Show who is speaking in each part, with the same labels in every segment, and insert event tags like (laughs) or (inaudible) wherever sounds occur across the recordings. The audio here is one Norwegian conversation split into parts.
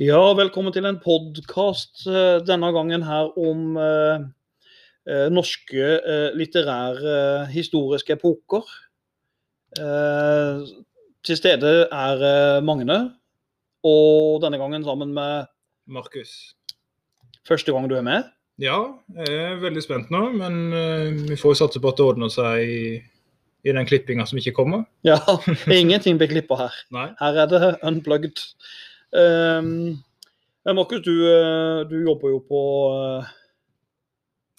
Speaker 1: Ja, velkommen til en podkast denne gangen her om eh, eh, norske eh, litterære eh, historiske epoker. Eh, til stede er eh, Magne, og denne gangen sammen med
Speaker 2: Markus.
Speaker 1: første gang du er med.
Speaker 2: Ja, jeg er veldig spent nå, men eh, vi får jo satse på at det ordner seg i, i den klippinga som ikke kommer.
Speaker 1: Ja, ingenting blir klippa her.
Speaker 2: Nei.
Speaker 1: Her er det unplugged. Um, Markus, du, eh, du jobber jo på eh,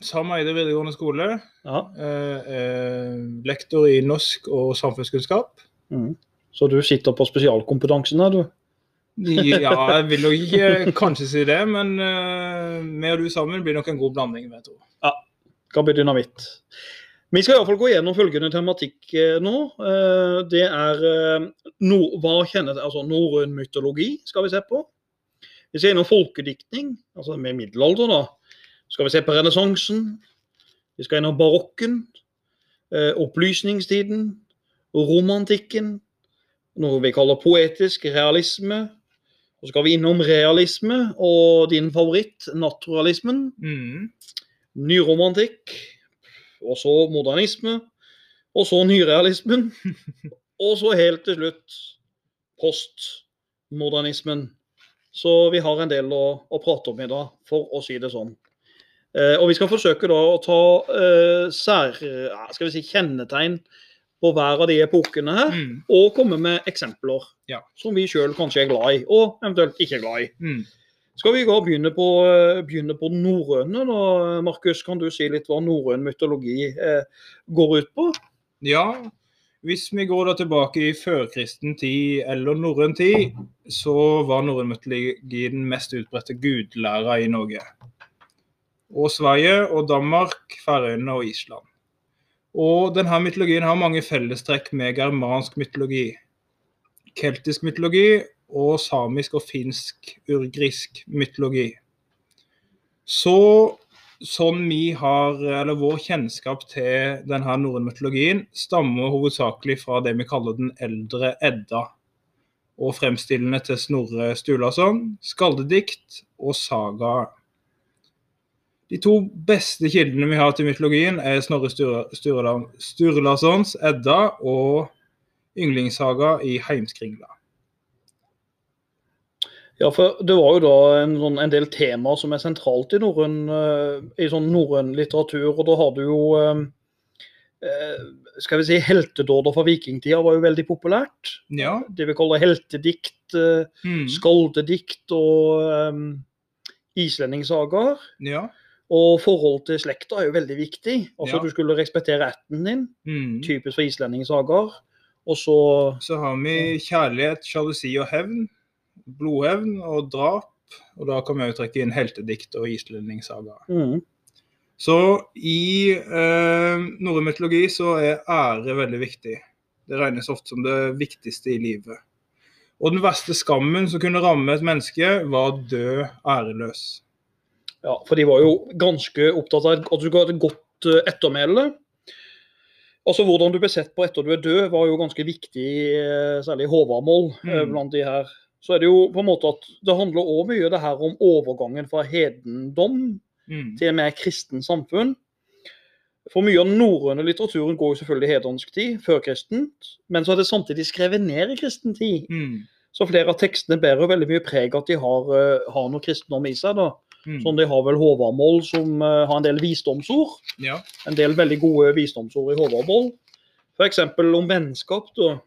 Speaker 2: Sam Eide videregående skole.
Speaker 1: Ja.
Speaker 2: Eh, lektor i norsk og samfunnskunnskap.
Speaker 1: Mm. Så du sitter på spesialkompetansen her, du?
Speaker 2: Ja, jeg vil nok ikke (laughs) kanskje si det, men uh, vi og du sammen blir nok en god blanding, vil jeg tro.
Speaker 1: kan bli dynamitt. Vi skal iallfall gå gjennom følgende tematikk eh, nå. Eh, det er eh, hva kjenner det, altså norrøn mytologi skal vi se på. Vi ser innom folkediktning, altså med middelalder, da. Skal vi se på renessansen. Vi skal innom barokken, opplysningstiden, romantikken, noe vi kaller poetisk realisme. Og så skal vi innom realisme og din favoritt, naturalismen
Speaker 2: Mm.
Speaker 1: nyromantikk, og så modernisme, og så nyrealismen, (laughs) og så helt til slutt postmodernismen. Så vi har en del å, å prate om i dag, for å si det sånn. Eh, og vi skal forsøke da å ta eh, sær, skal vi si, kjennetegn på hver av de epokene her,
Speaker 2: Mm.
Speaker 1: og komme med eksempler
Speaker 2: Ja.
Speaker 1: som vi sjøl kanskje er glad i, og eventuelt ikke glad i.
Speaker 2: Mm.
Speaker 1: Skal vi gå og begynne på, eh, begynne på norrøne, da? Markus, kan du si litt hva norrøn mytologi eh, går ut på?
Speaker 2: Ja, hvis vi går da tilbake i førkristen tid eller norrøn tid, så var norrøn mytologi den mest utbredte gudlæra i Norge. Og Sverige og Danmark, Færøyene og Island. Og denne mytologien har mange fellestrekk med germansk mytologi, keltisk mytologi og samisk og finsk-urgrisk mytologi. Så sånn vi har, eller vår kjennskap til denne norrøne mytologien, stammer hovedsakelig fra det vi kaller den eldre Edda. Og fremstillende til Snorre Sturlason, skaldedikt og saga. De to beste kildene vi har til mytologien, er Snorre Sturla- Sturla- Sturlasons Edda og yndlingssaga i Heimskringla.
Speaker 1: Ja, for Det var jo da en, sånn, en del temaer som er sentralt i norrøn uh, sånn litteratur. og Da har du jo eh, uh, skal vi si, Heltedåder fra vikingtida var jo veldig populært.
Speaker 2: Ja.
Speaker 1: Det vi kaller heltedikt, uh,
Speaker 2: Mm.
Speaker 1: skaldedikt og um, islendingssagaer.
Speaker 2: ja.
Speaker 1: Og forhold til slekta er jo veldig viktig. Altså
Speaker 2: Ja.
Speaker 1: Du skulle respektere ætten din,
Speaker 2: Mm.
Speaker 1: typisk for islendingssagaer. Og så
Speaker 2: Så har vi kjærlighet, sjalusi og hevn. Blodhevn og drap. Og da kan vi jo trekke inn heltedikt og islendingsaga.
Speaker 1: mm,
Speaker 2: Så i eh, norrøn mytologi så er ære veldig viktig. Det regnes ofte som det viktigste i livet. Og den verste skammen som kunne ramme et menneske, var å dø æreløs.
Speaker 1: Ja, for de var jo ganske opptatt av at du skulle ha et godt eh, ettermæle. Altså Hvordan du ble sett på etter du er død, var jo ganske viktig, eh, særlig i Håvamål. eh,
Speaker 2: Mm.
Speaker 1: blant de her. Så er det jo på en måte at det handler òg mye det her om overgangen fra hedendom
Speaker 2: Mm.
Speaker 1: til mer kristen samfunn. For mye av den norrøne litteraturen går jo selvfølgelig i hedensk tid, før kristent. Men så er det samtidig skrevet ned i kristen tid.
Speaker 2: Mm.
Speaker 1: Så flere av tekstene bærer veldig mye preg at de har, uh, har noe kristendom i seg. da.
Speaker 2: Mm.
Speaker 1: Sånn De har vel Håvamål som uh, har en del visdomsord.
Speaker 2: Ja.
Speaker 1: En del veldig gode visdomsord i Håvamål. F.eks. om vennskap. da.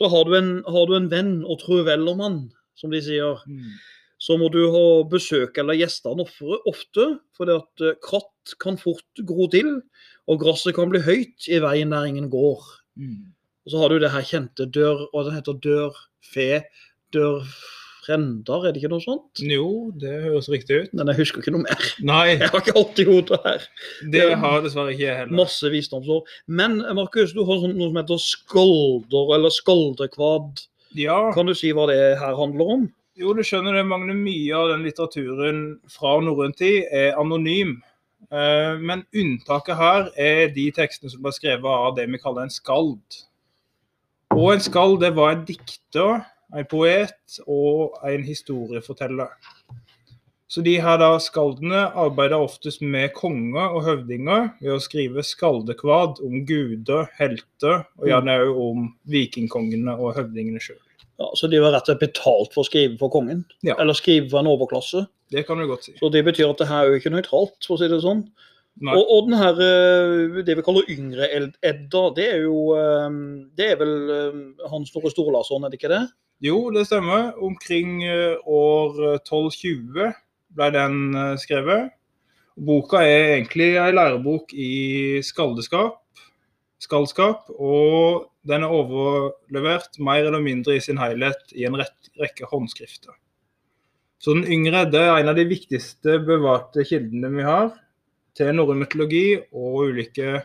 Speaker 1: Så har du, en, har du en venn og trur vel om han, som de sier
Speaker 2: Mm.
Speaker 1: så må du ha besøk eller gjester ofte, for fordi at eh, kratt kan fort gro til, og gresset kan bli høyt i veien der ingen går.
Speaker 2: Mm.
Speaker 1: Og så har du det her kjente dør, og det heter dør fe, dør frender, er det ikke noe sånt?
Speaker 2: Jo, det høres riktig ut.
Speaker 1: Men jeg husker ikke noe mer.
Speaker 2: Nei,
Speaker 1: Jeg har ikke alt i hodet her.
Speaker 2: det har dessverre ikke jeg heller.
Speaker 1: Masse visdomsord. Men Markus, du har sånn, noe som heter skalder, eller skaldekvad.
Speaker 2: Ja.
Speaker 1: Kan du si hva det her handler om?
Speaker 2: Jo, du skjønner det, Magne. Mye av den litteraturen fra norrøn tid er anonym. Eh, Men unntaket her er de tekstene som ble skrevet av det vi kaller en skald. Og en skald det var en dikter en poet og en historieforteller. Så de her da skaldene arbeider oftest med konger og høvdinger ved å skrive skaldekvad om guder, helter, og gjerne òg om vikingkongene og høvdingene sjøl.
Speaker 1: Ja, så de var rett og slett betalt for å skrive for kongen?
Speaker 2: Ja.
Speaker 1: Eller skrive for en overklasse?
Speaker 2: Det kan du godt si.
Speaker 1: Så det betyr at det her er jo ikke nøytralt, for å si det sånn.
Speaker 2: Nei.
Speaker 1: Og, og den her, eh, det vi kaller yngre Ed- Edda, det er jo eh, Det er vel eh, Hans Snorre Storlason, er det ikke det?
Speaker 2: Jo, det stemmer. Omkring eh, år 1220 ble den eh, skrevet. Boka er egentlig ei lærebok i skaldeskap, skaldskap, og den er overlevert mer eller mindre i sin helhet i en rett, rekke håndskrifter. Så den yngre Edda er en av de viktigste bevarte kildene vi har til norrøn mytologi og ulike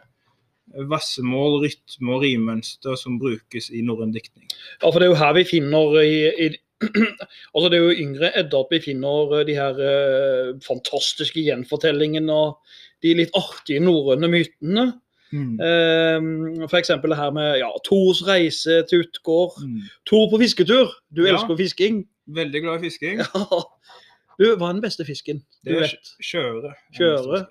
Speaker 2: vassemål, rytme og rimønster som brukes i norrøn diktning.
Speaker 1: Ja, for det er jo her vi finner i, i (clears throat) Altså Det er jo yngre Edda at vi finner eh, de her eh, fantastiske gjenfortellingene og de litt artige norrøne mytene.
Speaker 2: Mm.
Speaker 1: Eh, eksempel det her med ja, Tors reise til Utgård.
Speaker 2: Mm.
Speaker 1: Tor på fisketur. Du
Speaker 2: Ja.
Speaker 1: elsker fisking.
Speaker 2: Veldig glad i fisking. (laughs)
Speaker 1: Ja. Du, hva er den beste fisken?
Speaker 2: Det er
Speaker 1: vet.
Speaker 2: Kjøre.
Speaker 1: Kjøre.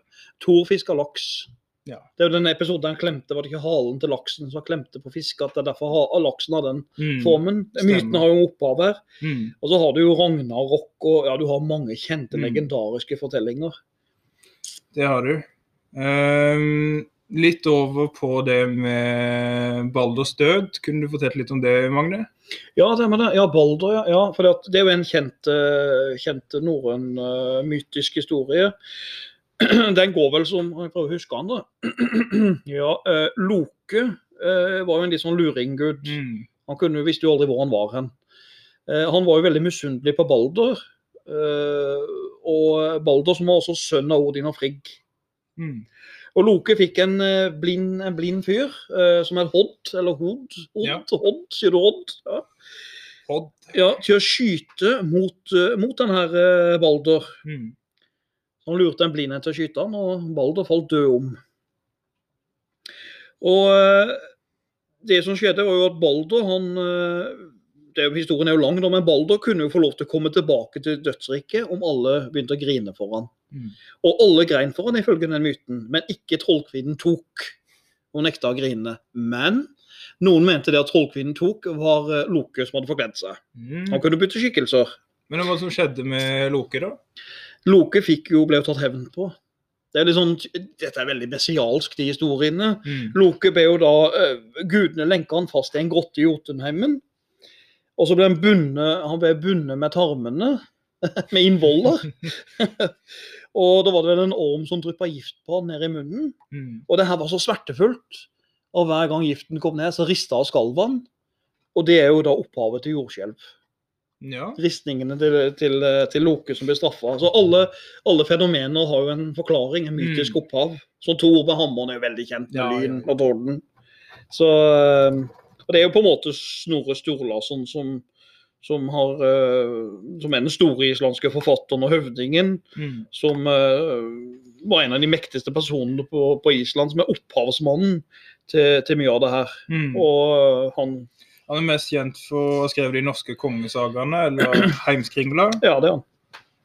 Speaker 1: Tor fisker laks.
Speaker 2: Ja.
Speaker 1: Det er jo den episoden han klemte, var det ikke halen til laksen som klemte på fisk? At det er derfor ha- laksen har den
Speaker 2: Mm.
Speaker 1: formen. Myten har jo opphav her.
Speaker 2: Mm.
Speaker 1: Og så har du jo Ragnarok og ja, du har mange kjente,
Speaker 2: Mm.
Speaker 1: legendariske fortellinger.
Speaker 2: Det har du. Um, litt over på det med Balders død. Kunne du fortelle litt om det, Magne?
Speaker 1: Ja, det med det. Ja, Balder, ja. ja for det, er jo en kjent, eh, kjent norrøn eh, mytisk historie. (clears throat) Den går vel som Jeg prøver å huske han, da. (clears throat) ja, eh, Loke eh, var jo en litt sånn luringgud.
Speaker 2: Mm.
Speaker 1: Han kunne, jo- visste jo aldri hvor han var hen. Eh, han var jo veldig misunnelig på Balder. eh, og Balder som var også sønn av Odin og Frigg.
Speaker 2: Mm.
Speaker 1: Og Loke fikk en eh, blind, en blind fyr eh, som het Hodd, eller Hod. Hodd,
Speaker 2: Ja.
Speaker 1: Hodd, sier du Hodd? Ja.
Speaker 2: Odd.
Speaker 1: ja, til å skyte mot, mot den her Balder.
Speaker 2: Mm.
Speaker 1: Han lurte en blind en til å skyte han, og Balder falt død om. Og eh, det som skjedde, var jo at Balder, han eh, det Historien er jo lang, men Balder kunne jo få lov til å komme tilbake til dødsriket om alle begynte å grine for han.
Speaker 2: Mm.
Speaker 1: Og alle grein for han ifølge den myten, men ikke trollkvinnen tok. Hun nekta å grine. Men noen mente det at trollkvinnen tok, var eh, Loke som hadde forkledd seg.
Speaker 2: Mm.
Speaker 1: Han kunne bytte skikkelser.
Speaker 2: Men hva som skjedde med Loke, da?
Speaker 1: Loke jo, ble jo tatt hevn på. Det er sånn, dette er veldig messialsk, de historiene.
Speaker 2: Mm.
Speaker 1: Loke ble jo da uh, Gudene lenka han fast i en grotte i Jotunheimen. Og så ble han bundet, han ble bundet med tarmene, (laughs) med innvoller. (laughs) og da var det vel en orm som dryppa gift på han ned i munnen.
Speaker 2: Mm.
Speaker 1: Og det her var så smertefullt. Og hver gang giften kom ned, så rista og skalv han. Og det er jo da opphavet til jordskjelv.
Speaker 2: Ja.
Speaker 1: Ristningene til, til, til Loke som blir straffa. Altså alle, alle fenomener har jo en forklaring, en mytisk
Speaker 2: Mm.
Speaker 1: opphav. Så Thor med hammeren er jo veldig kjent med
Speaker 2: Ja,
Speaker 1: lyn og torden. Så eh, Og det er jo på en måte Snorre Sturlason som, som, har, eh, som er den store islandske forfatteren og høvdingen,
Speaker 2: Mm.
Speaker 1: som eh, var en av de mektigste personene på, på Island, som er opphavsmannen til, til mye av det her.
Speaker 2: Mm.
Speaker 1: Og han
Speaker 2: Han er mest kjent for å ha skrevet de norske kongesagaene, eller (clears throat) Heimskringla.
Speaker 1: Ja, det er han.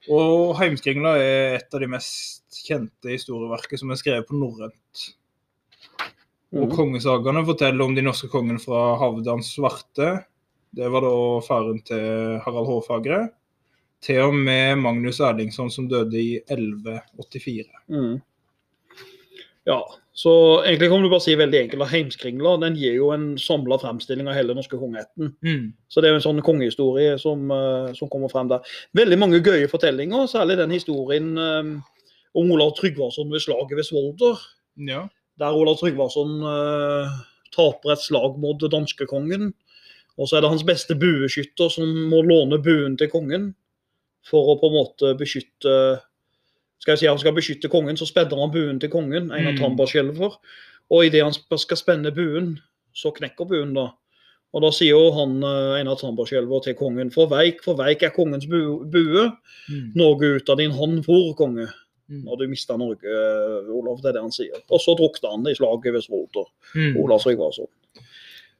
Speaker 2: Og Heimskringla er et av de mest kjente historieverket som er skrevet på norrønt. Og
Speaker 1: mm.
Speaker 2: kongesagaene forteller om de norske kongene fra Havdan svarte. Det var da faren til Harald Hårfagre. Til og med Magnus Erlingsson som døde i 1184.
Speaker 1: Mm. Ja, så egentlig kan du bare si veldig enkelt at Heimskringla den gir jo en samla fremstilling av hele den norske kongeætten.
Speaker 2: Mm.
Speaker 1: Så det er jo en sånn kongehistorie som, eh, som kommer frem der. Veldig mange gøye fortellinger, særlig den historien um, om Olav Tryggvason ved slaget ved Svolder.
Speaker 2: Ja.
Speaker 1: Der Olav Tryggvason uh, taper et slag mot danskekongen. Og så er det hans beste bueskytter som må låne buen til kongen for å på en måte beskytte skal jeg si Han skal beskytte kongen, så spenner han buen til kongen, en av
Speaker 2: Mm.
Speaker 1: for. Og idet han skal spenne buen, så knekker buen, da. Og da sier jo han eh, en av Tambarskjelver til kongen For veik, for veik er kongens bu bue.
Speaker 2: Mm.
Speaker 1: Norge ut av din hånd for, konge.
Speaker 2: Mm.
Speaker 1: Når du mista Norge, eh, Olav. Det er det han sier. Og så drukna han i slaget ved Svolter.
Speaker 2: Mm.
Speaker 1: Olav Tryggvason.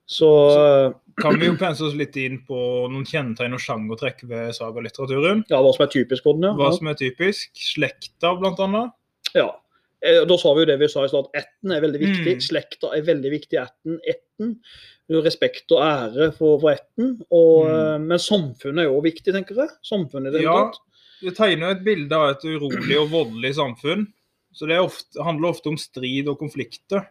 Speaker 1: Så, eh,
Speaker 2: kan vi jo pense oss litt inn på noen kjennetegn og sjangertrekk ved sagalitteraturen.
Speaker 1: Ja, hva som er typisk for den, ja.
Speaker 2: Hva som er typisk. Slekta, blant annet.
Speaker 1: ja. Eh, Da sa vi jo det vi sa i stad, at ætten er veldig viktig.
Speaker 2: Mm.
Speaker 1: Slekta er veldig viktig. Ætten, ætten. Respekt og ære for, for ætten.
Speaker 2: Mm.
Speaker 1: eh, Men samfunnet er jo viktig, tenker jeg. Samfunnet i det
Speaker 2: Ja. Det tegner jo et bilde av et urolig og voldelig samfunn. Så det ofte, handler ofte om strid og konflikter.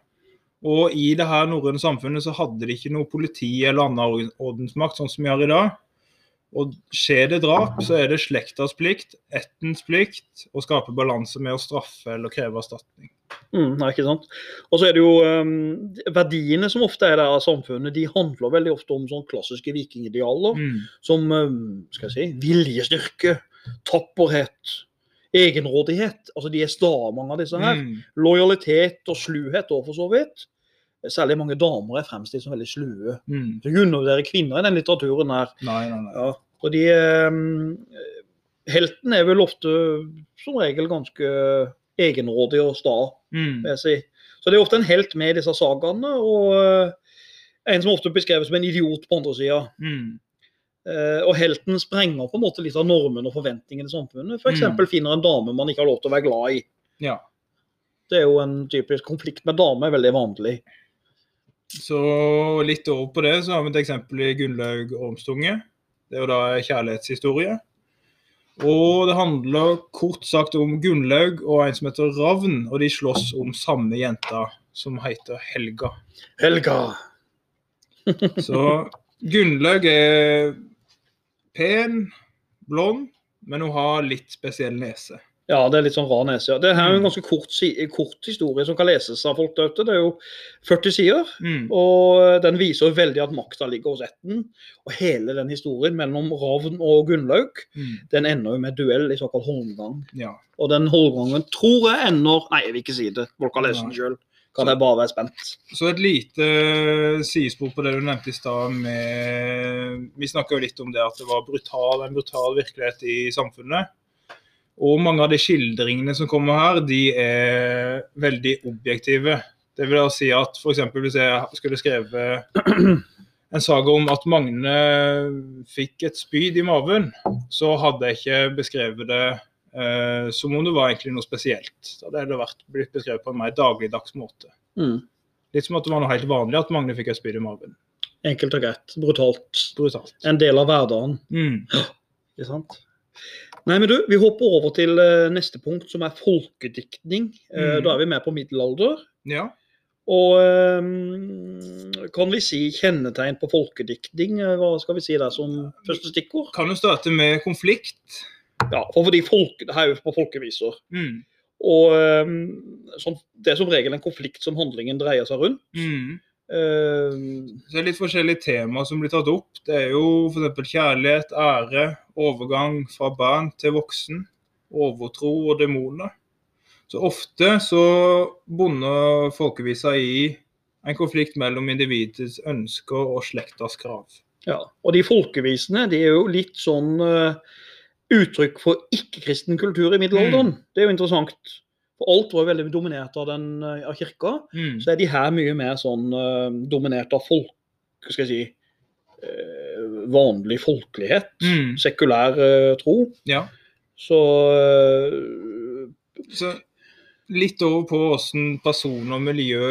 Speaker 2: Og i det her norrøne samfunnet så hadde de ikke noe politi eller annen ordensmakt, sånn som vi har i dag. Og skjer det drap, så er det slektas plikt, ettens plikt, å skape balanse med å straffe eller kreve erstatning.
Speaker 1: Mm, nei, ikke sant? Og så er det jo um, Verdiene som ofte er der av samfunnet, de handler veldig ofte om sånn klassiske vikingidealer.
Speaker 2: Mm.
Speaker 1: Som um, skal jeg si, viljestyrke, tapperhet, egenrådighet. Altså De er sta, mange av disse her.
Speaker 2: Mm.
Speaker 1: Lojalitet og sluhet òg, for så vidt. Særlig mange damer er fremstilt som veldig slue.
Speaker 2: Mm.
Speaker 1: Så undervurderer kvinner i den litteraturen her.
Speaker 2: Nei, nei, nei.
Speaker 1: Ja. Og de um, Helten er vel ofte som regel ganske egenrådig og sta,
Speaker 2: Mm.
Speaker 1: vil jeg si. Så det er ofte en helt med i disse sagaene, og uh, en som ofte beskreves som en idiot på andre sida.
Speaker 2: Mm.
Speaker 1: Eh, og helten sprenger på en måte litt av normene og forventningene i samfunnet. F.eks.
Speaker 2: Mm.
Speaker 1: finner en dame man ikke har lov til å være glad i.
Speaker 2: Ja.
Speaker 1: Det er jo en typisk konflikt med dame, er veldig vanlig.
Speaker 2: Så litt over på det, så har vi et eksempel i Gunnlaug Ormstunge. Det er jo da kjærlighetshistorie. Og det handler kort sagt om Gunnlaug og en som heter Ravn, og de slåss om samme jenta som heter Helga.
Speaker 1: Helga.
Speaker 2: Så Gunnlaug er pen, blond, men hun har litt spesiell nese.
Speaker 1: Ja, det er litt sånn rar nese. ja. Det her er jo en
Speaker 2: Mm.
Speaker 1: ganske kort, kort historie som kan leses av folk der ute. Det er jo 40 sider.
Speaker 2: Mm.
Speaker 1: Og den viser jo veldig at makta ligger hos ætten. Og hele den historien mellom Ravn og Gunnlaug,
Speaker 2: Mm.
Speaker 1: den ender jo med duell i såkalt holmgang.
Speaker 2: Ja.
Speaker 1: Og den holmgangen tror jeg ender Nei, jeg vil ikke si det. Folk har lest den sjøl. Kan jeg bare være spent.
Speaker 2: Så et lite sidespor på det du nevnte i stad med Vi snakka jo litt om det at det var brutal, en brutal virkelighet i samfunnet. Og mange av de skildringene som kommer her, de er veldig objektive. Det vil da si at f.eks. hvis jeg skulle skrevet en saga om at Magne fikk et spyd i maven, så hadde jeg ikke beskrevet det eh, som om det var egentlig noe spesielt. Hadde det vært blitt beskrevet på en mer dagligdags måte.
Speaker 1: Mm.
Speaker 2: Litt som at det var noe helt vanlig at Magne fikk et spyd i magen.
Speaker 1: Enkelt og greit. Brutalt.
Speaker 2: Brutalt.
Speaker 1: En del av hverdagen.
Speaker 2: Mm.
Speaker 1: er sant? Nei, men du, Vi hopper over til eh, neste punkt, som er folkediktning. Eh,
Speaker 2: Mm.
Speaker 1: Da er vi med på middelalder.
Speaker 2: Ja.
Speaker 1: Og eh, kan vi si kjennetegn på folkediktning? Eh, Hva skal vi si der som første stikkord?
Speaker 2: Kan jo starte med konflikt.
Speaker 1: Ja, for fordi folk, Det her er jo på folkeviser.
Speaker 2: Mm.
Speaker 1: Og eh, sånn, Det er som regel en konflikt som handlingen dreier seg rundt.
Speaker 2: Mm.
Speaker 1: Uh,
Speaker 2: Så det er litt forskjellige temaer som blir tatt opp. Det er jo f.eks. kjærlighet, ære, overgang fra barn til voksen, overtro og demoner. Så ofte så bonder folkevisa i en konflikt mellom individets ønsker og slektas krav.
Speaker 1: ja. Og de folkevisene de er jo litt sånn eh, uttrykk for ikke-kristen kultur i middelalderen. Det er jo interessant. For alt var jo veldig dominert av, den, eh, av kirka.
Speaker 2: Mm.
Speaker 1: så er de her mye mer sånn uh, dominert av folk, hva skal jeg si, uh, vanlig folkelighet,
Speaker 2: Mm.
Speaker 1: sekulær uh, tro.
Speaker 2: Ja.
Speaker 1: Så
Speaker 2: Så litt over på hvordan person og miljø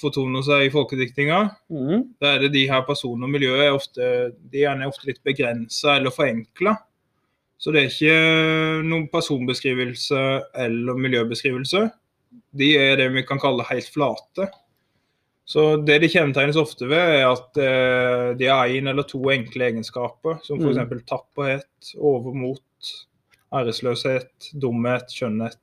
Speaker 2: fortoner seg i folkediktninga.
Speaker 1: Mm.
Speaker 2: Da er det de her personene og miljøet er ofte, de er ofte litt begrensa eller forenkla. Så det er ikke noen personbeskrivelse eller miljøbeskrivelse. De er det vi kan kalle helt flate. Så det de kjennetegnes ofte ved, er at eh, de har én eller to enkle egenskaper, som f.eks.
Speaker 1: Mm.
Speaker 2: tapperhet, overmot, æresløshet, dumhet, skjønnhet.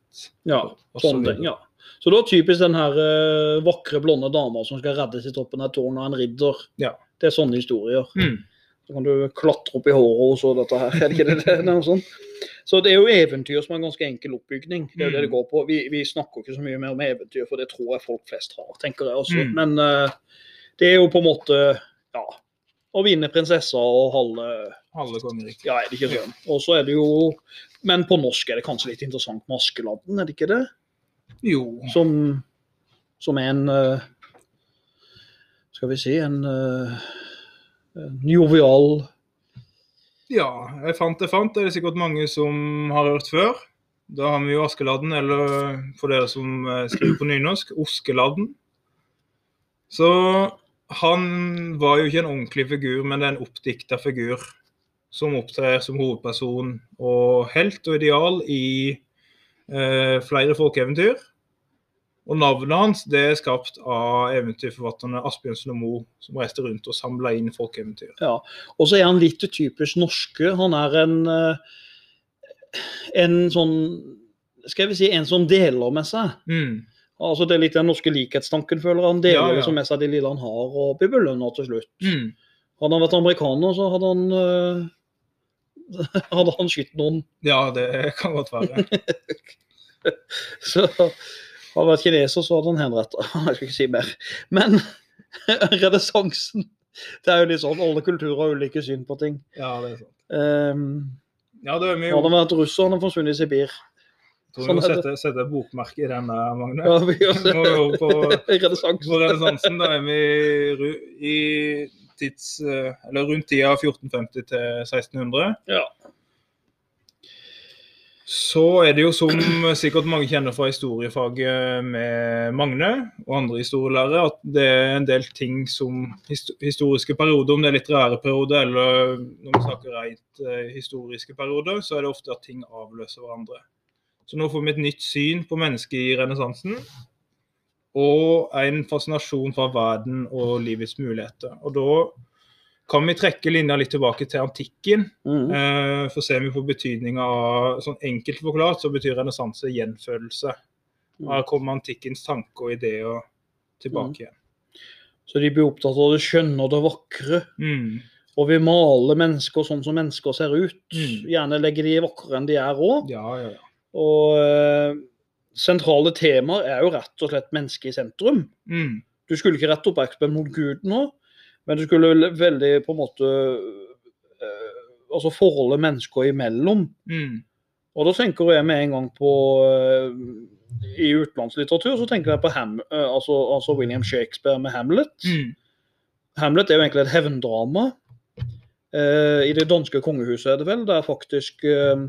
Speaker 1: ja,
Speaker 2: sånn
Speaker 1: sånne ting. ja. Så det er typisk den her eh, vakre, blonde dama som skal reddes i toppen av tårn av en ridder.
Speaker 2: Ja.
Speaker 1: Det er sånne historier.
Speaker 2: Mm.
Speaker 1: Så kan du klatre opp i håret og så dette her. Er det ikke det? det (laughs) noe sånt? Så det er jo eventyr som er en ganske enkel oppbygning. Det er jo det det
Speaker 2: Mm.
Speaker 1: går på. Vi, vi snakker ikke så mye mer om eventyr, for det tror jeg folk flest har, tenker jeg også.
Speaker 2: Mm.
Speaker 1: Men uh, det er jo på en måte ja, å vinne prinsesser og halve
Speaker 2: Halve kongeriket.
Speaker 1: Ja, er det ikke sånn? Og så er det jo Men på norsk er det kanskje litt interessant med Askeladden, er det ikke det?
Speaker 2: Jo.
Speaker 1: Som, som er en uh, Skal vi si en eh, jovial
Speaker 2: Ja, jeg fant det fant. Det er sikkert mange som har hørt før. Da har vi jo Askeladden, eller for dere som eh, skriver på nynorsk, Oskeladden. Så han var jo ikke en ordentlig figur, men det er en oppdikta figur som opptrer som hovedperson og helt og ideal i eh, flere folkeeventyr. Og navnet hans det er skapt av eventyrforfatterne Asbjørnsen og Moe, som reiste rundt og samla inn folkeeventyr.
Speaker 1: Og så er han litt typisk norske. Han er en eh, en sånn Skal vi si en som deler med seg.
Speaker 2: Mm.
Speaker 1: Altså Det er litt den norske likhetstanken, føler jeg. Han deler
Speaker 2: Ja, ja.
Speaker 1: liksom med seg de lille han har, og blir belønna til slutt.
Speaker 2: Mm.
Speaker 1: Hadde han vært amerikaner, så hadde han øh, (laughs) hadde han skutt noen.
Speaker 2: Ja, det kan godt være. (laughs)
Speaker 1: Så hadde det vært kineser, så hadde han henretta. (laughs) Jeg skal ikke si mer. Men (laughs) renessansen Det er jo litt sånn alle kulturer har ulike syn på ting.
Speaker 2: Ja, det er sant.
Speaker 1: Um,
Speaker 2: Ja, det er mye... jo.
Speaker 1: hadde det vært russer, hadde forsvunnet i Sibir.
Speaker 2: Tror
Speaker 1: sånn
Speaker 2: vi må
Speaker 1: er
Speaker 2: sette, sette bokmerke i denne, Magne.
Speaker 1: Ja, vi gjør (laughs)
Speaker 2: Nå er på, på renessansen. Da er vi i tids... eh, Eller rundt tida 1450 til 1600.
Speaker 1: Ja.
Speaker 2: Så er det jo som sikkert mange kjenner fra historiefaget med Magne og andre historielærere, at det er en del ting som historiske perioder, om det er litterære perioder eller når vi snakker rent eh, historiske perioder, så er det ofte at ting avløser hverandre. Så nå får vi et nytt syn på mennesket i renessansen. Og en fascinasjon fra verden og livets muligheter. Og da kan vi trekke linja litt tilbake til antikken.
Speaker 1: Mm.
Speaker 2: Eh, for ser vi på betydninga av sånn Enkelt forklart så betyr renessanse gjenfødelse. Og Her kommer antikkens tanker og ideer tilbake igjen.
Speaker 1: Så de blir opptatt av det skjønne og det vakre.
Speaker 2: Mm.
Speaker 1: Og vil male mennesker sånn som mennesker ser ut.
Speaker 2: Mm.
Speaker 1: Gjerne legger de vakrere enn de er òg.
Speaker 2: Ja, ja, ja.
Speaker 1: Og eh, sentrale temaer er jo rett og slett mennesket i sentrum.
Speaker 2: Mm.
Speaker 1: Du skulle ikke rette oppmerksomheten mot Gud nå, men du skulle veldig på en måte eh, Altså forholdet mennesker imellom.
Speaker 2: Mm.
Speaker 1: Og da tenker jeg med en gang på eh, I utenlandslitteratur så tenker jeg på Ham, eh, altså, altså William Shakespeare med Hamlet.
Speaker 2: Mm.
Speaker 1: Hamlet er jo egentlig et hevndrama. Eh, I det danske kongehuset er det vel, der faktisk eh,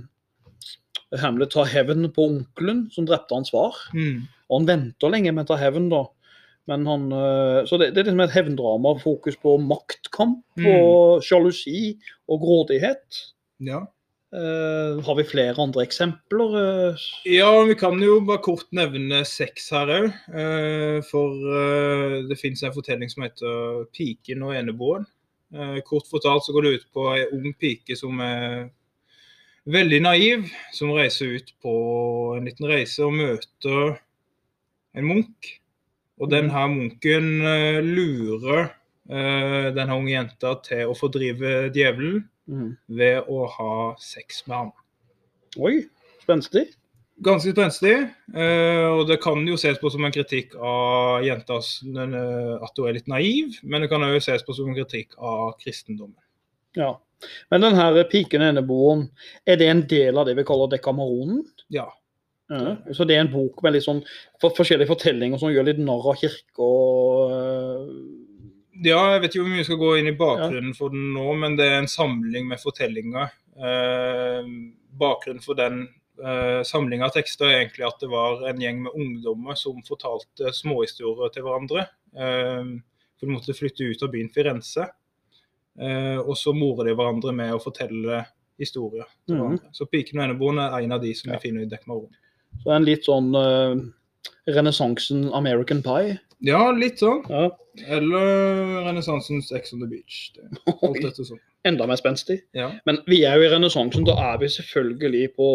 Speaker 1: Hamlet tar hevn på onkelen som drepte hans far.
Speaker 2: Mm.
Speaker 1: Og han venter lenge med å ta hevn, da. Men han, eh, så det, det er liksom et hevndrama, fokus på maktkamp
Speaker 2: Mm.
Speaker 1: og sjalusi og grådighet.
Speaker 2: Ja.
Speaker 1: Uh, har vi flere andre eksempler? eh?
Speaker 2: Ja, vi kan jo bare kort nevne sex her òg. For eh, det fins en fortelling som heter 'Piken og eneboeren'. Kort fortalt så går det ut på ei ung pike som er veldig naiv, som reiser ut på en liten reise og møter en munk. Og den her munken eh, lurer eh, denne unge jenta til å fordrive djevelen
Speaker 1: Mm.
Speaker 2: ved å ha sex med ham.
Speaker 1: Oi, spenstig.
Speaker 2: Ganske spenstig, eh, og det kan jo ses på som en kritikk av jentas at hun er litt naiv, men det kan òg ses på som en kritikk av kristendommen.
Speaker 1: Ja. Men denne piken eneboeren, er det en del av det vi kaller Dekameronen?
Speaker 2: Ja.
Speaker 1: Ja. Så det er en bok med litt sånn for, forskjellige fortellinger som gjør litt narr av kirke og øh,
Speaker 2: ja, jeg vet ikke hvor mye vi skal gå inn i bakgrunnen for den nå, men det er en samling med fortellinger. Eh, bakgrunnen for den eh, samlinga av tekster er egentlig at det var en gjeng med ungdommer som fortalte småhistorier til hverandre. Eh, for de måtte flytte ut av byen Firenze. Eh, og så morer de hverandre med å fortelle historier Mm. Så 'Piken og eneboeren' er en av de som
Speaker 1: Ja.
Speaker 2: vi finner i Dekmaron.
Speaker 1: Så en litt sånn uh, renessansen American Pie.
Speaker 2: Ja, litt sånn.
Speaker 1: Ja.
Speaker 2: Eller renessansens Ex on the Beach. Det (laughs) alt dette sånn.
Speaker 1: enda mer spenstig.
Speaker 2: Ja.
Speaker 1: Men vi er jo i renessansen, da er vi selvfølgelig på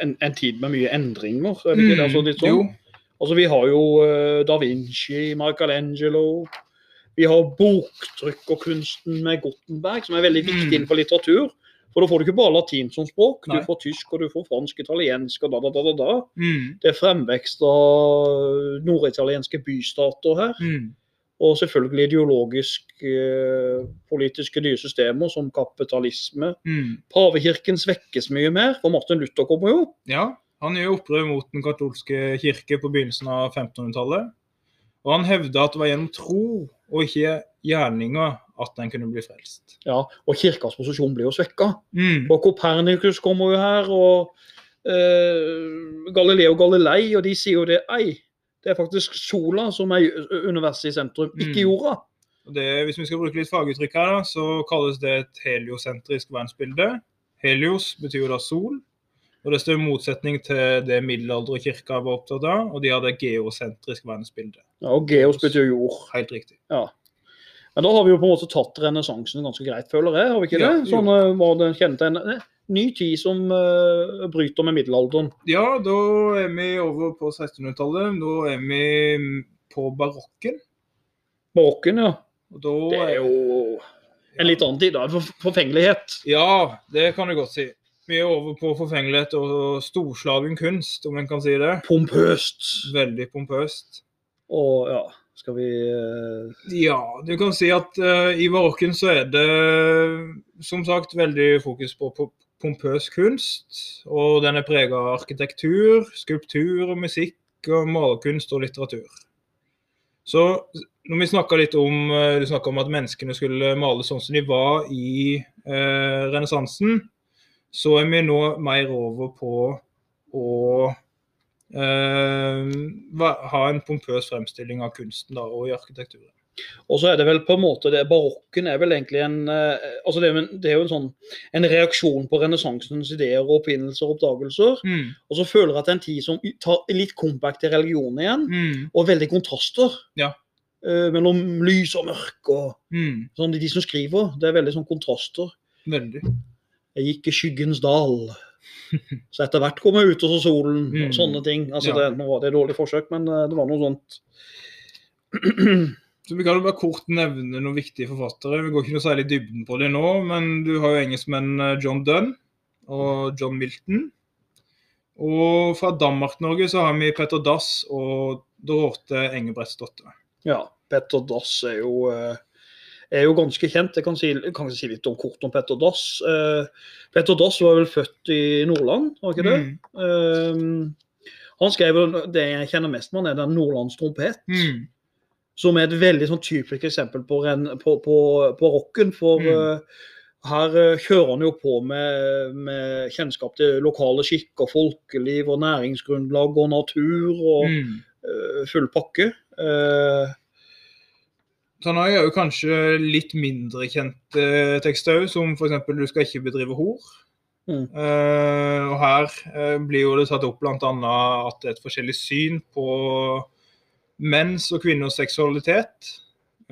Speaker 1: en, en tid med mye endringer. Er det ikke det? Altså, litt sånn?
Speaker 2: Jo.
Speaker 1: Altså, vi har jo uh, da Vinci, Michelangelo. Vi har bokttrykkerkunsten med Gottenberg, som er veldig viktig
Speaker 2: Mm.
Speaker 1: innenfor litteratur. For da får du ikke bare latin som språk,
Speaker 2: Nei.
Speaker 1: du får tysk, og du får fransk, italiensk og da, da, da, da. da.
Speaker 2: Mm.
Speaker 1: Det er fremvekst av norditalienske bystater her.
Speaker 2: Mm.
Speaker 1: Og selvfølgelig ideologisk eh, politiske nye systemer som kapitalisme.
Speaker 2: Mm.
Speaker 1: Pavekirken svekkes mye mer, for Martin Luther kommer jo.
Speaker 2: Ja, han gjør opprør mot den katolske kirke på begynnelsen av 1500-tallet. Og han hevda at det var gjennom tro og ikke gjerninger at en kunne bli frelst.
Speaker 1: Ja, og kirkas posisjon blir jo svekka.
Speaker 2: Mm.
Speaker 1: Og Kopernikus kommer jo her, og eh, Galileo Galilei, og de sier jo det Ei, det er faktisk sola som er universet i sentrum, ikke
Speaker 2: Mm.
Speaker 1: jorda.
Speaker 2: Det, hvis vi skal bruke litt faguttrykk her, da, så kalles det et heliosentrisk verdensbilde. Helios betyr jo da sol. Og det står i motsetning til det middelalderkirka var opptatt av, og de hadde et geosentrisk verdensbilde.
Speaker 1: Ja, og Geos betyr jord.
Speaker 2: Helt riktig.
Speaker 1: Men da har vi jo på en måte tatt renessansen ganske greit, føler jeg. har vi ikke
Speaker 2: Ja,
Speaker 1: det? Sånn eh, var det kjennetegn. eh, Ny tid som uh, bryter med middelalderen.
Speaker 2: Ja, da er vi over på 1600-tallet. Da er vi på barokken.
Speaker 1: Barokken, ja.
Speaker 2: Da
Speaker 1: Det er jo en litt annen tid. da, for- Forfengelighet.
Speaker 2: Ja, det kan du godt si. Vi er over på forfengelighet og storslagen kunst, om en kan si det.
Speaker 1: Pompøst.
Speaker 2: Veldig pompøst.
Speaker 1: Og ja, skal vi eh,
Speaker 2: Ja, du kan si at eh, i barokken så er det som sagt veldig fokus på, pompøs kunst. Og den er prega av arkitektur, skulptur, og musikk, og malerkunst og litteratur. Så når vi snakka litt om eh, du om at menneskene skulle male sånn som de var i eh, renessansen, så er vi nå mer over på å ha en pompøs fremstilling av kunsten da, og i arkitekturen.
Speaker 1: Og så er det vel på en måte det Barokken er vel egentlig en eh, altså det, er jo en, det er jo en sånn en reaksjon på renessansens ideer og oppfinnelser og oppdagelser.
Speaker 2: Mm.
Speaker 1: Og så føler jeg at det er en tid som tar litt comeback til religion igjen,
Speaker 2: Mm.
Speaker 1: og veldig kontraster.
Speaker 2: Ja.
Speaker 1: Uh, mellom lys og mørke og
Speaker 2: Mm.
Speaker 1: sånn, de som skriver. Det er veldig sånn kontraster.
Speaker 2: Veldig.
Speaker 1: Jeg gikk i skyggens dal. (laughs) Så etter hvert kom jeg ut og så solen.
Speaker 2: Mm.
Speaker 1: og Sånne ting. Altså,
Speaker 2: Ja.
Speaker 1: det, nå var det et dårlig forsøk, men eh, det var noe sånt. (clears throat)
Speaker 2: Så Vi kan jo bare kort nevne noen viktige forfattere. Vi går ikke noe særlig i dybden på det nå, men du har jo engelskmenn eh, John Dunn og John Milton. Og fra Danmark-Norge så har vi Petter Dass og Dorothe Engebrettsdotter.
Speaker 1: Ja, Petter Dass er jo, eh, er jo ganske kjent. Jeg kan si, kan si litt om kort om Petter Dass. Eh, Petter Dass var vel født i Nordland, var ikke det?
Speaker 2: Mm.
Speaker 1: Eh, han skrev det jeg kjenner mest med, han er den Nordlands trompet.
Speaker 2: Mm.
Speaker 1: Som er et veldig sånn typisk eksempel på, ren- på, på, på rocken. For
Speaker 2: Mm.
Speaker 1: uh, her uh, kjører han jo på med, med kjennskap til lokale skikker, folkeliv og næringsgrunnlag og natur og
Speaker 2: Mm.
Speaker 1: eh, full pakke. Eh,
Speaker 2: Så han har jo kanskje litt mindre kjente tekster òg, som f.eks. 'Du skal ikke bedrive hor'.
Speaker 1: Mm.
Speaker 2: Uh, og her uh, blir jo det tatt opp bl.a. at det er et forskjellig syn på menns og kvinners seksualitet.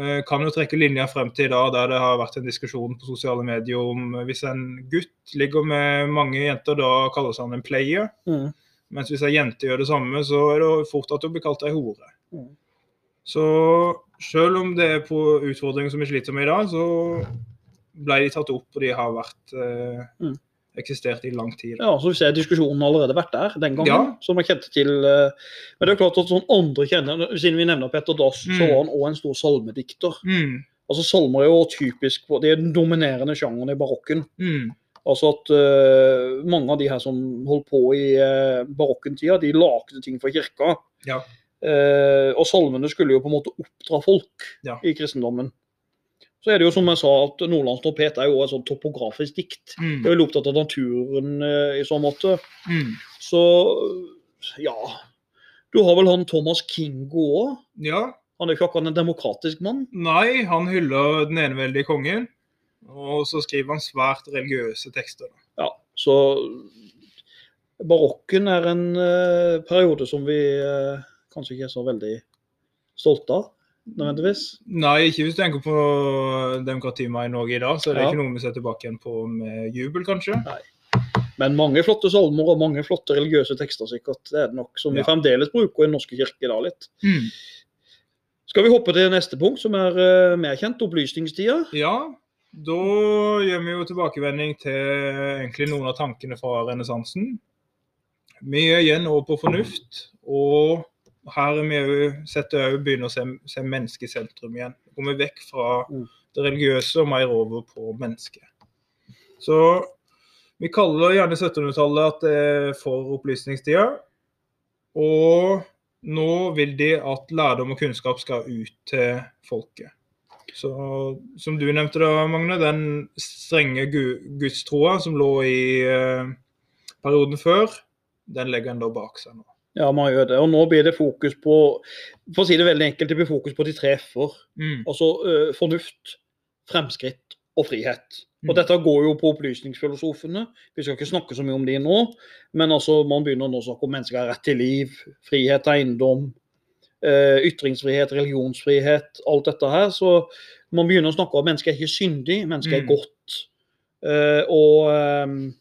Speaker 2: Uh, kan jo trekke linjer frem til da, der det har vært en diskusjon på sosiale medier om eh, hvis en gutt ligger med mange jenter, da kalles han en player.
Speaker 1: mm.
Speaker 2: Mens hvis ei jente gjør det samme, så er det fort at hun blir kalt ei hore.
Speaker 1: Mm.
Speaker 2: Så selv om det er på utfordringer som vi sliter med i dag, så ble de tatt opp, og de har vært eh,
Speaker 1: Mm.
Speaker 2: eksistert i lang tid.
Speaker 1: Ja, så vi ser diskusjonen allerede vært der den gangen.
Speaker 2: Ja.
Speaker 1: Som jeg kjente til. eh, Men det er klart at sånn andre kjenner, siden vi nevner Petter Dass, så
Speaker 2: Mm.
Speaker 1: var han òg en stor salmedikter.
Speaker 2: Mm,
Speaker 1: Altså Salmer er jo typisk de er den dominerende sjangeren i barokken.
Speaker 2: mm,
Speaker 1: Altså at eh, mange av de her som holdt på i uh, barokkentida, de lagde ting for kirka.
Speaker 2: Ja.
Speaker 1: Eh, og salmene skulle jo på en måte oppdra folk
Speaker 2: Ja.
Speaker 1: i kristendommen. Så er det jo som jeg sa, at Nordlands trompet er jo et sånt topografisk dikt.
Speaker 2: mm,
Speaker 1: Det er vel opptatt av naturen eh, i så måte.
Speaker 2: mm.
Speaker 1: Så ja. Du har vel han Thomas Kingo òg.
Speaker 2: Ja.
Speaker 1: Han er jo ikke akkurat en demokratisk mann.
Speaker 2: Nei, han hyller den eneveldige kongen. Og så skriver han svært religiøse tekster.
Speaker 1: Ja, så barokken er en eh, periode som vi eh, kanskje ikke er så veldig stolte av, nødvendigvis.
Speaker 2: Nei, ikke hvis du tenker på demokratiet i Norge i dag, så er det
Speaker 1: Ja.
Speaker 2: ikke noe vi ser tilbake igjen på med jubel, kanskje.
Speaker 1: Men mange flotte salmer og mange flotte religiøse tekster sikkert. Det er det nok, som vi
Speaker 2: Ja.
Speaker 1: fremdeles bruker i Den norske kirke i dag litt.
Speaker 2: Mm.
Speaker 1: Skal vi hoppe til neste punkt, som er uh, mer kjent, opplysningstida?
Speaker 2: Ja, da gjør vi jo tilbakevending til egentlig noen av tankene fra renessansen. Vi er igjen over på fornuft, og her er vi jo sett å begynne å se, se mennesket i sentrum igjen. Kommer vekk fra
Speaker 1: Mm.
Speaker 2: det religiøse og mer over på mennesket. Så vi kaller gjerne 1700-tallet at det er for opplysningstida. Og nå vil de at lærdom og kunnskap skal ut til folket. Så som du nevnte da, Magne, den strenge gu- gudstroa som lå i eh, perioden før, den legger en da bak seg nå.
Speaker 1: Ja, man gjør det. Og nå blir det fokus på For å si det veldig enkelt, det blir fokus på de tre f-er.
Speaker 2: Mm.
Speaker 1: Altså uh, fornuft, fremskritt og frihet. Og
Speaker 2: Mm.
Speaker 1: dette går jo på opplysningsfilosofene. Vi skal ikke snakke så mye om de nå, men altså man begynner nå å snakke om mennesker har rett til liv, frihet, eiendom, uh, ytringsfrihet, religionsfrihet, alt dette her. Så man begynner å snakke om at mennesket er ikke syndig, mennesket er
Speaker 2: Mm.
Speaker 1: godt. Uh, og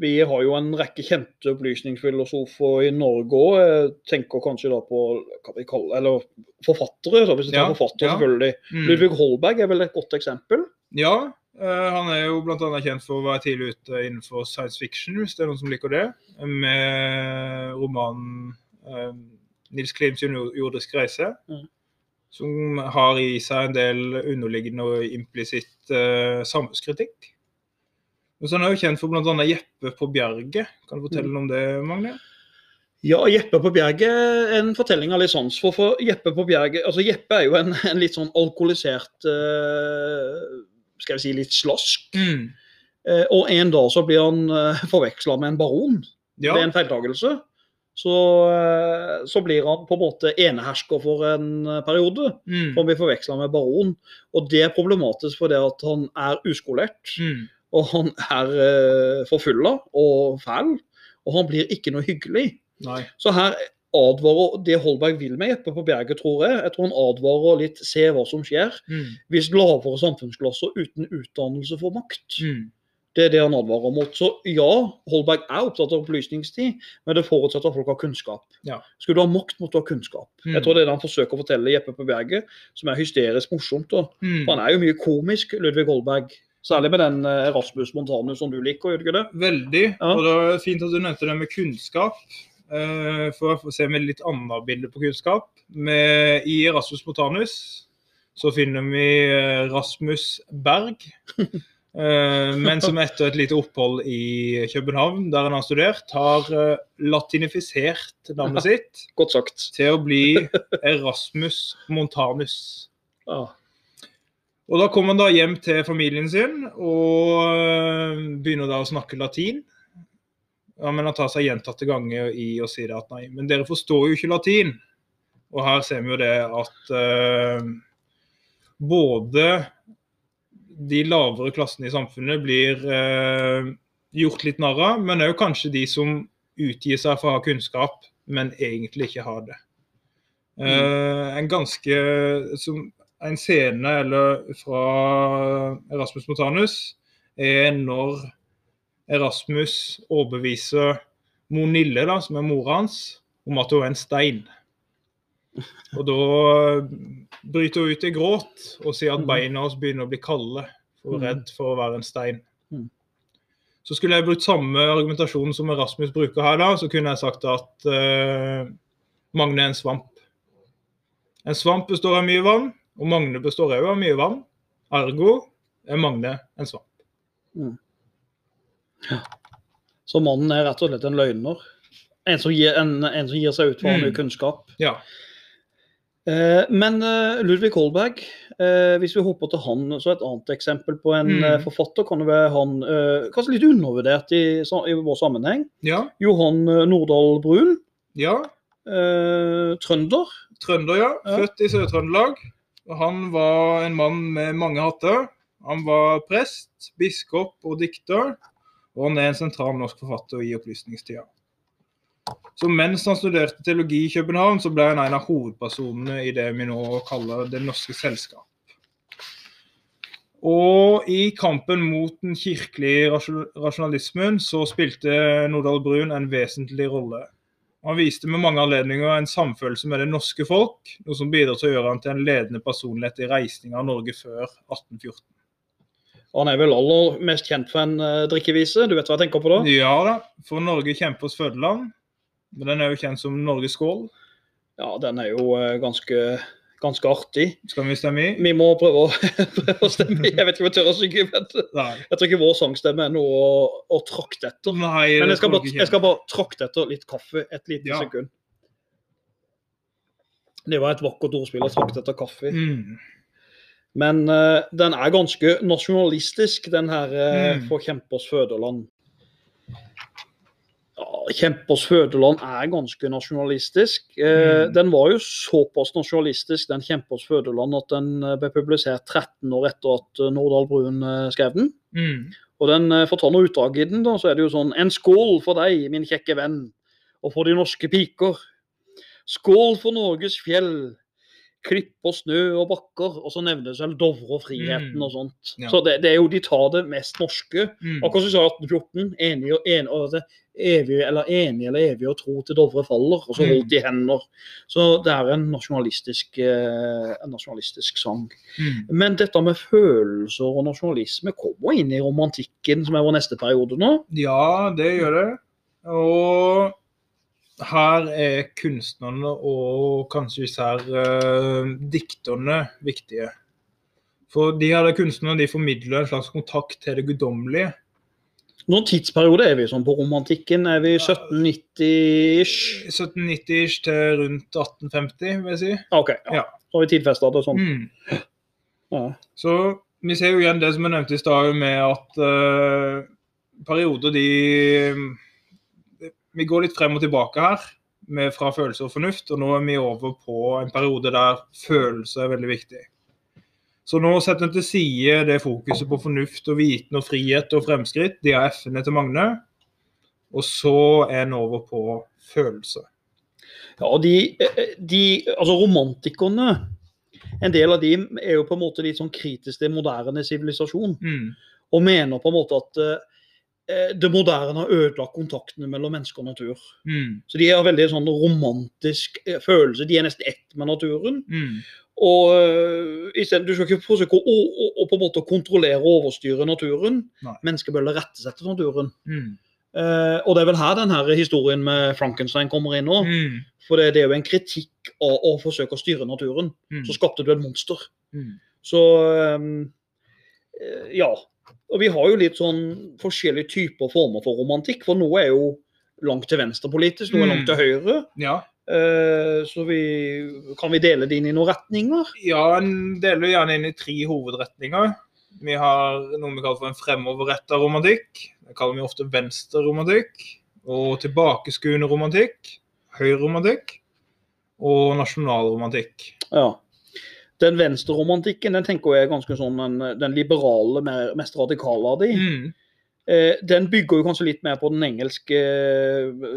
Speaker 1: vi har jo en rekke kjente opplysningsfilosofer i Norge òg. Tenker kanskje da på hva vi kaller, eller forfattere. Da, hvis vi tar
Speaker 2: Ja,
Speaker 1: forfattere,
Speaker 2: ja.
Speaker 1: selvfølgelig.
Speaker 2: Mm.
Speaker 1: Ludvig Holberg er vel et godt eksempel.
Speaker 2: Ja, eh, han er jo bl.a. kjent for å være tidlig ute innenfor science fiction, hvis det er noen som liker det. Med romanen eh, 'Nils Klims jordiske reise'.
Speaker 1: Mm.
Speaker 2: Som har i seg en del underliggende og implisitt eh, samfunnskritikk. Men så han er jo kjent for bl.a. Jeppe på Bjerget. Kan du fortelle noe om det, Magne?
Speaker 1: Ja, Jeppe på Bjerget er en fortelling av litt sans for. For Jeppe på Bjerget altså Jeppe er jo en, en litt sånn alkoholisert uh, Skal vi si litt slask.
Speaker 2: Mm.
Speaker 1: Uh, og en dag så blir han uh, forveksla med en baron.
Speaker 2: Ja.
Speaker 1: er en feiltagelse, så, eh, så blir han på en måte enehersker for en eh, periode.
Speaker 2: Mm.
Speaker 1: For han blir forveksla med baron. Og det er problematisk fordi at han er uskolert.
Speaker 2: Mm.
Speaker 1: Og han er uh, forfulla og fæl. Og han blir ikke noe hyggelig.
Speaker 2: Nei.
Speaker 1: Så her advarer det Holberg vil med Jeppe på berget, tror jeg. Jeg tror han advarer litt se hva som skjer
Speaker 2: Mm.
Speaker 1: hvis lavere samfunnsklasser uten utdannelse får makt.
Speaker 2: Mm.
Speaker 1: Det er det han advarer mot. Så ja, Holberg er opptatt av opplysningstid, men det forutsetter at folk har kunnskap.
Speaker 2: Ja.
Speaker 1: Skulle du ha makt, måtte du ha kunnskap.
Speaker 2: Mm.
Speaker 1: Jeg tror det er det han forsøker å fortelle Jeppe på berget, som er hysterisk morsomt.
Speaker 2: Mm.
Speaker 1: For han er jo mye komisk, Ludvig Holberg. Særlig med den Rasmus Erasmus Montanus som du liker, gjør du ikke det?
Speaker 2: Veldig.
Speaker 1: Ja.
Speaker 2: Og det var fint at du nevnte det med kunnskap. eh, For å se med litt annet bilde på kunnskap. Med, I Rasmus Montanus så finner vi eh, Rasmus Berg. (laughs) eh, Men som etter et lite opphold i København, der han har studert, har eh, latinifisert navnet (laughs) sitt
Speaker 1: Godt sagt.
Speaker 2: til å bli (laughs) Erasmus Montanus.
Speaker 1: Ja.
Speaker 2: Og da kommer han da hjem til familien sin og øh, begynner da å snakke latin. Ja, men han tar seg gjentatte ganger i å si det at nei, men dere forstår jo ikke latin. Og her ser vi jo det at uh, både de lavere klassene i samfunnet blir uh, gjort litt narr av, men òg kanskje de som utgir seg for å ha kunnskap, men egentlig ikke har det. Uh, en ganske som en scene eller fra Erasmus Montanus er når Erasmus overbeviser Monille, da, som er mora hans, om at hun er en stein. Og da bryter hun ut i gråt og sier at
Speaker 1: Mhm.
Speaker 2: beina hennes begynner å bli kalde, for
Speaker 1: er
Speaker 2: redd for å være en stein.
Speaker 1: Mhm.
Speaker 2: Så skulle jeg brukt samme argumentasjon som Erasmus bruker her, da, så kunne jeg sagt at uh, Magne er en svamp. En svamp består av mye vann, og Magne består òg av mye vann. Ergo er Magne en svamp. Ja.
Speaker 1: Så mannen er rett og slett en løgner. En som gir, en, en som gir seg ut for mm. mye
Speaker 2: Mm.
Speaker 1: kunnskap.
Speaker 2: Ja.
Speaker 1: Eh, men eh, Ludvig Holberg, eh, hvis vi hopper til han, så et annet eksempel på en
Speaker 2: Mm.
Speaker 1: forfatter kan det være han Kanskje litt undervurdert i, i vår sammenheng.
Speaker 2: Ja.
Speaker 1: Johan Nordahl Brun.
Speaker 2: ja.
Speaker 1: Trønder.
Speaker 2: Trønder, ja.
Speaker 1: Ja.
Speaker 2: Født i Sør-Trøndelag. Han var en mann med mange hatter. Han var prest, biskop og dikter. Og han er en sentral norsk forfatter i opplysningstida. Så mens han studerte teologi i København, så ble han en av hovedpersonene i det vi nå kaller Det norske selskap. Og i kampen mot den kirkelige rasjonalismen så spilte Nordahl Brun en vesentlig rolle. Han viste med mange anledninger en samfølelse med det norske folk, noe som bidrar til å gjøre han til en ledende personlighet i reisning av Norge før 1814.
Speaker 1: Han er vel aller mest kjent for en uh, drikkevise. Du vet hva jeg tenker på da?
Speaker 2: Ja da, for Norge kjempers fødeland, men den er jo kjent som Norges skål.
Speaker 1: Ja, den er jo uh, ganske, ganske artig.
Speaker 2: Skal vi stemme i?
Speaker 1: Vi må prøve å, (laughs) prøve å stemme. Jeg vet ikke om jeg tør å synge, men jeg tror ikke vår sangstemme er noe å, å trakte etter.
Speaker 2: Nei
Speaker 1: Men jeg skal, bare, jeg skal bare trakte etter litt kaffe et lite
Speaker 2: Ja.
Speaker 1: sekund. Det var et vakkert ordspill å trakte etter kaffe.
Speaker 2: Mm.
Speaker 1: Men uh, den er ganske nasjonalistisk, den her uh,
Speaker 2: Mm.
Speaker 1: For kjempers fødeland. Kjempers fødeland er ganske nasjonalistisk. Eh,
Speaker 2: Mm.
Speaker 1: Den var jo såpass nasjonalistisk, den Kjempers fødeland, at den eh, ble publisert 13 år etter at eh, Nordahl Brun skrev den.
Speaker 2: Mm.
Speaker 1: Og den, For å ta noe utdrag i den, da, så er det jo sånn En skål for deg, min kjekke venn, og for de norske piker. Skål for Norges fjell, klipp og snø og bakker. Og så nevnes vel Dovre og friheten
Speaker 2: Mm.
Speaker 1: og sånt.
Speaker 2: Ja.
Speaker 1: Så det, det er jo, de tar det mest norske.
Speaker 2: Mm.
Speaker 1: Akkurat som du sa i 1814. Enig og en, og det, evig, eller enig eller evig å tro til Dovre faller, og så
Speaker 2: Mm.
Speaker 1: holdt de hender. Så det er en nasjonalistisk, eh, en nasjonalistisk sang.
Speaker 2: Mm.
Speaker 1: Men dette med følelser og nasjonalisme kommer inn i romantikken, som er vår neste periode nå.
Speaker 2: Ja, det gjør det. Og her er kunstnerne og kanskje især eh, dikterne viktige. For de her kunstnerne de formidler en slags kontakt til det guddommelige.
Speaker 1: Noen tidsperiode er vi sånn på romantikken? Er vi 1790-ish?
Speaker 2: 1790-ish til rundt 1850, vil jeg si.
Speaker 1: Ah, OK, ja.
Speaker 2: Ja.
Speaker 1: så har vi tidfesta det sånn.
Speaker 2: Mm.
Speaker 1: Ja.
Speaker 2: Så vi ser jo igjen det som jeg nevnte i stad, med at eh, perioder de Vi går litt frem og tilbake her, med fra følelse og fornuft, og nå er vi over på en periode der følelse er veldig viktig. Så nå setter en til side det fokuset på fornuft og viten og frihet og fremskritt, de er F-ene til Magne, og så er en over på følelse.
Speaker 1: Ja, og de, de Altså, romantikerne En del av de er jo på en måte litt sånn kritisk til moderne sivilisasjon.
Speaker 2: Mm.
Speaker 1: Og mener på en måte at eh, det moderne har ødelagt kontaktene mellom menneske og natur.
Speaker 2: Mm.
Speaker 1: Så de har veldig sånn romantisk eh, følelse. De er nesten ett med naturen.
Speaker 2: Mm.
Speaker 1: Og øh, stedet, Du skal ikke forsøke å, å, å på en måte kontrollere og overstyre naturen.
Speaker 2: Nei.
Speaker 1: Mennesket bør rettesette naturen.
Speaker 2: Mm.
Speaker 1: Eh, og det er vel her den her historien med Frankenstein kommer inn nå.
Speaker 2: Mm.
Speaker 1: For det, det er jo en kritikk av å forsøke å styre naturen.
Speaker 2: Mm.
Speaker 1: Så skapte du et monster.
Speaker 2: Mm.
Speaker 1: Så eh, ja. Og vi har jo litt sånn forskjellige typer former for romantikk. For noe er jo langt til venstre politisk, noe er langt
Speaker 2: Mm.
Speaker 1: til høyre.
Speaker 2: Ja.
Speaker 1: Eh, så vi, kan vi dele det inn i noen retninger?
Speaker 2: Ja, en deler gjerne inn i tre hovedretninger. Vi har noe vi kaller for en fremoverretta romantikk. Det kaller vi ofte venstreromantikk. Og tilbakeskuende romantikk. Høyreromantikk. Og nasjonalromantikk.
Speaker 1: Ja. Den venstreromantikken den tenker jeg er ganske sånn den, den liberale, mer, mest radikale av de.
Speaker 2: Mm.
Speaker 1: Eh, den bygger jo kanskje litt mer på den engelske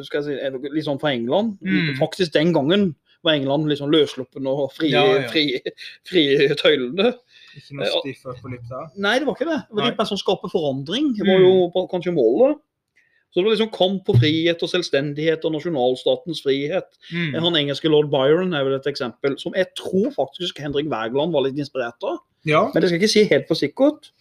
Speaker 1: skal jeg si, eh, Litt sånn fra England.
Speaker 2: Mm.
Speaker 1: Faktisk den gangen var England litt sånn løssluppen og frie,
Speaker 2: Ja, ja.
Speaker 1: fri, fri tøylene.
Speaker 2: Ikke noe stiff upper lip.
Speaker 1: Nei, det var ikke det. Det var
Speaker 2: Nei.
Speaker 1: litt mer sånn skape forandring. Det var
Speaker 2: Mm.
Speaker 1: jo på- kanskje målet. Så det var liksom kamp for frihet og selvstendighet og nasjonalstatens frihet.
Speaker 2: Mm.
Speaker 1: Han engelske lord Byron er vel et eksempel som jeg tror faktisk Henrik Wergeland var litt inspirert av.
Speaker 2: Ja.
Speaker 1: Men det skal jeg ikke si helt for sikkert.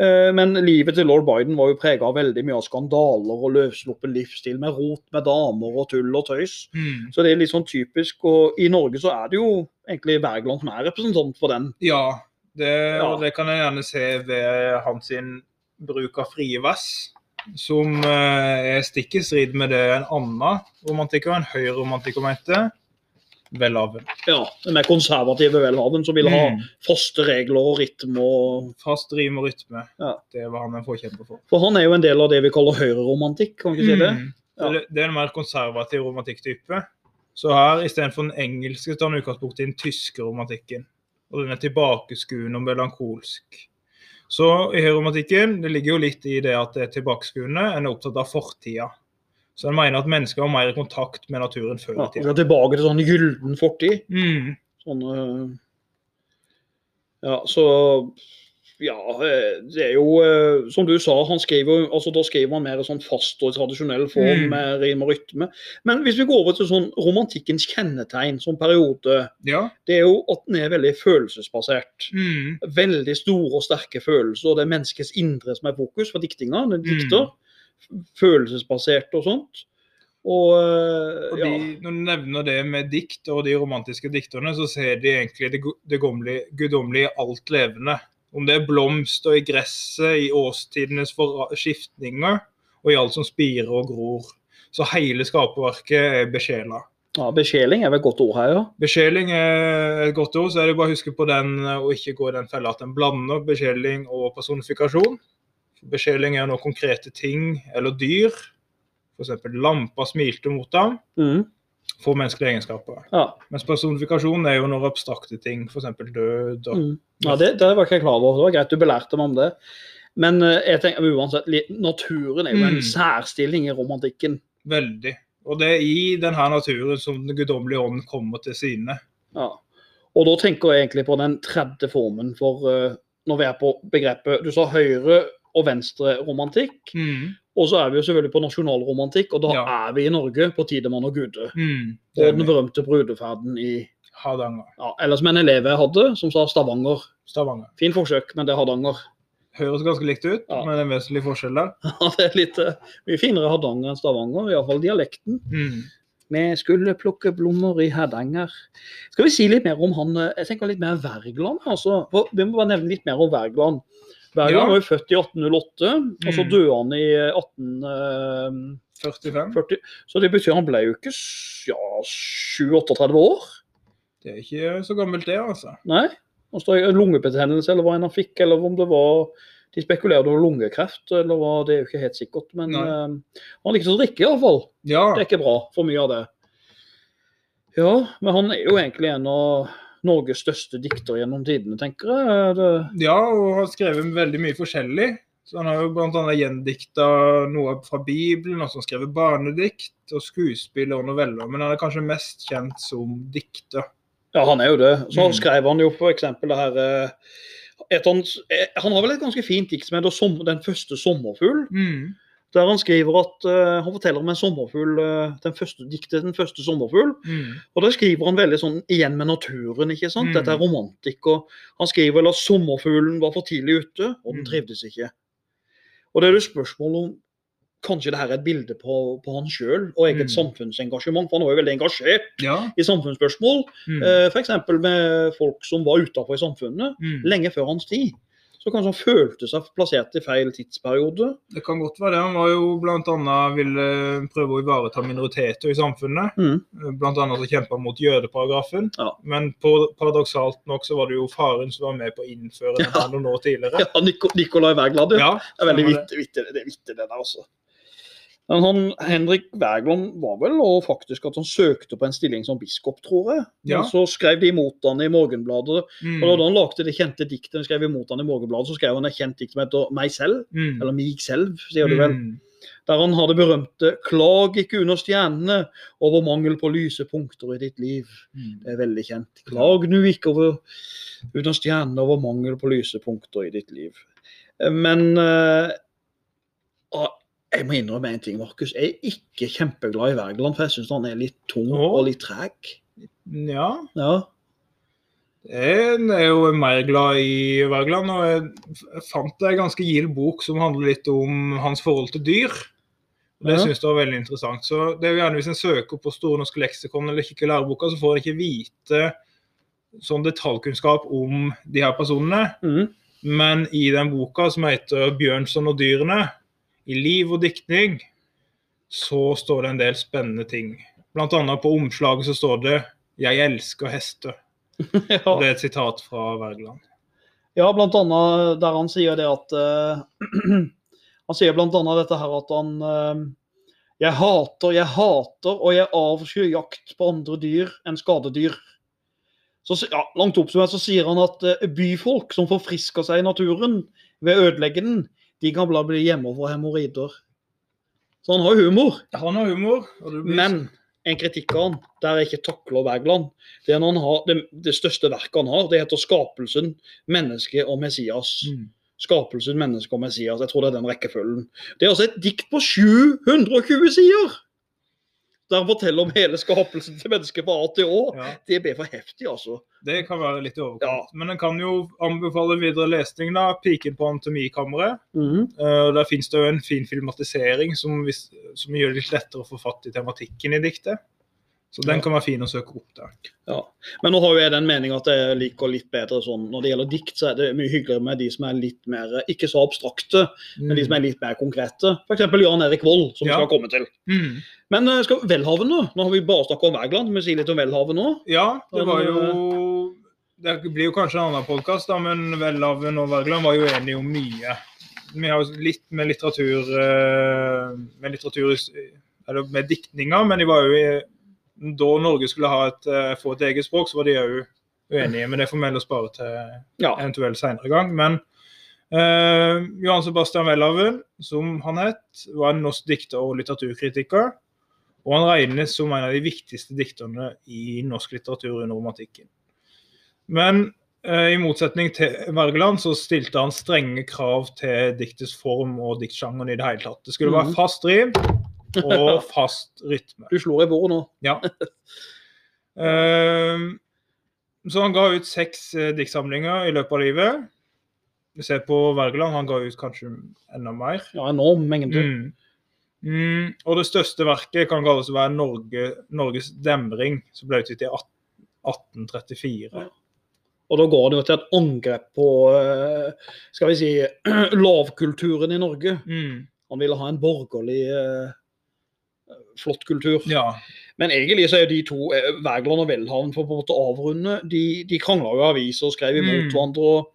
Speaker 1: Eh, Men livet til lord Biden var jo prega av veldig mye av skandaler og løssluppen livsstil, med rot med damer og tull og tøys.
Speaker 2: Mm.
Speaker 1: Så det er litt sånn typisk. Og i Norge så er det jo egentlig Wergeland som er representant for den.
Speaker 2: ja. Det, og det kan jeg gjerne se ved hans bruk av frie vers. Som eh, er stikk i strid med det en annen romantiker, en høyromantiker, mente. Welhaven.
Speaker 1: Ja, Den mer konservative Welhaven som ville ha
Speaker 2: Mm.
Speaker 1: faste regler og rytme. og
Speaker 2: Fast rim og rytme.
Speaker 1: Ja.
Speaker 2: Det var han en forkjemper for.
Speaker 1: For han er jo en del av det vi kaller høyreromantikk, kan vi ikke si det?
Speaker 2: Mm.
Speaker 1: Ja.
Speaker 2: Det er en mer konservativ romantikktype. Så her, istedenfor den engelske, tar han utgangspunkt i den tyske romantikken. Og den er tilbakeskuende og melankolsk. Så i høyromantikken det ligger jo litt i det at det er tilbakeskuende. En er opptatt av fortida. Så en mener at mennesker har mer i kontakt med naturen før i tida.
Speaker 1: Ja, tilbake til sånn gylden fortid.
Speaker 2: Mm.
Speaker 1: Sånn, øh, ja, så Ja, øh, det er jo øh, Som du sa, han skriver altså Da skriver han mer i sånn fast og tradisjonell form
Speaker 2: Mm.
Speaker 1: med rim og rytme. Men hvis vi går over til sånn romantikkens kjennetegn som periode,
Speaker 2: Ja.
Speaker 1: det er jo at den er veldig følelsesbasert.
Speaker 2: Mm.
Speaker 1: Veldig store og sterke følelser, og det er menneskets indre som er fokus for diktinga. Den dikter dikter. Følelsesbasert og sånt. Og, øh,
Speaker 2: Og
Speaker 1: ja.
Speaker 2: når du nevner det med dikt og de romantiske dikterne, så ser de egentlig det, det guddommelige i alt levende. Om det er blomster i gresset, i årstidenes skiftninger, og i alt som spirer og gror. Så hele skaperverket er besjela.
Speaker 1: Ja, Besjeling er vel et godt ord her, ja.
Speaker 2: Besjeling er et godt ord, så er det bare å huske på den og ikke gå i den fella at en blander besjeling og personifikasjon. Besjeling er noen konkrete ting eller dyr. F.eks. lampa smilte mot ham,
Speaker 1: Mhm.
Speaker 2: Får menneskelige egenskaper.
Speaker 1: ja.
Speaker 2: Mens personifikasjon er jo noen abstrakte ting, f.eks. død. Og...
Speaker 1: Mm. Ja, det, det var ikke jeg klar over. Det var greit du belærte meg om det. Men eh, jeg tenker uansett, naturen er jo en
Speaker 2: Mm.
Speaker 1: særstilling i romantikken.
Speaker 2: Veldig. Og det er i denne naturen som den guddommelige ånd kommer til sine.
Speaker 1: Ja. Og da tenker jeg egentlig på den tredje formen for eh, når vi er på begrepet Du sa høyre og venstre romantikk.
Speaker 2: Mm.
Speaker 1: Og så er vi jo selvfølgelig på nasjonalromantikk, og da
Speaker 2: Ja.
Speaker 1: er vi i Norge på Tidemann og Gude.
Speaker 2: Mm.
Speaker 1: Og den berømte brudeferden i
Speaker 2: Hardanger.
Speaker 1: ja, Eller som en elev jeg hadde, som sa Stavanger.
Speaker 2: Stavanger.
Speaker 1: Fin forsøk, men det er Hardanger.
Speaker 2: Høres ganske likt ut,
Speaker 1: Ja.
Speaker 2: men det er en vesentlig forskjell der. (laughs)
Speaker 1: Ja, det er litt uh, mye finere Hardanger enn Stavanger, iallfall dialekten.
Speaker 2: Mm.
Speaker 1: Vi skulle plukke blomster i Hardanger. Skal vi si litt mer om han eh, Jeg tenker litt mer Wergeland. altså. For Vi må bare nevne litt mer om Wergeland. Wergeland
Speaker 2: Ja.
Speaker 1: var jo født i 1808, og så
Speaker 2: Mm.
Speaker 1: døde han i eh, 1840.
Speaker 2: 45.
Speaker 1: Så det betyr han ble jo ikke ja, 37-38 år.
Speaker 2: Det er ikke så gammelt, det, altså.
Speaker 1: Nei. Og så er lungebetennelse, eller hva enn han fikk, eller om det var De spekulerte over lungekreft, eller hva, det er jo ikke helt sikkert. Men eh, han likte å drikke, iallfall.
Speaker 2: Ja.
Speaker 1: Det er ikke bra, for mye av det. Ja, men han er jo egentlig en av Norges største dikter gjennom tidene, tenker jeg. Det,
Speaker 2: ja, og har skrevet veldig mye forskjellig. Så Han har jo bl.a. gjendikta noe fra Bibelen, og så skrevet barnedikt og skuespill og noveller. Men han er kanskje mest kjent som dikter.
Speaker 1: ja, han er jo det. Så
Speaker 2: Mm.
Speaker 1: skrev han jo eksempel det her eh, et han, eh, han har vel et ganske fint dikt som heter 'Den første sommerfugl'.
Speaker 2: Mm.
Speaker 1: Der han skriver at uh, han forteller om en sommerfugl, uh, den første diktet 'Den første sommerfugl'.
Speaker 2: Mm.
Speaker 1: Og der skriver han veldig sånn igjen med naturen, ikke sant.
Speaker 2: Mm.
Speaker 1: Dette er romantikk. og Han skriver vel at sommerfuglen var for tidlig ute, og den
Speaker 2: Mm.
Speaker 1: trivdes ikke. Og det er jo spørsmål om kanskje det her er et bilde på, på han sjøl og eget
Speaker 2: Mm.
Speaker 1: samfunnsengasjement. For han var jo veldig engasjert
Speaker 2: Ja.
Speaker 1: i samfunnsspørsmål.
Speaker 2: Mm.
Speaker 1: Eh, F.eks. med folk som var utafor i samfunnet
Speaker 2: Mm.
Speaker 1: lenge før hans tid. Så kanskje han følte seg plassert i feil tidsperiode.
Speaker 2: Det kan godt være det. Han var jo bl.a. ville prøve å ivareta minoriteter i samfunnet.
Speaker 1: Mm.
Speaker 2: Annet så kjempa han mot jødeparagrafen.
Speaker 1: Ja.
Speaker 2: Men på, paradoksalt nok så var det jo faren som var med på å innføre den
Speaker 1: Ja.
Speaker 2: noen år tidligere. (laughs)
Speaker 1: Ja, Nikolai Wergeland, ja. Det er veldig
Speaker 2: det.
Speaker 1: vittig, det er det der, altså. Men han, Henrik Wergeland var vel og faktisk at han søkte på en stilling som biskop, tror jeg.
Speaker 2: Ja.
Speaker 1: Men så skrev de imot han i Morgenbladet.
Speaker 2: Mm.
Speaker 1: Og da han lagde det kjente diktet han skrev imot han i Morgenbladet, så skrev han et kjent dikt som heter 'Meg selv',
Speaker 2: Mm.
Speaker 1: eller 'Mig selv', sier du vel.
Speaker 2: Mm.
Speaker 1: Der han har det berømte 'Klag ikke under stjernene over mangel på lyse punkter i ditt liv'.
Speaker 2: Mm.
Speaker 1: Det er veldig kjent. Klag nu ikke over, under stjernene over mangel på lyse punkter i ditt liv. Men ah, jeg må innrømme en ting, Markus. Jeg er ikke kjempeglad i Wergeland, for jeg syns han er litt tung
Speaker 2: Åh.
Speaker 1: og litt treg.
Speaker 2: Ja,
Speaker 1: Ja.
Speaker 2: jeg er jo mer glad i Wergeland. Og jeg fant en ganske gild bok som handler litt om hans forhold til dyr. Og Det
Speaker 1: Ja.
Speaker 2: synes jeg var veldig interessant. Så det er jo gjerne Hvis en søker på Store norske leksikon eller kikker i læreboka, så får en ikke vite sånn detaljkunnskap om de her personene.
Speaker 1: Mm.
Speaker 2: Men i den boka som heter 'Bjørnson og dyrene', i liv og diktning, så står det en del spennende ting. Blant annet på omslaget så står det 'Jeg elsker hester'. (laughs)
Speaker 1: ja.
Speaker 2: Det er et sitat fra Wergeland.
Speaker 1: ja, blant annet der han sier det at uh, (clears throat) Han sier blant annet dette her at han uh, Jeg hater, jeg hater og jeg avskyr jakt på andre dyr enn skadedyr. Så, ja, langt oppsummert så sier han at uh, byfolk som forfrisker seg i naturen ved å ødelegge den, de kan bare bli hjemme for hemoroider. Så han har humor.
Speaker 2: Han har humor. Og blir
Speaker 1: Men en kritikk av han, der jeg ikke takler Wergeland, det er det, det største verket han har, det heter 'Skapelsen, menneske og Messias'.
Speaker 2: Mm.
Speaker 1: Skapelsen, menneske og Messias. Jeg tror det er den rekkefølgen. Det er altså et dikt på 720 sider! Der han forteller om hele skapelsen til mennesket fra A til Å.
Speaker 2: Ja,
Speaker 1: Det blir for heftig, altså.
Speaker 2: det kan være litt i overkant.
Speaker 1: Ja.
Speaker 2: Men en kan jo anbefale videre lesning, da. 'Piken på anatomikammeret.
Speaker 1: Mhm.
Speaker 2: Uh, der finnes det jo en fin filmatisering som, som gjør det litt lettere å få fatt i tematikken i diktet. Så den kan være fin å søke opp der.
Speaker 1: Ja. Men nå har jo jeg den meninga at jeg liker litt bedre sånn Når det gjelder dikt, så er det mye hyggeligere med de som er litt mer ikke så abstrakte, men de som er litt mer konkrete. F.eks. Jan Erik Vold, som vi
Speaker 2: Ja.
Speaker 1: skal komme til.
Speaker 2: Mm.
Speaker 1: Men eh, skal Welhaven, nå? Nå har vi bare snakket om Wergeland. Skal si litt om Welhaven nå?
Speaker 2: Ja, det var jo Det blir jo kanskje en annen podkast, men Welhaven og Wergeland var jo enige om mye. Vi har jo litt med litteratur eh, Med litteratur Eller med diktninger, men de var jo i, Da Norge skulle ha et, eh, få et eget språk, så var de òg uenige. Men det får vi heller spare til
Speaker 1: Ja.
Speaker 2: eventuelt senere gang. Men eh, Johan Sebastian Welhaven, som han het, var en norsk dikter og litteraturkritiker. Og han regnes som en av de viktigste dikterne i norsk litteratur under romantikken. Men eh, i motsetning til Wergeland så stilte han strenge krav til diktets form og diktsjangeren i det hele tatt. Det skulle være
Speaker 1: Mhm.
Speaker 2: fast rim (laughs) og fast rytme.
Speaker 1: Du slår i bordet nå.
Speaker 2: Ja. (laughs) Ehm, så han ga ut seks eh, diktsamlinger i løpet av livet. Vi ser på Wergeland, han ga ut kanskje enda mer.
Speaker 1: Ja, enorm mengde.
Speaker 2: Mm. Mm, og det største verket kan kalles å være Norge, Norges demring, som ble utgitt i 18- 1834.
Speaker 1: Og da går det jo til et angrep på eh, skal vi si, (clears throat) lavkulturen i Norge.
Speaker 2: Mm.
Speaker 1: Han ville ha en borgerlig eh, flott kultur.
Speaker 2: Ja.
Speaker 1: Men egentlig så er jo de to, eh, Wergeland og Welhaven, for på en måte å avrunde, de, de krangla jo aviser og skrev imot
Speaker 2: Mm.
Speaker 1: hverandre. og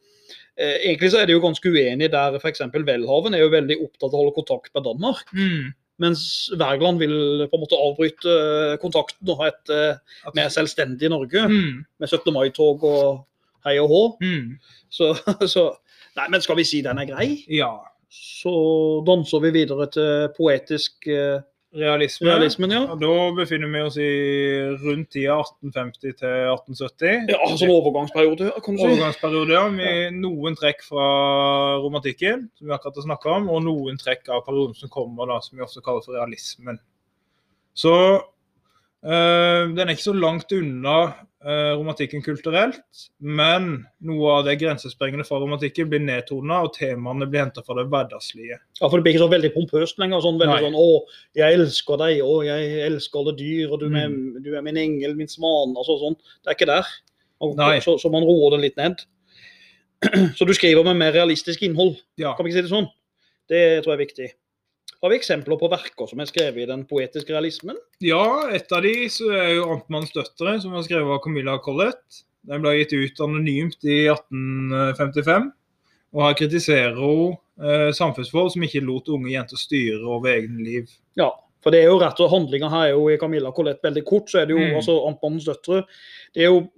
Speaker 1: eh, Egentlig så er de jo ganske uenige der f.eks. Welhaven er jo veldig opptatt av å holde kontakt med Danmark.
Speaker 2: Mm.
Speaker 1: Mens Wergeland vil på en måte avbryte eh, kontakten og ha et eh, mer selvstendig Norge.
Speaker 2: Mm.
Speaker 1: Med 17. mai-tog og hei og hå.
Speaker 2: Mm.
Speaker 1: Så, (laughs) så Nei, men skal vi si den er grei,
Speaker 2: Ja.
Speaker 1: så danser vi videre til poetisk eh,
Speaker 2: Realisme.
Speaker 1: realismen, ja.
Speaker 2: Og da befinner vi oss i rundt tida 1850 til 1870.
Speaker 1: Ja, sånn overgangsperiode, kan du si.
Speaker 2: Overgangsperiode, ja, med noen trekk fra romantikken, som vi akkurat har snakka om, og noen trekk av perioden som kommer, da, som vi ofte kaller for realismen. Så øh, den er ikke så langt unna romantikken kulturelt, men noe av det grensesprengende fra romantikken blir nedtona, og temaene blir henta fra det hverdagslige.
Speaker 1: Ja, for det blir ikke så veldig pompøst lenger. sånn veldig
Speaker 2: Nei.
Speaker 1: sånn 'Å, jeg elsker deg, å, jeg elsker alle dyr, og du, er,
Speaker 2: Mm.
Speaker 1: du er min engel, min svan'. altså sånn. Det er ikke der. Og, så, så man roer det litt ned. (clears throat) Så du skriver med mer realistisk innhold,
Speaker 2: Ja.
Speaker 1: kan vi ikke si det sånn? Det tror jeg er viktig. Har vi eksempler på verker som er skrevet i den poetiske realismen?
Speaker 2: Ja, et av de så er jo 'Amtmannens døtre', som var skrevet av Camilla Collett. Den ble gitt ut anonymt i 1855. Og her kritiserer hun eh, samfunnsforhold som ikke lot unge jenter styre over egne liv.
Speaker 1: Ja, for det er jo rett og handlinga her er jo i Camilla Collett veldig kort, så er det jo
Speaker 2: Mm.
Speaker 1: altså Amtmannens døtre. Det er jo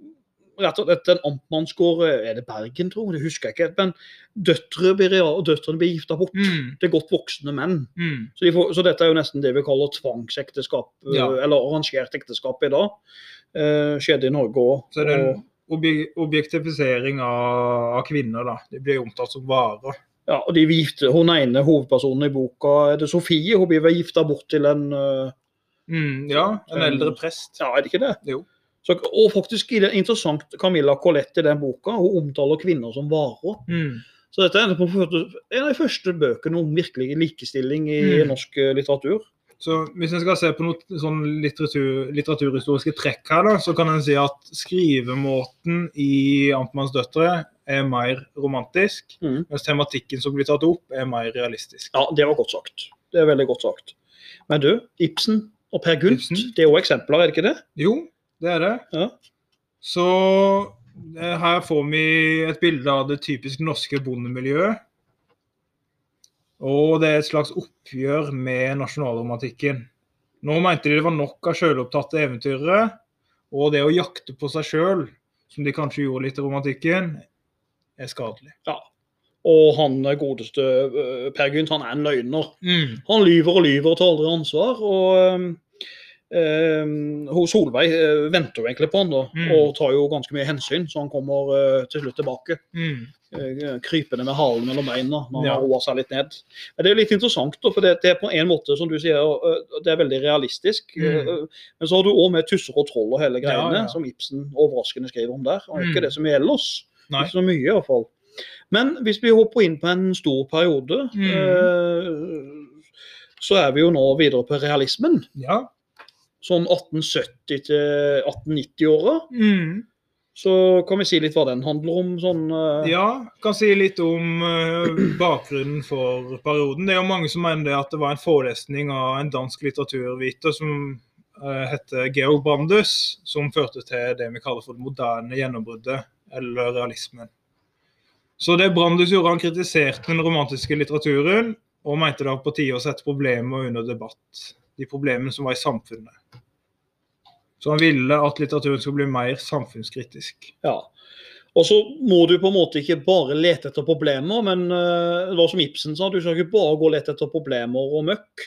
Speaker 1: rett og slett en amtmannsgård Er det Bergen, tror jeg? Det husker jeg ikke. Men døtre blir, og døtrene blir gifta bort.
Speaker 2: Mm,
Speaker 1: Det er godt voksne menn.
Speaker 2: mm,
Speaker 1: Så, får, så dette er jo nesten det vi kaller tvangsekteskap, eh,
Speaker 2: Ja.
Speaker 1: eller arrangert ekteskap i dag. Eh, skjedde i Norge òg.
Speaker 2: Så det en objektifisering av, av kvinner, da. De blir omtalt som varer.
Speaker 1: Ja, og de gifte, Hun ene hovedpersonen i boka, er det Sofie? Hun blir vel gifta bort til en eh,
Speaker 2: Mm, ja, en eldre prest.
Speaker 1: Ja, er det ikke det?
Speaker 2: Jo.
Speaker 1: Så, og faktisk er det interessant, Camilla Collett i den boka, hun omtaler kvinner som varer.
Speaker 2: Mm,
Speaker 1: Så dette er en av de første bøkene om virkelig likestilling i
Speaker 2: Mm.
Speaker 1: norsk eh, litteratur.
Speaker 2: Så hvis en skal se på noen sånn litteratur, litteraturhistoriske trekk her, da, så kan en si at skrivemåten i Amtmanns døtre er mer romantisk,
Speaker 1: Mm.
Speaker 2: mens tematikken som blir tatt opp, er mer realistisk.
Speaker 1: Ja, det var godt sagt. Det er veldig godt sagt. Men du, Ibsen og Per Gunt,
Speaker 2: Ibsen.
Speaker 1: det er jo eksempler, er det ikke det?
Speaker 2: Jo, det er det.
Speaker 1: Ja.
Speaker 2: Så eh, her får vi et bilde av det typisk norske bondemiljøet. Og det er et slags oppgjør med nasjonalromantikken. Nå mente de det var nok av sjølopptatte eventyrere, og det å jakte på seg sjøl, som de kanskje gjorde litt i romantikken, er skadelig.
Speaker 1: Ja. Og han godeste eh, Per Gynt, han er en løgner.
Speaker 2: Mm.
Speaker 1: Han lyver og lyver og tar aldri ansvar. og um, Solveig eh, venter jo egentlig på han da,
Speaker 2: Mm.
Speaker 1: og tar jo ganske mye hensyn, så han kommer eh, til slutt tilbake.
Speaker 2: Mm.
Speaker 1: eh, krypende med halen mellom beina når han
Speaker 2: Ja.
Speaker 1: har roa seg litt ned. Men Det er jo litt interessant, da, for det, det er på en måte, som du sier, det er veldig realistisk.
Speaker 2: Mm.
Speaker 1: Men så har du òg med tusser og troll og hele greiene,
Speaker 2: Ja, ja.
Speaker 1: som Ibsen overraskende skriver om der. Og
Speaker 2: Mm.
Speaker 1: ikke det som gjelder oss.
Speaker 2: Nei.
Speaker 1: Ikke så mye, i hvert fall. Men hvis vi hopper inn på en stor periode,
Speaker 2: Mm.
Speaker 1: eh, så er vi jo nå videre på realismen.
Speaker 2: Ja.
Speaker 1: Sånn 1870 til 1890-åra.
Speaker 2: Mm.
Speaker 1: Så kan vi si litt hva den handler om. sånn... uh...
Speaker 2: Ja, kan si litt om uh, bakgrunnen for perioden. Det er jo mange som mener det at det var en forelesning av en dansk litteraturviter som uh, heter Georg Brandes, som førte til det vi kaller for det moderne gjennombruddet, eller realismen. Så det Brandes gjorde, han kritiserte den romantiske litteraturen, og mente det var på tide å sette problemer under debatt. De problemene som var i samfunnet. Så han ville at litteraturen skulle bli mer samfunnskritisk.
Speaker 1: Ja. Og så må du på en måte ikke bare lete etter problemer, men uh, var som Ibsen sa, du skal ikke bare gå og lete etter problemer og møkk.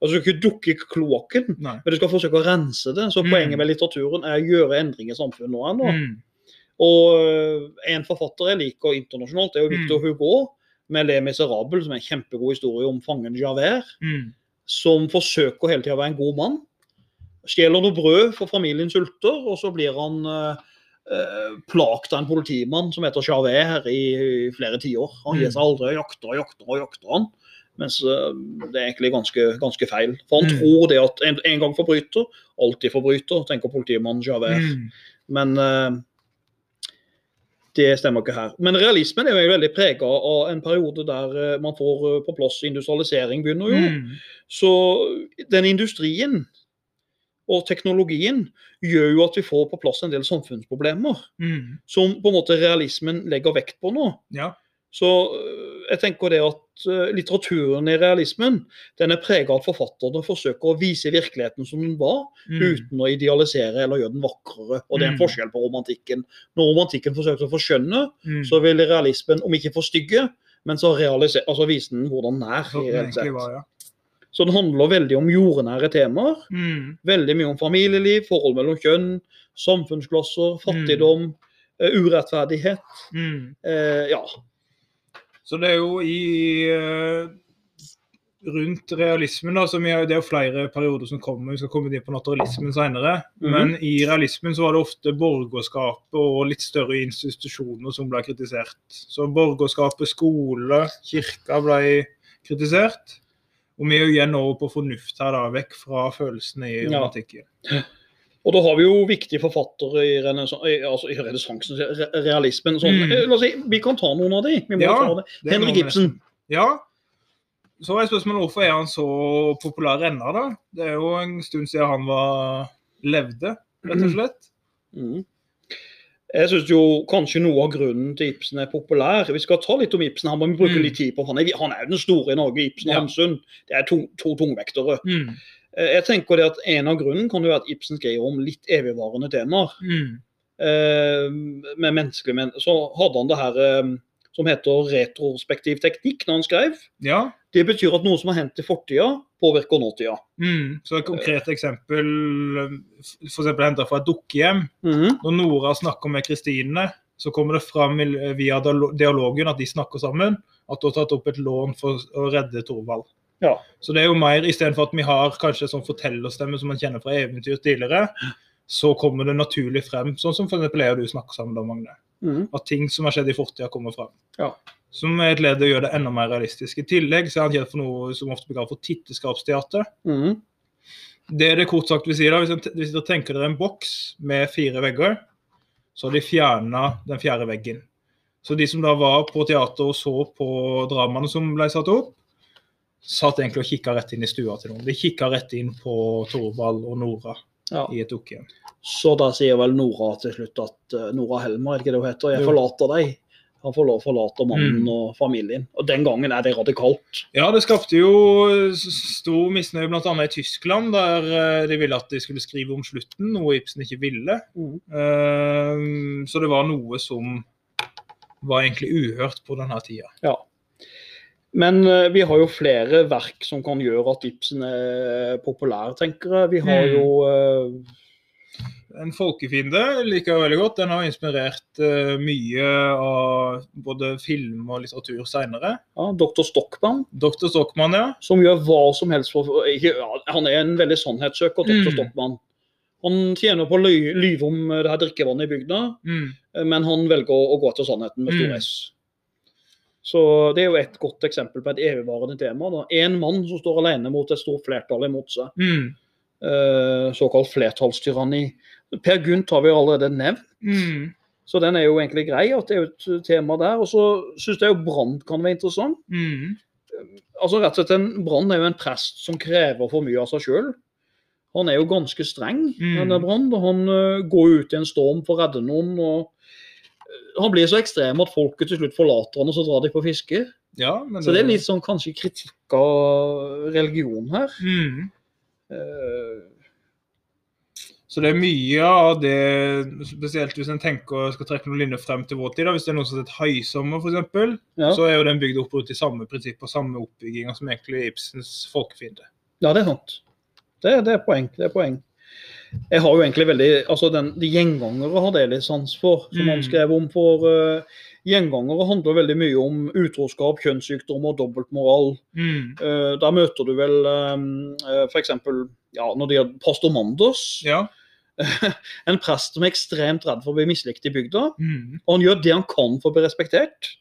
Speaker 1: Altså, du skal ikke dukke i kloakken,
Speaker 2: Nei.
Speaker 1: men du skal forsøke å rense det. Så
Speaker 2: Mm.
Speaker 1: poenget med litteraturen er å gjøre endringer i samfunnet nå. ennå.
Speaker 2: Mm.
Speaker 1: Og øh, en forfatter jeg liker internasjonalt, det er jo
Speaker 2: Mm.
Speaker 1: Victor Hugo med Le Miserable, som er en kjempegod historie om fangen Javert,
Speaker 2: Mm.
Speaker 1: Som forsøker hele tida å være en god mann. Stjeler noe brød for familien sulter, og så blir han eh, øh, plagt av en politimann som heter Javert i, i flere tiår. Han gir
Speaker 2: Mm.
Speaker 1: seg aldri, jakter og jakter og jakter han. Mens øh, det er egentlig ganske, ganske feil. For han
Speaker 2: Mm.
Speaker 1: tror det at en, en gang forbryter, alltid forbryter, tenker politimannen Javert.
Speaker 2: Mm.
Speaker 1: Men eh, det stemmer ikke her. Men realismen er jo veldig prega av en periode der eh, man får eh, på plass industrialisering, begynner jo.
Speaker 2: Mm.
Speaker 1: Så den industrien og teknologien gjør jo at vi får på plass en del samfunnsproblemer
Speaker 2: Mm.
Speaker 1: som på en måte realismen legger vekt på nå.
Speaker 2: Ja.
Speaker 1: Så øh, jeg tenker det at øh, litteraturen i realismen den er prega av at forfatterne forsøker å vise virkeligheten som den var,
Speaker 2: Mm.
Speaker 1: uten å idealisere eller gjøre den vakrere. Og det er en
Speaker 2: Mm.
Speaker 1: forskjell på romantikken. Når romantikken forsøker å forskjønne,
Speaker 2: Mm.
Speaker 1: så vil realismen, om ikke forstygge, men så realisere, altså vise den hvordan den er. I reelt sett.
Speaker 2: var, ja.
Speaker 1: Så den handler veldig om jordnære temaer.
Speaker 2: Mm.
Speaker 1: Veldig mye om familieliv, forhold mellom kjønn, samfunnsklasser, fattigdom, mm. urettferdighet.
Speaker 2: Mm.
Speaker 1: Eh, ja.
Speaker 2: Så det er jo i eh, rundt realismen, da, som er, det er flere perioder som kommer, vi skal komme inn på naturalismen senere,
Speaker 1: Mhm.
Speaker 2: men i realismen så var det ofte borgerskapet og litt større institusjoner som ble kritisert. Så borgerskapet, skole, kirka ble kritisert. Og vi er jo igjen over på fornuft her, da, vekk fra følelsene i
Speaker 1: Ja. (clears throat) Og da har vi jo viktige forfattere i, altså i renessansen, re realismen. Sånn.
Speaker 2: Mm.
Speaker 1: Eh, La oss si, vi kan ta noen av de. Vi må
Speaker 2: Ja,
Speaker 1: ta det.
Speaker 2: Det
Speaker 1: Ibsen.
Speaker 2: Ja. Så er spørsmålet hvorfor er han så populær ennå, da? Det er jo en stund siden han var levde, rett og slett.
Speaker 1: Mm. Jeg syns jo kanskje noe av grunnen til Ibsen er populær. Vi skal ta litt om Ibsen, han må vi bruke
Speaker 2: Mm.
Speaker 1: litt tid på. Han er, han er jo den store i Norge, Ibsen og
Speaker 2: Ja.
Speaker 1: Hamsun. Det er to, to tungvektere.
Speaker 2: Mm.
Speaker 1: Eh, Jeg tenker det at En av grunnen kan jo være at Ibsen skriver om litt evigvarende temaer.
Speaker 2: Mm.
Speaker 1: eh, med menneskelige men Så hadde han det her eh, som heter retrospektiv teknikk når han skrev.
Speaker 2: Ja.
Speaker 1: Det betyr at noe som har hendt i fortida, påvirker nåtida.
Speaker 2: Mm. Så et konkret eksempel f.eks. henta fra et dukkehjem.
Speaker 1: Mm.
Speaker 2: Når Nora snakker med Kristine, så kommer det fram via dialogen at de snakker sammen. At hun har tatt opp et lån for å redde Thorvald.
Speaker 1: Ja.
Speaker 2: Så det er jo mer, istedenfor at vi har kanskje sånn fortellerstemme som man kjenner fra eventyr tidligere, så kommer det naturlig frem, sånn som eksempel jeg og du snakker sammen da, Magne.
Speaker 1: Mm.
Speaker 2: At ting som har skjedd i fortida, kommer frem.
Speaker 1: Ja.
Speaker 2: Som er et ledd i å gjøre det enda mer realistisk. I tillegg så er han kjent for noe som ofte blir kalt for titteskapsteater.
Speaker 1: Mm.
Speaker 2: Det det kort sagt vil si da, hvis hvis dere tenker dere en boks med fire vegger, så har de fjerna den fjerde veggen. Så de som da var på teater og så på dramaene som ble satt opp, satt egentlig og kikka rett inn i stua til noen. De kikka rett inn på Torvald og Nora
Speaker 1: Ja.
Speaker 2: i et dukkehjem.
Speaker 1: Så da sier vel Nora til slutt at eh, Nora Helmer, er det ikke det hun heter? Jeg forlater deg. Han forla- forlater mannen
Speaker 2: Mm.
Speaker 1: og familien. Og den gangen er det radikalt.
Speaker 2: Ja, det skapte jo stor misnøye bl.a. i Tyskland, der eh, de ville at de skulle skrive om slutten, noe Ibsen ikke ville.
Speaker 1: Mm.
Speaker 2: Uh, Så det var noe som var egentlig uhørt på denne tida.
Speaker 1: Ja. Men eh, vi har jo flere verk som kan gjøre at Ibsen er populær, tenker jeg. Vi har
Speaker 2: Mm.
Speaker 1: jo uh...
Speaker 2: En folkefiende liker jeg veldig godt. Den har inspirert uh, mye av både film og litteratur seinere.
Speaker 1: ja, Dr. Stockmann,
Speaker 2: Dr. Stockmann, ja.
Speaker 1: som gjør hva som helst for ikke, ja, Han er en veldig sannhetssøker, Dr.
Speaker 2: Mm.
Speaker 1: Stockmann. Han tjener på å lyve om det her drikkevannet i bygda,
Speaker 2: Mm.
Speaker 1: men han velger å, å gå etter sannheten med stor
Speaker 2: Mm.
Speaker 1: Så det er jo et godt eksempel på et evigvarende tema. Én mann som står alene mot et stort flertall imot seg.
Speaker 2: Mm.
Speaker 1: Uh, såkalt flertallstyranni. Per Gynt har vi allerede nevnt.
Speaker 2: Mm.
Speaker 1: Så den er jo egentlig grei, at det er et tema der. Og så syns jeg jo brann kan være interessant.
Speaker 2: Mm.
Speaker 1: Altså rett og slett En brann er jo en prest som krever for mye av seg sjøl. Han er jo ganske streng,
Speaker 2: Mm.
Speaker 1: denne brann. Han uh, går ut i en storm for å redde noen. og Han blir så ekstrem at folket til slutt forlater han, og så drar de på fiske.
Speaker 2: Ja, men
Speaker 1: Så det er litt sånn kanskje kritikk av religion her.
Speaker 2: mm.
Speaker 1: Eh,
Speaker 2: Så det er mye av det, spesielt hvis en tenker skal trekke noen linjer frem til vår tid, da, hvis det er noen som heter Høysommer f.eks.,
Speaker 1: ja.
Speaker 2: så er jo den bygd opp rundt i samme prinsipper, samme oppbygginger som egentlig Ibsens folkefiende.
Speaker 1: ja, det er sant. Det, det er poeng. det er poeng. Jeg har jo egentlig veldig altså den, De gjengangere har det litt sans for, som han
Speaker 2: Mm.
Speaker 1: skrev om. For uh, gjengangere handler veldig mye om utroskap, kjønnssykdommer, dobbeltmoral.
Speaker 2: Mm.
Speaker 1: Uh, der møter du vel um, f.eks. Ja, når de har pastor Manders.
Speaker 2: Ja. (laughs)
Speaker 1: En prest som er ekstremt redd for å bli mislikt i bygda.
Speaker 2: Mm.
Speaker 1: Og han gjør det han kan for å bli respektert.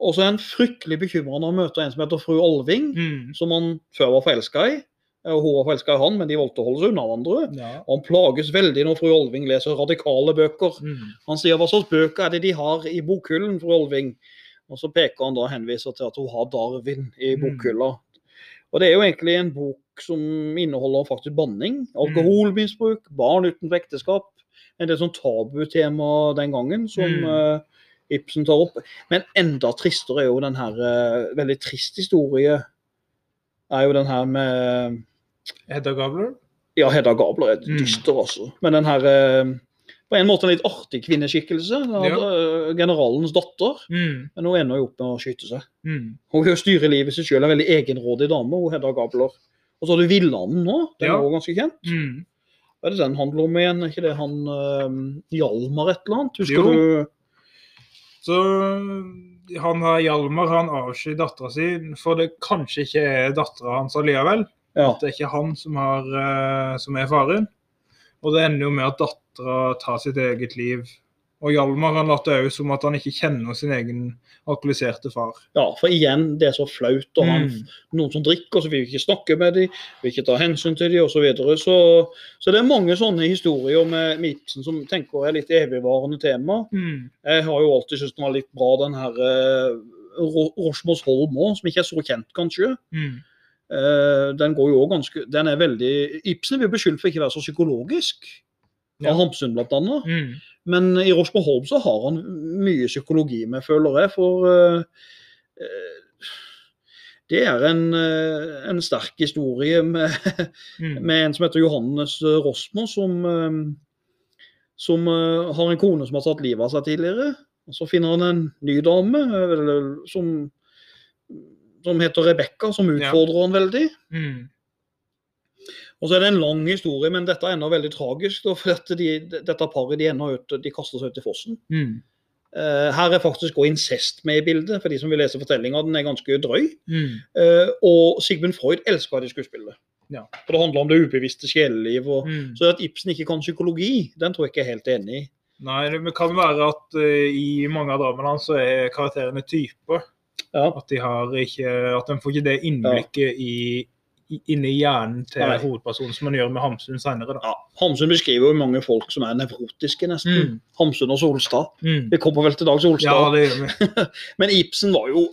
Speaker 1: Og så er han fryktelig bekymra når han møter en som heter fru Alving,
Speaker 2: Mm.
Speaker 1: som han før var forelska i. Og hun har forelska han, men de valgte å holde seg unna hverandre.
Speaker 2: Ja.
Speaker 1: Og han plages veldig når fru Olving leser radikale bøker.
Speaker 2: Mm.
Speaker 1: Han sier hva slags bøker er det de har i bokhyllen, fru Olving? Og så peker han da og henviser til at hun har Darwin i
Speaker 2: Mm.
Speaker 1: bokhylla. Og det er jo egentlig en bok som inneholder faktisk banning, alkoholmisbruk, barn uten ekteskap. En del sånn tabutema den gangen som
Speaker 2: Mm.
Speaker 1: uh, Ibsen tar opp. Men enda tristere er jo den her uh, veldig trist historie. Er jo den her med
Speaker 2: Hedda Gabler?
Speaker 1: Ja, Hedda Gabler er
Speaker 2: Mm.
Speaker 1: dyster, altså. Men den her eh, På en måte en litt artig kvinneskikkelse.
Speaker 2: Ja.
Speaker 1: eh, Generalens datter.
Speaker 2: Mm.
Speaker 1: Men hun ender jo opp med å skyte seg.
Speaker 2: Mm.
Speaker 1: Hun styrer livet sitt sjøl, en veldig egenrådig dame, hun Hedda Gabler. Og så har du Villanden nå, den
Speaker 2: Ja.
Speaker 1: er også ganske kjent.
Speaker 2: Mm.
Speaker 1: Hva er det den handler om igjen? Er ikke det han uh, Hjalmar et eller annet? Husker
Speaker 2: Jo.
Speaker 1: du?
Speaker 2: Så han her Hjalmar han avskyr dattera si, for det kanskje ikke er dattera hans allikevel.
Speaker 1: Ja.
Speaker 2: At det er ikke han som, har, eh, som er faren. Og det ender jo med at dattera tar sitt eget liv. Og Hjalmar han later òg som at han ikke kjenner sin egen alkoholiserte far.
Speaker 1: ja, for igjen, det er så flaut. Og han,
Speaker 2: Mm.
Speaker 1: noen som drikker, så vil vi ikke snakke med dem, vil ikke ta hensyn til dem osv. Så, videre. så Så det er mange sånne historier med, Ibsen som tenker er litt evigvarende tema.
Speaker 2: Mm.
Speaker 1: Jeg har jo alltid syntes den var litt bra, den her uh, Rosmosholm òg, som ikke er så kjent, kanskje.
Speaker 2: Mm.
Speaker 1: Eh, den går jo også ganske Den er veldig Ibsen blir beskyldt for ikke å være så psykologisk.
Speaker 2: Ja.
Speaker 1: Av Hamsun, blant annet.
Speaker 2: Mm.
Speaker 1: Men i Rosmosholm så har han mye psykologi med, føler jeg. For eh, det er en, eh, en sterk historie med,
Speaker 2: Mm.
Speaker 1: med en som heter Johannes Rosmo, som, som har en kone som har tatt livet av seg tidligere. Og Så finner han en ny dame som, som heter Rebekka, som
Speaker 2: Ja.
Speaker 1: utfordrer han veldig.
Speaker 2: Mm.
Speaker 1: Og så er det en lang historie, men dette ender veldig tragisk. Da, for at de, dette paret de ender ut, de kaster seg ut i fossen.
Speaker 2: Mm.
Speaker 1: Uh, her er faktisk også incest med i bildet, for de som vil lese fortellinga. Den er ganske drøy.
Speaker 2: Mm.
Speaker 1: Uh, og Sigmund Freud elska det skuespillet.
Speaker 2: Ja.
Speaker 1: For det handler om det ubevisste sjeleliv. Og,
Speaker 2: Mm.
Speaker 1: så at Ibsen ikke kan psykologi, den tror jeg ikke er helt enig i.
Speaker 2: Nei, det kan være at uh, i mange av dramene hans så er karakterene typer.
Speaker 1: Ja.
Speaker 2: At de har ikke At de får ikke det innblikket i, i, inni hjernen til
Speaker 1: Nei.
Speaker 2: hovedpersonen som man gjør med Hamsun senere. Da.
Speaker 1: Ja, Hamsun beskriver jo mange folk som er nevrotiske, nesten.
Speaker 2: Mm.
Speaker 1: Hamsun og Solstad.
Speaker 2: Mm.
Speaker 1: Vi kommer vel til Dag Solstad.
Speaker 2: Ja. (laughs)
Speaker 1: Men Ibsen var jo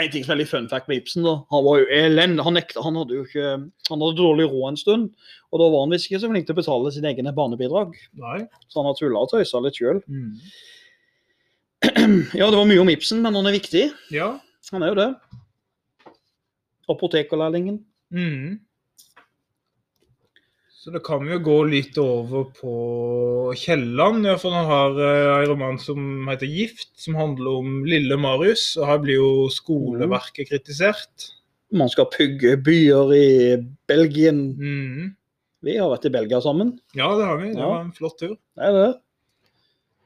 Speaker 1: en ting som er litt fun fact med Ibsen. da, Han var jo elendig. Han, nekta, han hadde jo ikke, han hadde dårlig råd en stund. Og da var han visst ikke så flink til å betale sine egne barnebidrag.
Speaker 2: Nei.
Speaker 1: Så han har tulla og tøysa litt sjøl.
Speaker 2: Mm. (clears throat)
Speaker 1: Ja, det var mye om Ibsen, men han er viktig.
Speaker 2: Ja.
Speaker 1: Han er jo det. Apotekerlærlingen.
Speaker 2: Mm. Så det kan jo gå litt over på Kielland. For han har uh, en roman som heter 'Gift', som handler om lille Marius. Og her blir jo skoleverket kritisert.
Speaker 1: Man skal pugge byer i Belgien.
Speaker 2: Mm.
Speaker 1: Vi har vært i Belgia sammen.
Speaker 2: Ja, det har vi. Det
Speaker 1: Ja.
Speaker 2: var en flott tur.
Speaker 1: Det er det.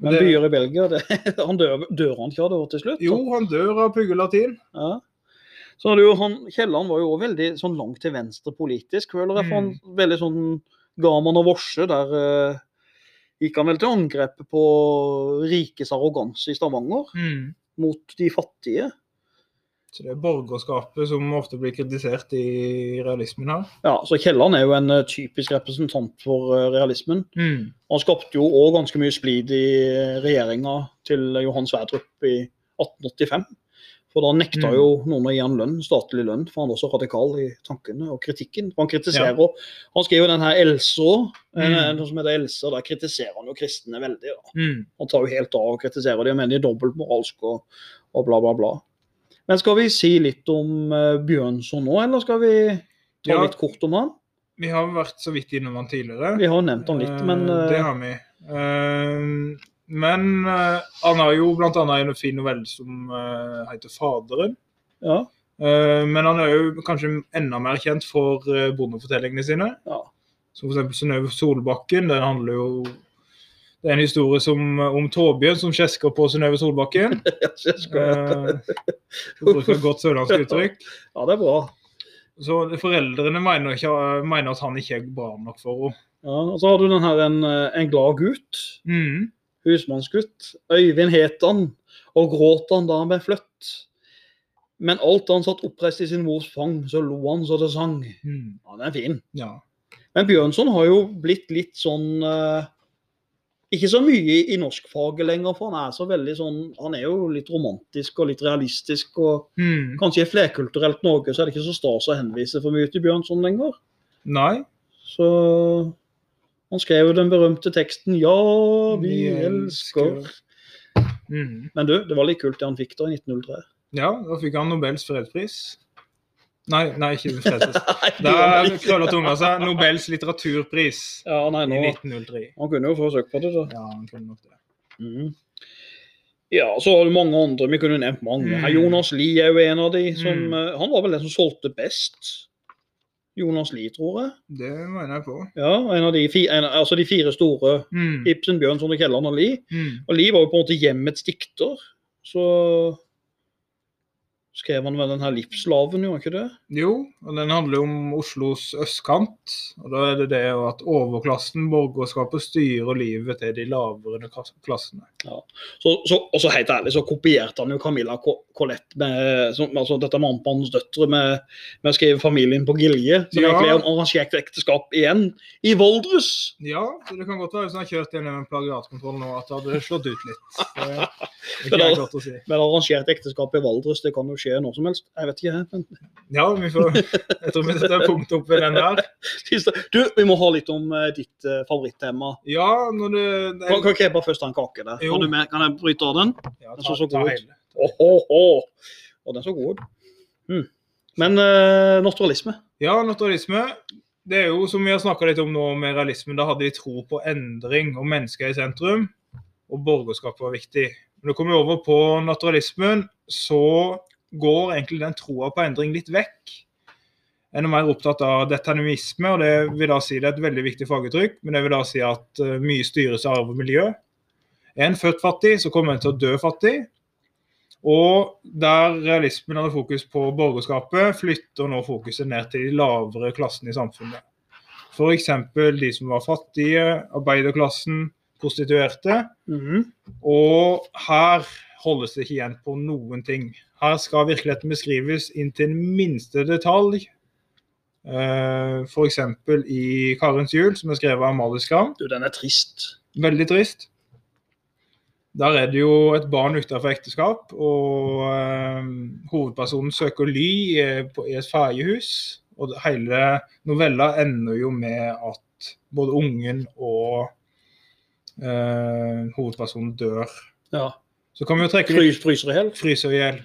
Speaker 1: Men byer i Belgia, det, (laughs) han dør, dør han ikke av det til slutt?
Speaker 2: Jo, han dør av puggelatin.
Speaker 1: Ja. Så jo han, Kielland var jo også veldig sånn langt til venstre politisk, føler jeg. For han veldig sånn Gaman og av Vorse, der eh, gikk han vel til angrep på rikes arroganse i Stavanger,
Speaker 2: Mm.
Speaker 1: mot de fattige.
Speaker 2: Så det er borgerskapet som ofte blir kritisert i realismen her.
Speaker 1: Ja, så Kielland er jo en eh, typisk representant for eh, realismen.
Speaker 2: Mm.
Speaker 1: Han skapte jo òg ganske mye splid i regjeringa til Johan Sverdrup i 1885. For da nekta
Speaker 2: Mm.
Speaker 1: jo noen å gi han lønn, statlig lønn, for han var så radikal i tankene og kritikken. Han kritiserer, han skriver jo den her Elsa,
Speaker 2: Mm.
Speaker 1: som heter Elsa, der kritiserer han jo kristne veldig.
Speaker 2: Mm.
Speaker 1: Han tar jo helt av og kritiserer dem og mener de er dobbeltmoralske og, og bla, bla, bla. Men skal vi si litt om uh, Bjørnson nå, eller skal vi ta
Speaker 2: Ja.
Speaker 1: litt kort om han?
Speaker 2: Vi har vært så vidt innom han tidligere.
Speaker 1: Vi har nevnt han litt, men
Speaker 2: Eh,
Speaker 1: eh,
Speaker 2: Det har vi. Eh, men eh, han har jo bl.a. en fin novelle som eh, heter 'Faderen'.
Speaker 1: ja.
Speaker 2: Eh, men han er jo kanskje enda mer kjent for bondefortellingene sine.
Speaker 1: ja.
Speaker 2: Som f.eks. 'Synnøve Solbakken'. Den handler jo Det er en historie som, om Torbjørn som kjesker på Synnøve Solbakken. (laughs)
Speaker 1: Ja, skal-
Speaker 2: Eh, et godt sørlandsk (laughs) uttrykk.
Speaker 1: ja, det er bra.
Speaker 2: Så foreldrene mener, ikke, mener at han ikke er bra nok for henne.
Speaker 1: Ja, og så har du den her En, eh, en glad gutt.
Speaker 2: Mm.
Speaker 1: Husmannsgutt. Øyvind het han, og gråt han da han ble flytt. Men alt han satt oppreist i sin mors fang, så lo han så det sang.
Speaker 2: Mm.
Speaker 1: Ja, den er fin.
Speaker 2: Ja.
Speaker 1: Men Bjørnson har jo blitt litt sånn eh, Ikke så mye i norskfaget lenger, for han er så veldig sånn Han er jo litt romantisk og litt realistisk, og
Speaker 2: Mm.
Speaker 1: kanskje i flerkulturelt Norge så er det ikke så stas å henvise for mye til Bjørnson lenger.
Speaker 2: Nei.
Speaker 1: Så han skrev jo den berømte teksten 'Ja, vi
Speaker 2: Vi
Speaker 1: elsker'.
Speaker 2: elsker. Mm.
Speaker 1: Men du, det var litt kult det han fikk da i 1903.
Speaker 2: Ja, da fikk han Nobels fredspris. Nei, nei ikke (laughs)
Speaker 1: det
Speaker 2: Der
Speaker 1: var
Speaker 2: krøller tunga seg. Nobels litteraturpris
Speaker 1: Ja, nei,
Speaker 2: i 1903.
Speaker 1: Han kunne jo få søkt på det, da.
Speaker 2: Ja, han kunne nok det.
Speaker 1: Mm. Ja, så har du mange andre. Vi kunne nevnt mange.
Speaker 2: Mm.
Speaker 1: Jonas Lie er jo en av de som
Speaker 2: Mm.
Speaker 1: eh, Han var vel den som solgte best. Jonas Lie, tror jeg.
Speaker 2: Det mener jeg på.
Speaker 1: Ja, en av de, en, altså de fire store.
Speaker 2: Mm.
Speaker 1: Ibsen, Bjørnson, og Kielland og Lie.
Speaker 2: Mm.
Speaker 1: Og Lie var jo på en måte hjemmets dikter. Så skrev han vel den her livslaven, gjorde han ikke det?
Speaker 2: Jo, og den handler om Oslos østkant. Og da er det det at overklassen, borgerskapet, styrer livet til de lavere klassene. klassene.
Speaker 1: Så, så, og så helt ærlig så kopierte han jo Camilla Colette med som, altså dette med Ampans døtre med, med å skrive familien på Gilje. Som
Speaker 2: Ja.
Speaker 1: egentlig er arrangert ekteskap igjen i Voldres.
Speaker 2: Ja, så det kan godt være hvis han har kjørt gjennom en plagiatkontroll nå, at det hadde slått ut litt. (laughs) Det er
Speaker 1: Men
Speaker 2: ikke men, godt å si.
Speaker 1: Men arrangert ekteskap i Valdres, det kan jo skje når som helst. Jeg vet ikke. Men...
Speaker 2: Ja, vi får, jeg tror vi setter punkt opp ved den der. (laughs)
Speaker 1: Du, vi må ha litt om eh, ditt eh, favorittema.
Speaker 2: Ja, når du det
Speaker 1: Kan, kan ikke jeg bare først ta en kake der?
Speaker 2: Jo.
Speaker 1: Kan, du med, kan jeg bryte av den?
Speaker 2: ja,
Speaker 1: den så så
Speaker 2: ta, ta
Speaker 1: god ut.
Speaker 2: oh,
Speaker 1: åh, åh. Og den så god ut. Mm. Men uh, naturalisme.
Speaker 2: Ja, naturalisme. Det er jo som vi har snakka litt om nå med realismen, da hadde de tro på endring og mennesker i sentrum. Og borgerskap var viktig. Men Når du kommer over på naturalismen, så går egentlig den troa på endring litt vekk. En er mer opptatt av determinisme, og det vil da si det er et veldig viktig faguttrykk. Men det vil da si at eh, mye styres av arv og miljø. Er en født fattig, så kommer en til å dø fattig. Og der realismen hadde fokus på borgerskapet, flytter nå fokuset ned til de lavere klassene i samfunnet. F.eks. de som var fattige, arbeiderklassen, prostituerte.
Speaker 1: Mm.
Speaker 2: Og her holdes det ikke igjen på noen ting. Her skal virkeligheten beskrives inn til den minste detalj. Uh, F.eks. i 'Karens jul', som er skrevet av Amalie Skram.
Speaker 1: Du, den er trist.
Speaker 2: Veldig trist. Der er det jo et barn utenfor ekteskap, og uh, hovedpersonen søker ly i, på, i et ferjehus. Og hele novella ender jo med at både ungen og uh, hovedpersonen dør.
Speaker 1: Ja.
Speaker 2: Så kan vi jo trekke
Speaker 1: Frys, fryser i hjel.
Speaker 2: fryser i hjel.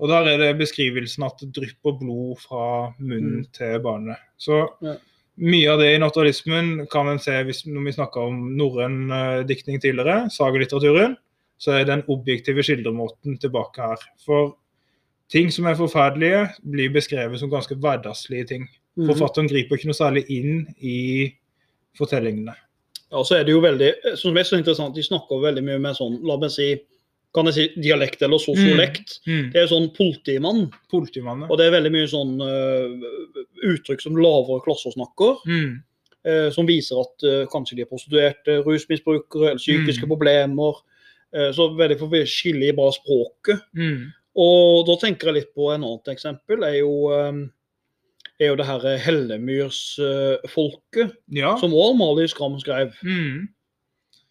Speaker 2: Og der er det beskrivelsen at det drypper blod fra munnen
Speaker 1: Mm.
Speaker 2: til barnet. Så
Speaker 1: Ja.
Speaker 2: mye av det i naturalismen kan en se hvis, når vi snakker om norrøn eh, diktning tidligere, sagalitteraturen, så er den objektive skildremåten tilbake her. For ting som er forferdelige, blir beskrevet som ganske hverdagslige ting.
Speaker 1: Mm.
Speaker 2: Forfatteren griper ikke noe særlig inn i fortellingene.
Speaker 1: Ja, så er det jo veldig, som er så interessant, De snakker veldig mye med sånn, la meg si, kan jeg si dialekt eller sosiolekt.
Speaker 2: Mm.
Speaker 1: Det er sånn politimann,
Speaker 2: Politimann, ja.
Speaker 1: og det er veldig mye sånn uh, uttrykk som lavere klasser snakker.
Speaker 2: Mm.
Speaker 1: Uh, som viser at uh, kanskje de er prostituerte, rusmisbrukere eller psykiske
Speaker 2: Mm.
Speaker 1: problemer. Så veldig for å skille i bare språket.
Speaker 2: Mm.
Speaker 1: Og da tenker jeg litt på en annet eksempel. er jo, er jo det her Hellemyrsfolket,
Speaker 2: Ja.
Speaker 1: som òg Amalie Skram skrev.
Speaker 2: Mm.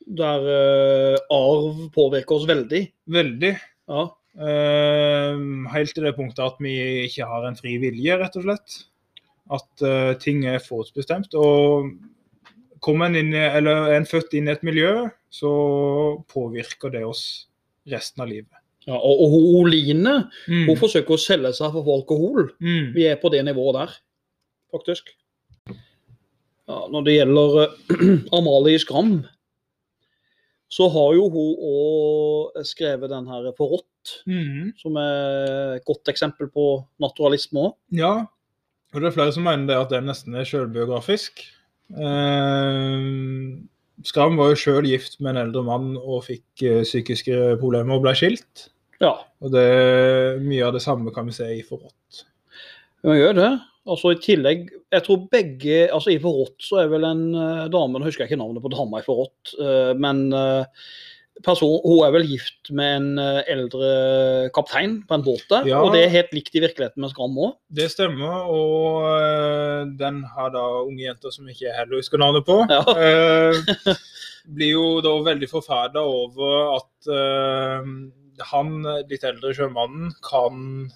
Speaker 1: Der uh, arv påvirker oss veldig.
Speaker 2: Veldig.
Speaker 1: Ja.
Speaker 2: Uh, helt til det punktet at vi ikke har en fri vilje, rett og slett. At uh, ting er forutbestemt. Og kommer en, inn eller er en født inn i et miljø, så påvirker det oss resten av livet.
Speaker 1: ja og, og Oline
Speaker 2: Mm.
Speaker 1: hun forsøker å selge seg for alkohol.
Speaker 2: Mm.
Speaker 1: Vi er på det nivået der, faktisk. Ja, når det gjelder eh, (clears throat) Amalie Skram, så har jo hun òg skrevet den her Forrådt,
Speaker 2: Mm.
Speaker 1: som er et godt eksempel på naturalisme òg.
Speaker 2: Ja, og det er flere som mener det at den nesten er sjølbiografisk. Eh, Skram var jo sjøl gift med en eldre mann og fikk eh, psykiske problemer og ble skilt.
Speaker 1: Ja,
Speaker 2: Og det, mye av det samme kan vi se i Forrådt.
Speaker 1: hun gjør det. Altså i tillegg, jeg tror begge altså I Forrådt så er vel en uh, dame Nå husker jeg ikke navnet på dama i Forrådt, uh, men uh, person, hun er vel gift med en eldre kaptein på en båt der.
Speaker 2: Ja.
Speaker 1: Og det er helt likt i virkeligheten med Skram òg.
Speaker 2: Det stemmer, og eh, den har da unge jenter som ikke jeg heller husker navnet på.
Speaker 1: Ja. (laughs)
Speaker 2: eh, blir jo da veldig forferda over at eh, han, litt eldre sjømannen, kan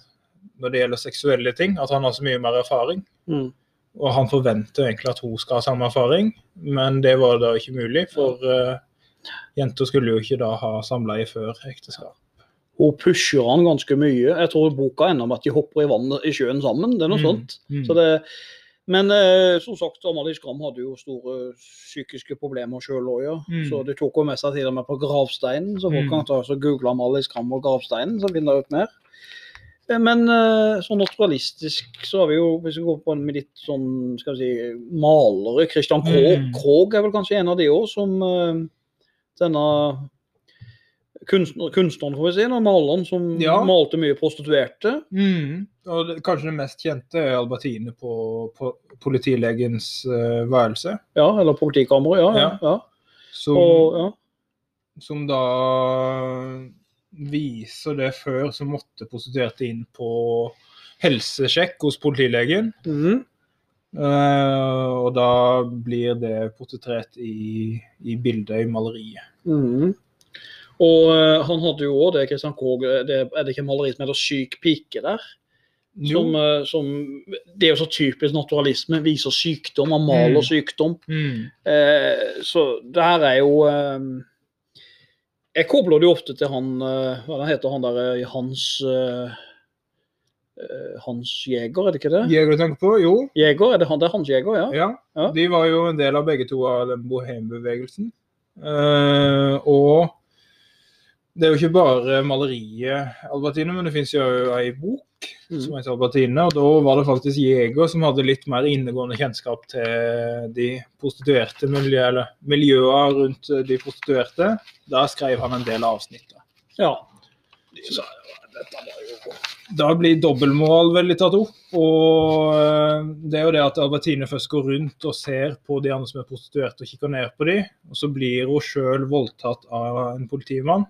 Speaker 2: når det gjelder seksuelle ting, at han har så mye mer erfaring.
Speaker 1: Mm.
Speaker 2: Og han forventer egentlig at hun skal ha samme erfaring, men det var da ikke mulig, for uh, jenter skulle jo ikke da ha samleie før ekteskap.
Speaker 1: Hun pusher han ganske mye. Jeg tror boka ender med at de hopper i vannet i sjøen sammen. Det er noe
Speaker 2: Mm,
Speaker 1: sånt.
Speaker 2: mm.
Speaker 1: Så det, men eh, som sagt, Amalie Skram hadde jo store psykiske problemer sjøl òg, ja.
Speaker 2: Mm.
Speaker 1: Så det tok jo med seg til og med på gravsteinen. Så folk
Speaker 2: Mm.
Speaker 1: kan ta og google Amalie Skram og gravsteinen, så finner de ut mer. Eh, Men eh, sånn naturalistisk så har vi jo, hvis vi går på en med litt sånn, skal vi si, malere Christian Krogh,
Speaker 2: Mm.
Speaker 1: Krogh er vel kanskje en av de òg, som eh, denne kunstner, kunstneren, får vi si, maleren som
Speaker 2: Ja.
Speaker 1: malte mye prostituerte.
Speaker 2: Mm. Og det, kanskje det mest kjente er Albertine på, på politilegens uh, værelse.
Speaker 1: Ja, eller politikammeret, ja. ja, ja.
Speaker 2: Som,
Speaker 1: Og, ja.
Speaker 2: som da viser det før så måtte prostituerte inn på helsesjekk hos politilegen.
Speaker 1: Mm.
Speaker 2: Uh, og da blir det portrettert i, i bildet i maleriet.
Speaker 1: Mm. Og uh, han hadde jo òg det, Christian Krogh, det, er det ikke maleriet som heter 'Syk pike' der? Som, uh, som, det er jo så typisk naturalisme. Viser sykdom, han maler
Speaker 2: Mm.
Speaker 1: sykdom.
Speaker 2: Mm.
Speaker 1: Eh, så det her er jo eh, Jeg kobler det jo ofte til han eh, Hva heter han der eh, Hans eh, Hans Jeger, er det ikke det?
Speaker 2: Jeger du tenker på? Jo.
Speaker 1: Jæger, er det han? Det er Hans Jæger, ja.
Speaker 2: Ja.
Speaker 1: Ja.
Speaker 2: De var jo en del av begge to av den bohembevegelsen. Uh, og det er jo ikke bare maleriet Albertine, men det fins jo ei bok Som på Albertine. Og da var det faktisk Jeger som hadde litt mer innegående kjennskap til de prostituerte miljø, miljøer rundt de prostituerte. Da skrev han en del av da.
Speaker 1: ja.
Speaker 2: Da blir dobbeltmoral veldig tatt opp. Og eh, det er jo det at Albertine først går rundt og ser på de andre som er prostituerte og kikker ned på dem. og så blir hun sjøl voldtatt av en politimann.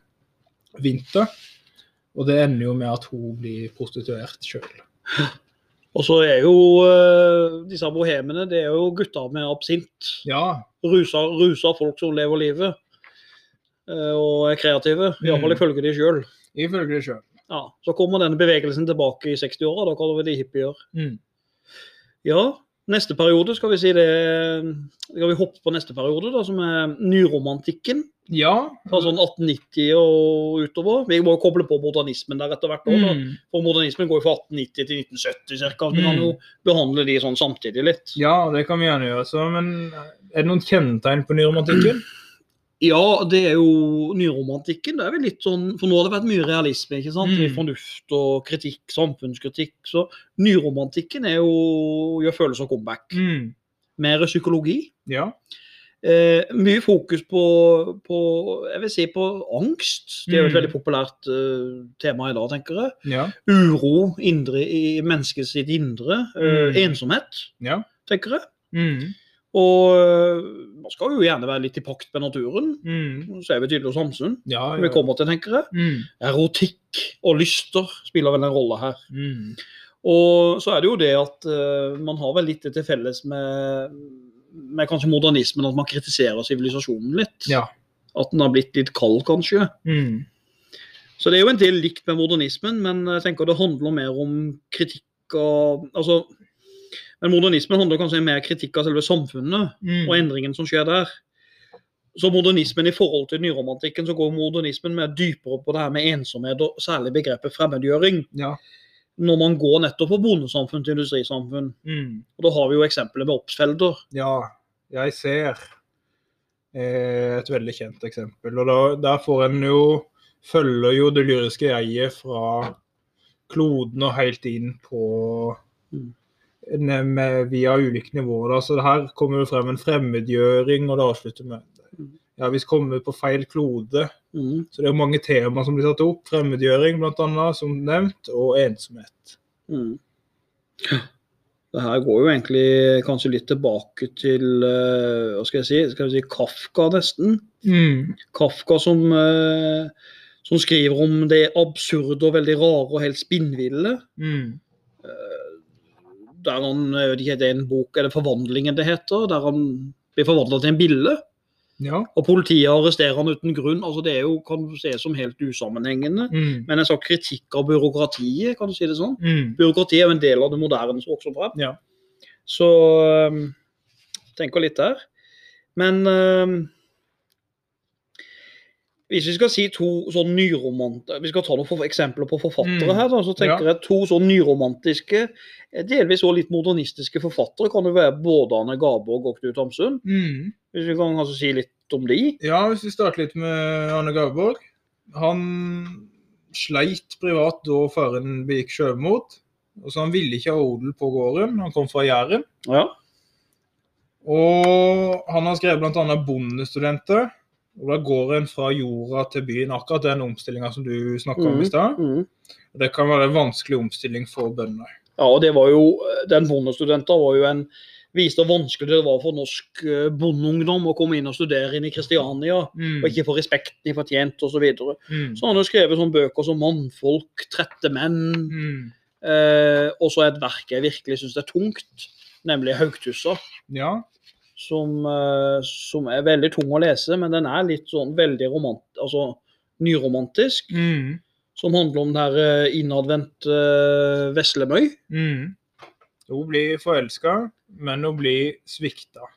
Speaker 2: Vinter. Og det ender jo med at hun blir prostituert sjøl. (gasps)
Speaker 1: Og så er jo uh, disse bohemene det er jo gutter med absint.
Speaker 2: Ja.
Speaker 1: Rusa, rusa folk som lever livet. uh, og er kreative. Iallfall
Speaker 2: Mm.
Speaker 1: ifølge de sjøl.
Speaker 2: Ifølge det sjøl.
Speaker 1: Ja, så kommer denne bevegelsen tilbake i 60-åra. Da kaller vi det hippier.
Speaker 2: Mm.
Speaker 1: Ja, neste periode skal vi si det Skal vi hoppe på neste periode, da, som er nyromantikken?
Speaker 2: Ja.
Speaker 1: Fra sånn 1890 og utover. Vi må jo koble på modernismen der etter hvert.
Speaker 2: Mm.
Speaker 1: For modernismen går jo fra 1890 til 1970 ca. Vi kan jo behandle de sånn samtidig litt.
Speaker 2: ja, det kan vi gjerne gjøre. Så, men er det noen kjennetegn på nyromantikken?
Speaker 1: Ja, det er jo nyromantikken. Det er vel litt sånn, For nå har det vært mye realisme. ikke sant?
Speaker 2: Mm.
Speaker 1: Fornuft og kritikk, samfunnskritikk. Så nyromantikken er jo gjør følelser comeback.
Speaker 2: Mm.
Speaker 1: Mer psykologi.
Speaker 2: Ja.
Speaker 1: Eh, mye fokus på, på jeg vil si på angst. Det er jo et
Speaker 2: Mm.
Speaker 1: veldig populært uh, tema i dag, tenker jeg.
Speaker 2: Ja.
Speaker 1: Uro indre, i mennesket sitt indre.
Speaker 2: Mm.
Speaker 1: Ensomhet,
Speaker 2: Ja.
Speaker 1: tenker jeg.
Speaker 2: Mm.
Speaker 1: Og øh, man skal jo gjerne være litt i pakt med naturen.
Speaker 2: Mm.
Speaker 1: Så er vi tydelig hos Hamsun.
Speaker 2: Ja,
Speaker 1: Vi kommer til, tenker jeg.
Speaker 2: Mm.
Speaker 1: Erotikk og lyster spiller vel en rolle her.
Speaker 2: Mm.
Speaker 1: Og så er det jo det at uh, man har vel litt til felles med, med kanskje modernismen, at man kritiserer sivilisasjonen litt.
Speaker 2: Ja.
Speaker 1: At den har blitt litt kald, kanskje.
Speaker 2: Mm.
Speaker 1: Så det er jo en del likt med modernismen, men jeg tenker det handler mer om kritikk og altså, Men modernismen handler kanskje mer kritikk av selve samfunnet
Speaker 2: Mm.
Speaker 1: og endringen som skjer der. Så modernismen i forhold til nyromantikken, så går modernismen mer dypere på det her med ensomhet og særlig begrepet fremmedgjøring.
Speaker 2: Ja.
Speaker 1: Når man går nettopp fra bondesamfunn til industrisamfunn.
Speaker 2: Mm.
Speaker 1: Og da har vi jo eksempelet med Obsfelder.
Speaker 2: Ja, jeg ser eh, et veldig kjent eksempel. Og da, der får en jo Følger jo det lyriske jeget fra kloden og helt inn på
Speaker 1: Mm.
Speaker 2: Med, Via ulike nivåer. Da. Så her kommer det frem en fremmedgjøring, og det avslutter med
Speaker 1: Mm.
Speaker 2: Ja, vi kommer på feil klode.
Speaker 1: Mm.
Speaker 2: Så det er mange temaer som blir tatt opp. Fremmedgjøring bl.a., som nevnt, og ensomhet.
Speaker 1: Mm. Det her går jo egentlig kanskje litt tilbake til eh, hva skal jeg si, skal vi si Kafka, nesten. Kafka som, eh, som skriver om det absurde og veldig rare og helt spinnville.
Speaker 2: Mm.
Speaker 1: Der han, jeg vet ikke, det er en bok, er det 'Forvandlingen' det heter? Der han blir forvandla til en bille.
Speaker 2: Ja.
Speaker 1: Og politiet arresterer han uten grunn. altså Det er jo, kan du se som helt usammenhengende.
Speaker 2: Mm.
Speaker 1: Men en slags kritikk av byråkratiet, kan du si det sånn.
Speaker 2: Mm.
Speaker 1: Byråkratiet er jo en del av det moderne som vokser frem.
Speaker 2: Ja.
Speaker 1: Så um, tenker litt der. Men um, hvis vi skal si to sånn nyromantiske Vi skal ta noen eksempler på forfattere
Speaker 2: Mm.
Speaker 1: her. Så tenker jeg to sånn nyromantiske, delvis også litt modernistiske forfattere kan jo være både Arne Garborg og Knut Hamsun.
Speaker 2: Mm.
Speaker 1: Hvis vi kan altså si litt om de.
Speaker 2: Ja, hvis vi starter litt med Arne Garborg. Han sleit privat da faren begikk sjømot. Så Han ville ikke ha odel på gården. Han kom fra Jæren.
Speaker 1: Ja.
Speaker 2: Og han har skrevet bl.a. 'Bondestudenter'. Og da går en fra jorda til byen. Akkurat den omstillinga som du snakka om i stad.
Speaker 1: Mm.
Speaker 2: Det kan være en vanskelig omstilling for bøndene.
Speaker 1: Ja, og det var jo, Den bondestudenten var jo en viste hvor vanskelig det var for norsk eh, bondeungdom å komme inn og studere inn i Kristiania.
Speaker 2: Mm.
Speaker 1: Og ikke få respekten de fortjente osv. Så, videre.
Speaker 2: Mm.
Speaker 1: så han har skrevet sånne bøker som 'Mannfolk', 'Trette menn',
Speaker 2: Mm.
Speaker 1: eh, og så et verk jeg virkelig syns er tungt, nemlig 'Haugtussa'.
Speaker 2: Ja.
Speaker 1: Som, eh, som er veldig tung å lese, men den er litt sånn veldig romant, altså, nyromantisk.
Speaker 2: Mm.
Speaker 1: Som handler om den her eh, innadvendte eh, Veslemøy.
Speaker 2: Mm. Hun blir forelska, men hun blir svikta.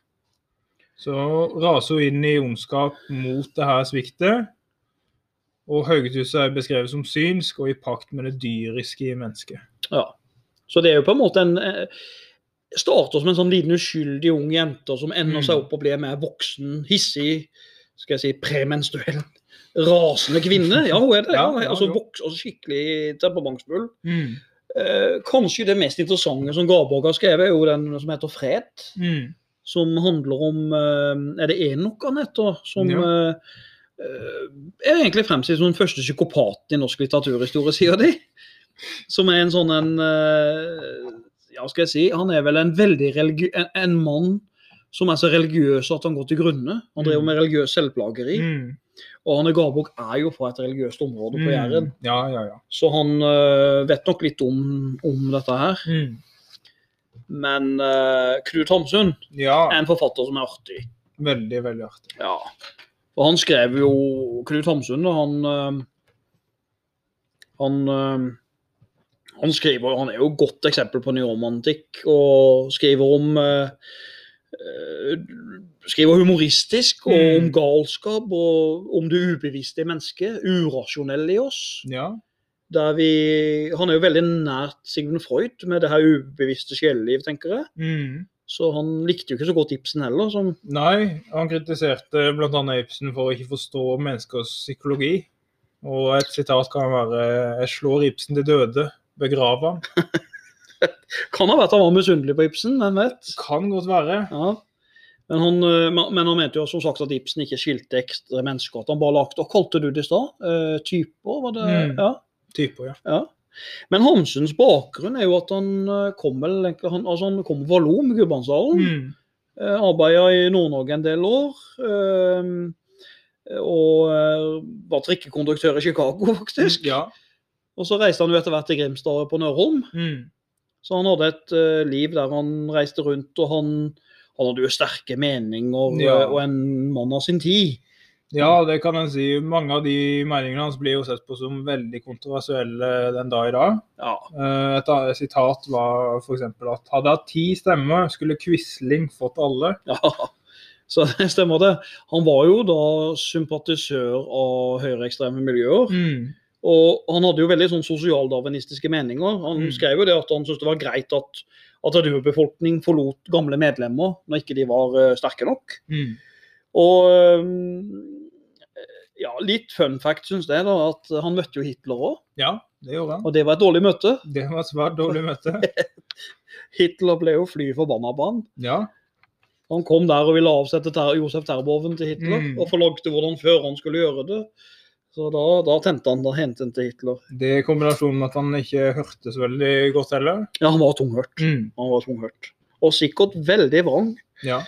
Speaker 2: Så raser hun inn i ondskap mot det her sviktet. Og Haugetuset er beskrevet som synsk og i pakt med det dyriske i mennesket.
Speaker 1: Ja. Så det er jo på en måte en eh, Starter som en sånn liten uskyldig ung jente som ender
Speaker 2: Mm.
Speaker 1: seg opp og blir mer voksen, hissig, skal jeg si premenstruell, rasende kvinne. Ja, hun er det. (laughs) Ja, altså
Speaker 2: jo.
Speaker 1: voks, altså skikkelig temperamentsfull. Eh, kanskje det mest interessante som Garborg har skrevet, er jo den som heter 'Fred'.
Speaker 2: Mm.
Speaker 1: Som handler om eh, Er det Enok han heter? Som
Speaker 2: Ja.
Speaker 1: eh, eh, er egentlig fremstilt som den første psykopaten i norsk litteraturhistorie, sier de. Som er en sånn en eh, Ja, skal jeg si Han er vel en veldig religiøs en, en mann som er så religiøs at han går til grunne. Han driver
Speaker 2: Mm.
Speaker 1: med religiøs selvplageri.
Speaker 2: Mm.
Speaker 1: Og Arne Garbukk er jo fra et religiøst område på Jæren.
Speaker 2: Mm. Ja, ja, ja.
Speaker 1: Så han uh, vet nok litt om, om dette her.
Speaker 2: Mm.
Speaker 1: Men uh, Knut Hamsun
Speaker 2: Ja,
Speaker 1: er en forfatter som er artig.
Speaker 2: veldig, veldig artig.
Speaker 1: Ja. Og han skrev jo Knut Hamsun, da, han uh, Han han skriver, han er jo et godt eksempel på nyromantikk, og skriver om øh, øh, Skriver humoristisk og
Speaker 2: Mm.
Speaker 1: om galskap og om det ubevisste i mennesket. Urasjonelle i oss.
Speaker 2: Ja.
Speaker 1: Der vi, han er jo veldig nært Sigmund Freud med det her ubevisste sjeleliv, tenker jeg.
Speaker 2: Mm.
Speaker 1: Så han likte jo ikke så godt Ibsen heller. Som,
Speaker 2: Nei, han kritiserte bl.a. Ibsen for å ikke forstå menneskers psykologi. Og et sitat kan være 'Jeg slår Ibsen til døde, begrav ham. (laughs)
Speaker 1: kan ha vært han var misunnelig på Ibsen, hvem vet?
Speaker 2: Kan godt være.
Speaker 1: Ja. Men han, øh, men han mente jo som sagt at Ibsen ikke skilte ekstra mennesker. At han bare lagde Hva kalte du det i stad? Uh, typer? Var det?
Speaker 2: Mm.
Speaker 1: Ja,
Speaker 2: Typer, ja.
Speaker 1: ja. Men Hamsuns bakgrunn er jo at han øh, kom vel han, altså han kom fra Lom, Gudbrandsdalen.
Speaker 2: Mm.
Speaker 1: Uh, Arbeida i Nord-Norge en del år. Uh, og eh, var trikkekonduktør i Chicago, (laughs) faktisk.
Speaker 2: Ja.
Speaker 1: Og så reiste han jo etter hvert til Grimstad på Nørholm.
Speaker 2: Mm.
Speaker 1: Så han hadde et uh, liv der han reiste rundt, og han, han hadde jo sterke meninger
Speaker 2: Ja.
Speaker 1: eh, og en mann av sin tid.
Speaker 2: ja, det kan en si. Mange av de meningene hans blir jo sett på som veldig kontroversielle den dag i dag.
Speaker 1: Ja,
Speaker 2: Eh, Et sitat var f.eks. at hadde hatt ti stemmer, skulle Quisling fått alle.
Speaker 1: ja. (laughs) Så det stemmer det. Han var jo da sympatisør av høyreekstreme miljøer.
Speaker 2: Mm.
Speaker 1: Og han hadde jo veldig sånn sosialdarwinistiske meninger. Han
Speaker 2: Mm.
Speaker 1: skrev jo det at han syntes det var greit at, at urbefolkning forlot gamle medlemmer når ikke de var uh, sterke nok.
Speaker 2: Mm.
Speaker 1: Og um, ja, litt fun fact syns jeg da, at han møtte jo Hitler òg,
Speaker 2: Ja, det gjorde han.
Speaker 1: og det var et dårlig møte.
Speaker 2: Det var et svært dårlig møte. (laughs)
Speaker 1: Hitler ble jo fly forbanna på han.
Speaker 2: Ja.
Speaker 1: Han kom der og ville avsette ter Josef Terboven til Hitler,
Speaker 2: Mm.
Speaker 1: og forlagte hvordan før han skulle gjøre det. Så da, da tente han da hentet han til Hitler.
Speaker 2: Det i kombinasjon med at han ikke hørte så veldig godt heller.
Speaker 1: Ja, han var tunghørt.
Speaker 2: Mm.
Speaker 1: Han var tunghørt. Og sikkert veldig vrang.
Speaker 2: Ja.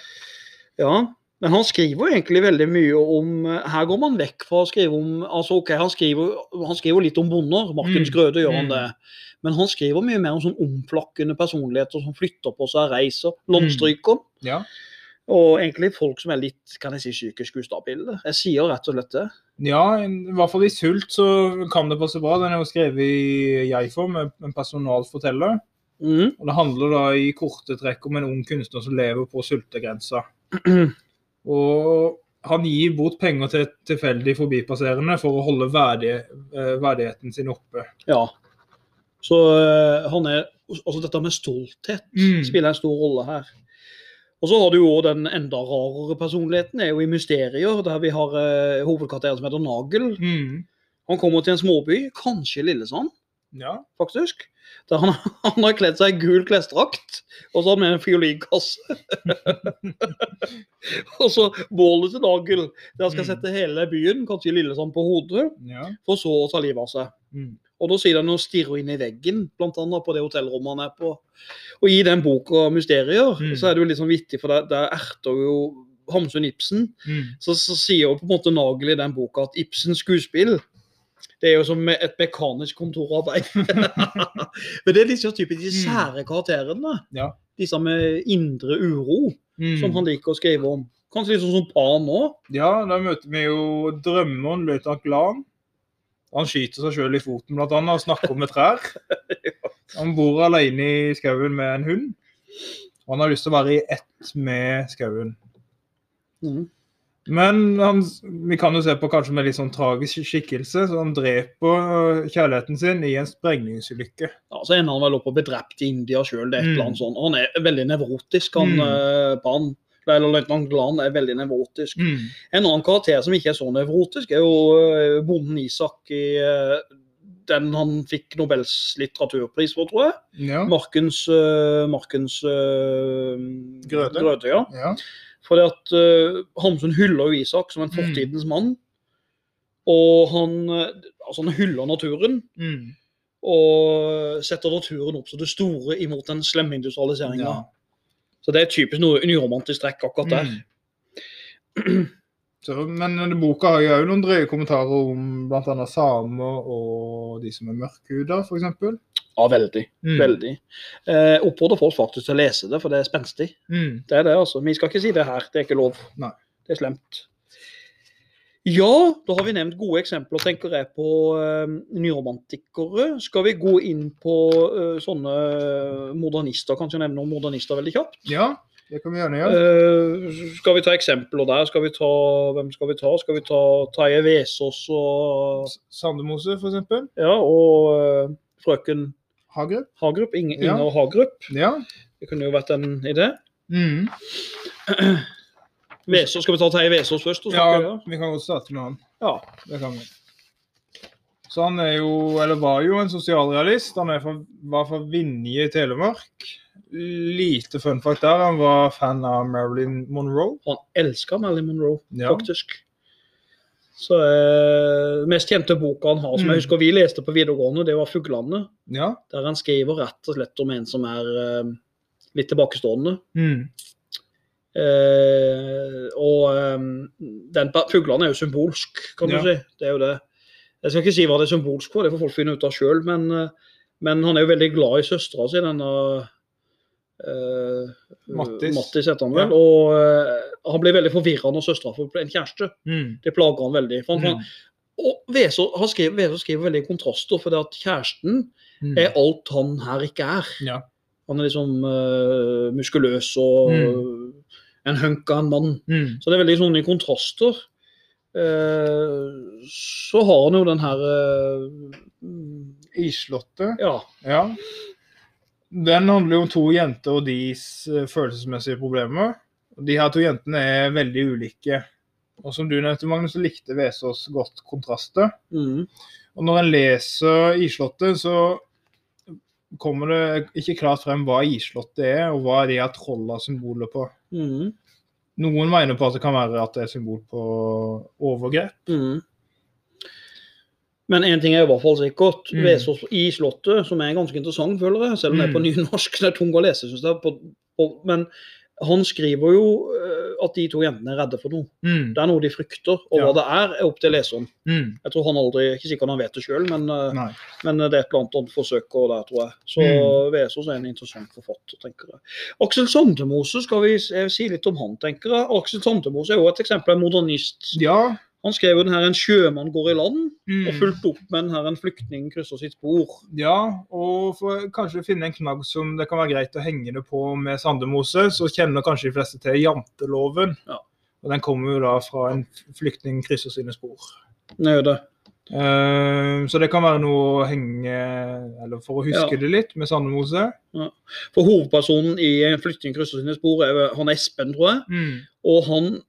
Speaker 1: Ja, men han skriver egentlig veldig mye om Her går man vekk fra å skrive om altså ok, Han skriver, han skriver litt om bonder, Markens
Speaker 2: Mm.
Speaker 1: Grøde gjør han
Speaker 2: Mm.
Speaker 1: det. Men han skriver mye mer om sånn omflakkende personligheter som flytter på seg, reiser, landstryker.
Speaker 2: ja.
Speaker 1: Og egentlig folk som er litt kan jeg si, psykisk ustabile. Jeg sier rett og slett det.
Speaker 2: Ja, i hvert fall i Sult så kan det passe bra. Den er jo skrevet i jeg-form, en personalforteller.
Speaker 1: Mm.
Speaker 2: Og Det handler da i korte trekk om en ung kunstner som lever på sultegrensa. (clears throat) Og han gir bort penger til tilfeldig forbipasserende for å holde verdig, eh, verdigheten sin oppe.
Speaker 1: Ja. Så eh, han er også dette med stolthet
Speaker 2: Mm.
Speaker 1: spiller en stor rolle her. Og så har du jo den enda rarere personligheten, er jo i Mysterier, der vi har eh, hovedkvarteret som heter Nagel.
Speaker 2: Mm.
Speaker 1: Han kommer til en småby, kanskje Lillesand,
Speaker 2: Ja.
Speaker 1: faktisk. Der han, (laughs) han har kledd seg i gul klesdrakt, og så har han med en fiolinkasse. (laughs) og så bålet til Nagel, der han skal
Speaker 2: Mm.
Speaker 1: sette hele byen, kanskje Lillesand, på hodet,
Speaker 2: ja.
Speaker 1: for så å ta livet av seg.
Speaker 2: Mm.
Speaker 1: Og da sier han og stirrer inn i veggen, annet på det hotellrommet han er på. Og i den boka 'Mysterier'
Speaker 2: Mm.
Speaker 1: så er det jo litt sånn vittig, for der, der erter jo Hamsun Ibsen.
Speaker 2: Mm.
Speaker 1: Så, så sier jo på en måte Nagel i den boka at Ibsens skuespill det er jo som et mekanisk kontorarbeid. (laughs) Men det er litt så typisk de
Speaker 2: Mm.
Speaker 1: sære karakterene.
Speaker 2: Ja.
Speaker 1: Disse med indre uro,
Speaker 2: Mm.
Speaker 1: som han liker å skrive om. Kanskje litt sånn som Pan nå.
Speaker 2: Ja, da møter vi jo drømmeren løytnant Glan. Han skyter seg sjøl i foten blant annet, og snakker med trær. Han bor alene i skauen med en hund. Og han har lyst til å være i ett med skauen.
Speaker 1: Mm.
Speaker 2: Men han, vi kan jo se på kanskje med litt sånn tragisk skikkelse, så han dreper kjærligheten sin i en sprengningsulykke.
Speaker 1: Ja, så ender han vel opp og bedrept i India sjøl.
Speaker 2: Mm.
Speaker 1: Sånn. Han er veldig nevrotisk, han
Speaker 2: Mm.
Speaker 1: eh, Pan. Eller løytnant Glan er veldig nevrotisk.
Speaker 2: Mm.
Speaker 1: En annen karakter som ikke er så nevrotisk, er jo eh, bonden Isak i eh, den han fikk Nobels litteraturpris for, tror jeg.
Speaker 2: Ja.
Speaker 1: Markens, eh, Markens eh,
Speaker 2: Grøde.
Speaker 1: ja.
Speaker 2: ja.
Speaker 1: Fordi at uh, Hamsun hyller jo Isak som en
Speaker 2: Mm.
Speaker 1: fortidens mann. Og han, altså han hyller naturen.
Speaker 2: Mm.
Speaker 1: Og setter naturen opp som det store imot den slemme industrialiseringa.
Speaker 2: ja.
Speaker 1: Så det er typisk noe nyromantisk trekk akkurat der.
Speaker 2: Mm. (clears throat) Så, men denne boka har jo noen drøye kommentarer om bl.a. samer og de som er mørkhuda, f.eks.
Speaker 1: Ja, veldig.
Speaker 2: Mm.
Speaker 1: veldig. Eh, oppfordrer folk faktisk til å lese det, for det er spenstig.
Speaker 2: Mm.
Speaker 1: Det er det, altså. Vi skal ikke si det her, det er ikke lov.
Speaker 2: Nei.
Speaker 1: Det er slemt. Ja, da har vi nevnt gode eksempler, tenker jeg, på uh, nyromantikere. Skal vi gå inn på uh, sånne modernister? Kanskje nevne noen modernister veldig kjapt?
Speaker 2: Ja, det kan vi gjerne gjøre.
Speaker 1: Uh, skal vi ta eksempler der? Skal vi ta, hvem skal vi ta? Skal vi ta Taje Vesaas og,
Speaker 2: Sandemose, f.eks.
Speaker 1: ja, og eh, frøken
Speaker 2: Hagerup.
Speaker 1: Hagerup? Inger
Speaker 2: Ja.
Speaker 1: Hagerup.
Speaker 2: Ja.
Speaker 1: Det kunne jo vært en idé.
Speaker 2: Mm.
Speaker 1: Vesaas, skal vi ta Terje Vesaas først? og
Speaker 2: ja,
Speaker 1: snakke, ja?
Speaker 2: vi kan godt starte med han.
Speaker 1: ja.
Speaker 2: Det kan vi. Så han er jo, eller var jo en sosialrealist. Han fra, var fra Vinje i Telemark. Lite fun fact der. Han var fan av Marilyn Monroe.
Speaker 1: Han elska Marilyn Monroe,
Speaker 2: Ja.
Speaker 1: faktisk. Så eh, mest kjente boka han har, som
Speaker 2: Mm.
Speaker 1: jeg husker vi leste på videregående, det var 'Fuglene'.
Speaker 2: Ja.
Speaker 1: Der han skriver rett og slett om en som er eh, litt tilbakestående.
Speaker 2: Mm.
Speaker 1: Eh, og eh, den, fuglene er jo symbolsk, kan
Speaker 2: Ja.
Speaker 1: du si. Det er jo det. Jeg skal ikke si hva det er symbolsk for, det får folk finne ut av sjøl, men, eh, men han er jo veldig glad i søstera si, denne eh,
Speaker 2: Mattis.
Speaker 1: Mattis heter han vel.
Speaker 2: Ja.
Speaker 1: Og eh, han blir veldig forvirra når søstera får en kjæreste.
Speaker 2: Mm.
Speaker 1: Det plager han veldig. For han,
Speaker 2: Mm.
Speaker 1: og Weser han skriver, skriver veldig kontraster, for det at kjæresten
Speaker 2: Mm.
Speaker 1: er alt han her ikke er.
Speaker 2: Ja.
Speaker 1: Han er liksom uh, muskuløs og en hunk av en mann.
Speaker 2: Mm.
Speaker 1: Så det er veldig sånn i kontraster. Uh, så har han jo den her uh,
Speaker 2: Islottet.
Speaker 1: Ja.
Speaker 2: Ja. Den handler jo om to jenter og deres følelsesmessige problemer. De her to jentene er veldig ulike. Og som du nevnte, Magnus, så likte Vesaas godt kontraster.
Speaker 1: Mm,
Speaker 2: Og når en leser Islottet, så kommer det ikke klart frem hva Islottet er, og hva de har trolla symboler på.
Speaker 1: mm,
Speaker 2: Noen mener på at det kan være at det er symbol på overgrep.
Speaker 1: mm. Men én ting er i hvert fall sikkert.
Speaker 2: Mm.
Speaker 1: Vesaas i Slottet, som er ganske interessant, føler jeg, selv om det er på
Speaker 2: Mm.
Speaker 1: nynorsk. Det er tung å lese, syns jeg. Men han skriver jo eh, at de to jentene er redde for noe.
Speaker 2: Mm.
Speaker 1: Det er noe de frykter, og
Speaker 2: Ja.
Speaker 1: hva det er, er opp til leseren.
Speaker 2: Mm.
Speaker 1: Jeg tror han aldri, ikke sikkert han vet det sjøl, men, eh, men det er et eller annet han forsøker der, tror jeg. Så
Speaker 2: Mm.
Speaker 1: Vesaas er en interessant forfatter, tenker jeg. Aksel Sandemose, skal vi eh, si litt om han, tenker jeg. Aksel Sandemose er jo et eksempel en modernist.
Speaker 2: Ja.
Speaker 1: Han skrev jo den her 'En sjømann går i land',
Speaker 2: Mm.
Speaker 1: og fulgte opp med den her 'En flyktning krysser sitt spor'.
Speaker 2: Ja, og for kanskje finne en knagg som det kan være greit å henge det på med Sandemose, så kjenner kanskje de fleste til janteloven.
Speaker 1: Ja.
Speaker 2: Og den kommer jo da fra en flyktning krysser sine spor.
Speaker 1: Er det.
Speaker 2: Eh, så det kan være noe å henge Eller for å huske
Speaker 1: Ja.
Speaker 2: det litt med Sandemose. Ja.
Speaker 1: For hovedpersonen i 'En flyktning krysser sine spor' er han Espen, tror jeg.
Speaker 2: Mm.
Speaker 1: Og han,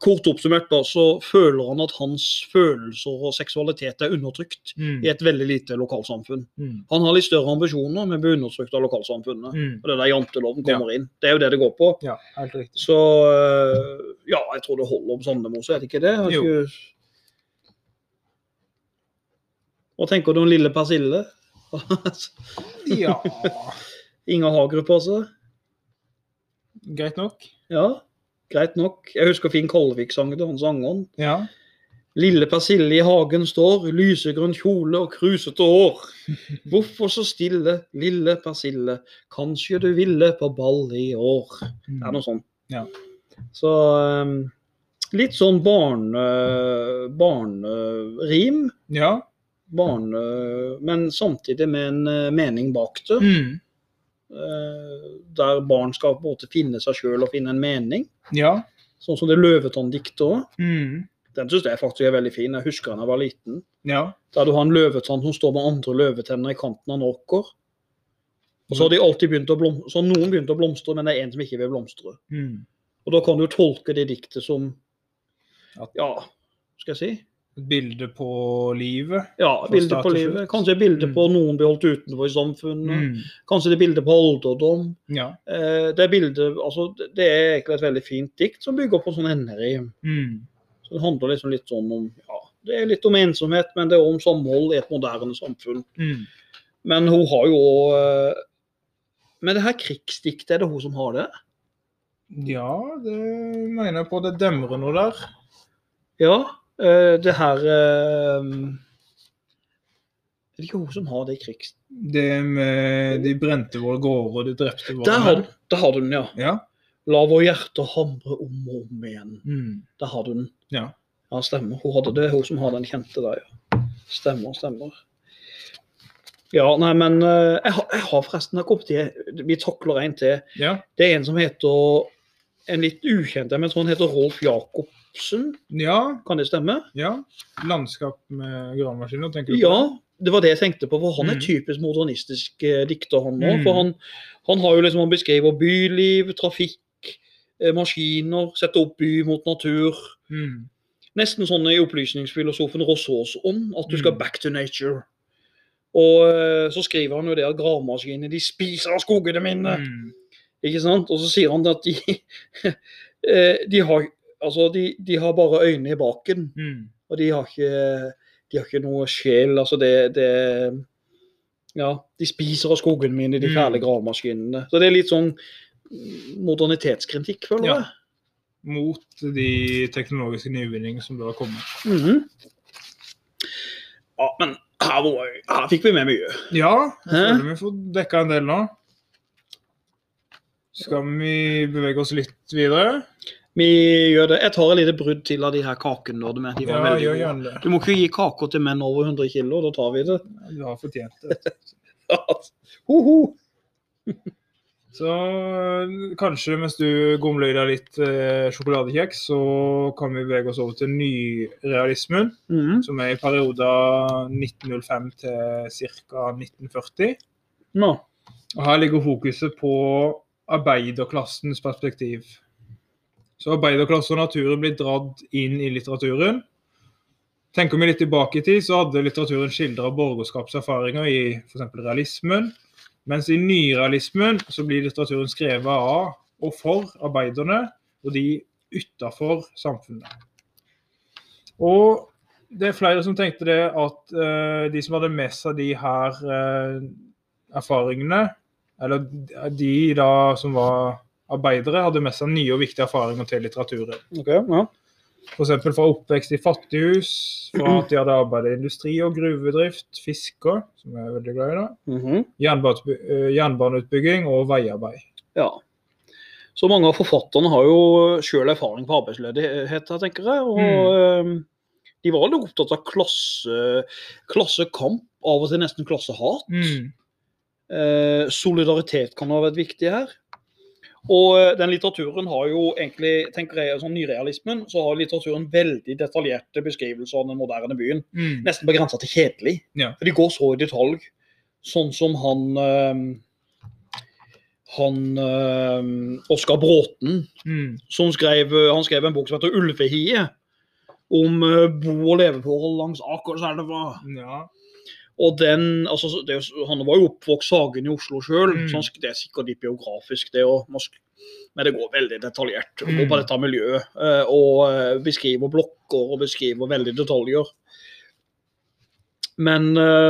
Speaker 1: kort oppsummert, da, så føler han at hans følelser og seksualitet er undertrykt
Speaker 2: Mm.
Speaker 1: i et veldig lite lokalsamfunn.
Speaker 2: Mm.
Speaker 1: Han har litt større ambisjoner, men blir undertrykt av lokalsamfunnet.
Speaker 2: Mm.
Speaker 1: Og det er der janteloven kommer inn. Det er jo det det går på.
Speaker 2: Ja, helt riktig.
Speaker 1: Så øh, ja, jeg tror det holder om Sandemose, er det ikke det? Jeg
Speaker 2: Jo.
Speaker 1: Ikke... Hva tenker du om lille persille? (laughs)
Speaker 2: Ja,
Speaker 1: Inger Hagerup altså?
Speaker 2: greit nok.
Speaker 1: Ja, greit nok. Jeg husker Finn Kolvik sang det, han sangeren.
Speaker 2: Ja.
Speaker 1: Lille persille i hagen står, lysegrønn kjole og krusete hår. (laughs) Hvorfor så stille, lille persille, kanskje du ville på ball i år. Det er noe sånt.
Speaker 2: Ja.
Speaker 1: Så um, litt sånn barne, barnerim,
Speaker 2: Ja.
Speaker 1: barne, men samtidig med en eh, mening bak det.
Speaker 2: Mm.
Speaker 1: Eh, der barn skal på en måte finne seg sjøl og finne en mening.
Speaker 2: Ja.
Speaker 1: Sånn som det Løvetann-diktet òg.
Speaker 2: Mm.
Speaker 1: Den syns jeg faktisk er veldig fin. Jeg husker da jeg var liten.
Speaker 2: Ja.
Speaker 1: Der du har en løvetann som står med andre løvetenner i kanten av en åker. Og så har de alltid begynt å blomstre, så noen begynt å blomstre, men det er en som ikke vil blomstre.
Speaker 2: Mm.
Speaker 1: Og da kan du tolke det diktet som Ja, skal jeg si?
Speaker 2: Bilde på livet.
Speaker 1: Ja, bilde på livet. Kanskje et bilde
Speaker 2: Mm.
Speaker 1: på noen blir holdt utenfor i samfunnet.
Speaker 2: Mm.
Speaker 1: Kanskje det er bilde på alderdom.
Speaker 2: Ja.
Speaker 1: Eh, det er bilde, altså, det- er egentlig et veldig fint dikt som bygger på sånn enderim.
Speaker 2: Mm.
Speaker 1: Så det handler liksom litt sånn om ja, Det er litt om ensomhet, men det er òg om samhold i et moderne samfunn.
Speaker 2: Mm.
Speaker 1: Men hun har jo òg Men det her krigsdiktet, er det hun som har det?
Speaker 2: Ja, det mener jeg på. Det demrer noe der.
Speaker 1: Ja. Eh, det her eh, Er det ikke hun som har det i krigs...
Speaker 2: Det med de brente våre gårder, de drepte våre
Speaker 1: Der har, der har du den, ja.
Speaker 2: Ja.
Speaker 1: La vår hjerte hamre om og om igjen.
Speaker 2: Mm.
Speaker 1: Der har du den.
Speaker 2: Ja.
Speaker 1: Ja, stemmer. Hun hadde det, hun som har den kjente der, ja. Stemmer, stemmer. Ja, nei, men eh, jeg, har, jeg har forresten jeg til, Vi takler en til.
Speaker 2: Ja.
Speaker 1: Det er en som heter En litt ukjent en, men jeg tror han heter Rolf Jacobsen.
Speaker 2: ja.
Speaker 1: Kan det stemme?
Speaker 2: Ja. Landskap med gravemaskiner, tenker du på?
Speaker 1: Ja, det var det jeg tenkte på. For han er
Speaker 2: Mm.
Speaker 1: typisk modernistisk eh, dikter, han òg.
Speaker 2: Mm.
Speaker 1: For han, han har jo liksom Han beskriver byliv, trafikk, eh, maskiner, setter opp by mot natur.
Speaker 2: Mm.
Speaker 1: Nesten sånn i opplysningsfilosofen Rossås ånd, at du skal
Speaker 2: Mm.
Speaker 1: back to nature. Og eh, så skriver han jo det at gravemaskinene de spiser av skogene mine.
Speaker 2: Mm.
Speaker 1: Ikke sant? Og så sier han at de, (laughs) eh, de, har, altså de, de har bare øyne i baken.
Speaker 2: Mm.
Speaker 1: Og de har ikke, de har ikke noe sjel. Altså det, det Ja, de spiser av skogen min i de
Speaker 2: Mm.
Speaker 1: fæle gravemaskinene. Så det er litt sånn modernitetskritikk, føler
Speaker 2: Ja. Mot de teknologiske nyvinningene som da har kommet.
Speaker 1: -hmm. Ja, men her, var, her fikk vi med mye.
Speaker 2: Ja, jeg
Speaker 1: Hæ?
Speaker 2: føler vi får dekka en del nå. Skal vi bevege oss litt videre?
Speaker 1: Vi gjør det. Jeg tar et lite brudd til av de her kakene. du med. De var
Speaker 2: Ja,
Speaker 1: veldig
Speaker 2: gjør
Speaker 1: gode. Du må ikke gi kaker til menn over 100 kilo, da tar vi det.
Speaker 2: Du har fortjent det. (laughs)
Speaker 1: Hoho.
Speaker 2: Så øh, kanskje mens du gomler i deg litt eh, sjokoladekjeks, så kan vi bevege oss over til nyrealismen,
Speaker 1: Mhm.
Speaker 2: som er i perioder 1905 til ca. 1940.
Speaker 1: No.
Speaker 2: Og Her ligger fokuset på arbeiderklassens perspektiv. Så arbeiderklasse og naturen blir dratt inn i litteraturen. Tenker vi litt tilbake i tid, så hadde litteraturen skildra borgerskapserfaringer i f.eks. realismen. Mens i nyrealismen så blir litteraturen skrevet av og for arbeiderne, og de utafor samfunnet. Og det er flere som tenkte det at uh, de som hadde med seg de her uh, erfaringene, eller de da som var arbeidere, hadde med seg nye og viktige erfaringer til litteraturen.
Speaker 1: Okay, ja.
Speaker 2: F.eks. fra oppvekst i fattighus, fra at de hadde arbeidet i industri og gruvedrift, fisker, som jeg er veldig glad i, da, mm eh, jernbaneutbygging og veiarbeid.
Speaker 1: ja. Så mange av forfatterne har jo sjøl erfaring på arbeidsledighet, jeg tenker jeg. Og mm. de var veldig opptatt av klasse, klassekamp, av og til nesten klassehat.
Speaker 2: Mm.
Speaker 1: Eh, solidaritet kan ha vært viktig her. Og eh, den litteraturen har jo egentlig, tenker jeg, sånn nyrealismen, så har litteraturen veldig detaljerte beskrivelser av den moderne byen.
Speaker 2: Mm.
Speaker 1: Nesten på grensa til kjedelig.
Speaker 2: Ja.
Speaker 1: For de går så i detalj. Sånn som han øh, han øh, Oskar Bråten,
Speaker 2: Mm.
Speaker 1: som skrev, han skrev en bok som heter 'Ulvehiet'. Om eh, bo- og leveforhold langs Akerselva.
Speaker 2: Ja.
Speaker 1: Og den, altså, det, Han var jo oppvokst Hagen i Oslo sjøl,
Speaker 2: Mm.
Speaker 1: så det er sikkert litt biografisk, det og Men det går veldig detaljert
Speaker 2: Mm.
Speaker 1: på dette miljøet. eh, Og eh, beskriver blokker og beskriver veldig detaljer. Men eh,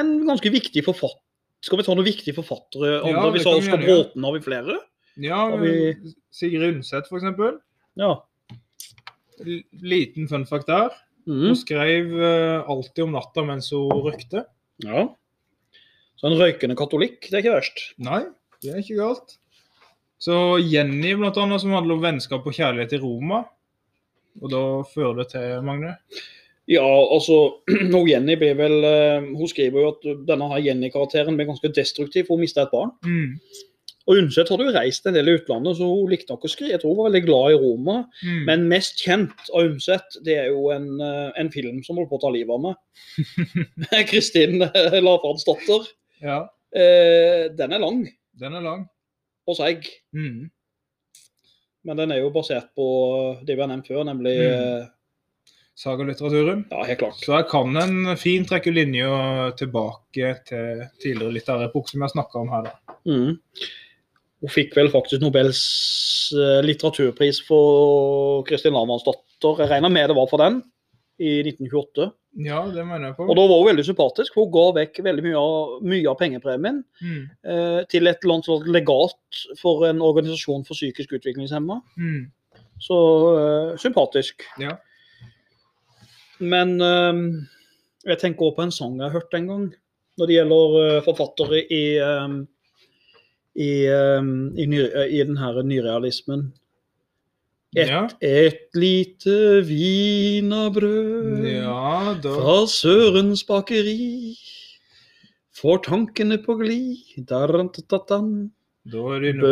Speaker 1: en ganske viktig forfatter Skal vi ta noen viktige forfattere?
Speaker 2: Ja,
Speaker 1: vi sa Oskar. Bråten, har vi flere?
Speaker 2: ja
Speaker 1: Har vi-
Speaker 2: Sigrid Undset, f.eks.
Speaker 1: Ja.
Speaker 2: Liten fun fact der.
Speaker 1: Mhm.
Speaker 2: Hun skrev eh, alltid om natta mens hun røykte.
Speaker 1: ja. Så en røykende katolikk, det er ikke verst.
Speaker 2: Nei, det er ikke galt. Så Jenny, blant annet, som handler om vennskap og kjærlighet i Roma. Og da fører det til, Magne?
Speaker 1: Ja, altså (clears throat) hun Jenny blir vel eh, Hun skriver jo at denne her Jenny-karakteren ble ganske destruktiv, for hun mister et barn.
Speaker 2: Mm.
Speaker 1: Og Undset hadde jo reist en del i utlandet, så hun likte nok å skrive. Jeg tror hun var veldig glad i Roma.
Speaker 2: Mm.
Speaker 1: Men mest kjent av Undset, det er jo en, eh, en film som holdt på å ta livet av meg. (laughs) Kristin eh, Lavransdatter.
Speaker 2: Ja,
Speaker 1: Eh, den er lang
Speaker 2: den er lang.
Speaker 1: og seig,
Speaker 2: Mm.
Speaker 1: men den er jo basert på det vi har nevnt før, nemlig
Speaker 2: Mm.
Speaker 1: eh,
Speaker 2: Sagalitteraturen.
Speaker 1: Ja, helt klart.
Speaker 2: Så jeg kan en fin trekke linja tilbake til tidligere litterære epoker som jeg snakka om her. da.
Speaker 1: Mm. Hun fikk vel faktisk Nobels eh, litteraturpris for Kristin Lavransdatter. Jeg regner med det var for den, i 1928.
Speaker 2: Ja, det mener jeg på.
Speaker 1: Og da var hun veldig sympatisk. Hun ga vekk veldig mye av, mye av pengepremien
Speaker 2: Mm.
Speaker 1: eh, til et eller annet legat for en organisasjon for psykisk utviklingshemma.
Speaker 2: Mm.
Speaker 1: Så eh, sympatisk.
Speaker 2: Ja.
Speaker 1: Men eh, jeg tenker også på en sang jeg har hørt en gang, når det gjelder eh, forfattere i, eh, i, eh, i, ny, i den her nyrealismen. Et,
Speaker 2: Ja.
Speaker 1: et lite wienerbrød
Speaker 2: ja, da
Speaker 1: fra Sørens bakeri får tankene på glid.
Speaker 2: Da er du inne på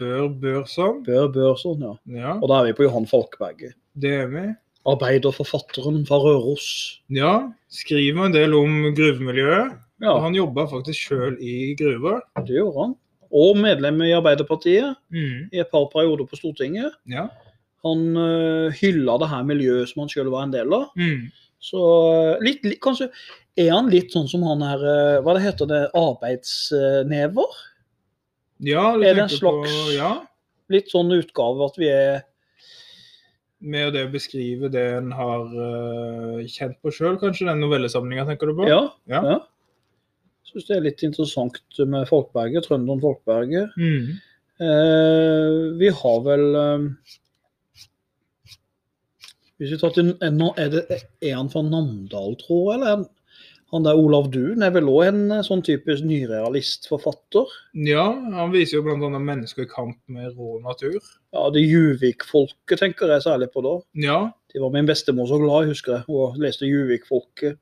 Speaker 2: Bør Børson.
Speaker 1: Bør Børson, ja.
Speaker 2: Ja,
Speaker 1: Og da er vi på Johan Falkberget.
Speaker 2: det er vi.
Speaker 1: Arbeiderforfatteren fra Røros.
Speaker 2: Ja, skriver en del om gruvemiljøet.
Speaker 1: Ja,
Speaker 2: han jobba faktisk sjøl i gruver.
Speaker 1: det gjorde han. Og medlem i Arbeiderpartiet
Speaker 2: Mm.
Speaker 1: i et par perioder på Stortinget.
Speaker 2: Ja.
Speaker 1: Han uh, hylla det her miljøet som han sjøl var en del av.
Speaker 2: Mm.
Speaker 1: Så eh, litt, litt, kanskje er han litt sånn som han her eh, Hva det heter det? Arbeidsnever?
Speaker 2: ja, du
Speaker 1: Er det en slags-
Speaker 2: på Ja.
Speaker 1: Litt sånn utgave at vi er
Speaker 2: Med det å beskrive det en har uh, kjent på sjøl, kanskje den novellesamlinga, tenker du på?
Speaker 1: Ja.
Speaker 2: Ja.
Speaker 1: ja. Syns det er litt interessant med Folkberget, trønderen Folkberget.
Speaker 2: Mm.
Speaker 1: Eh, vi har vel eh, Hvis vi tar til en, Er det er han fra Namdal, tror jeg? Eller er han, der Olav Duun er vel òg en eh, sånn typisk nyrealistforfatter?
Speaker 2: Ja, han viser jo bl.a. mennesker i kamp med rå natur.
Speaker 1: Ja, det Juvik-folket tenker jeg særlig på da.
Speaker 2: Ja,
Speaker 1: De var min bestemor så glad, husker jeg, Hun leste Juvik-folket.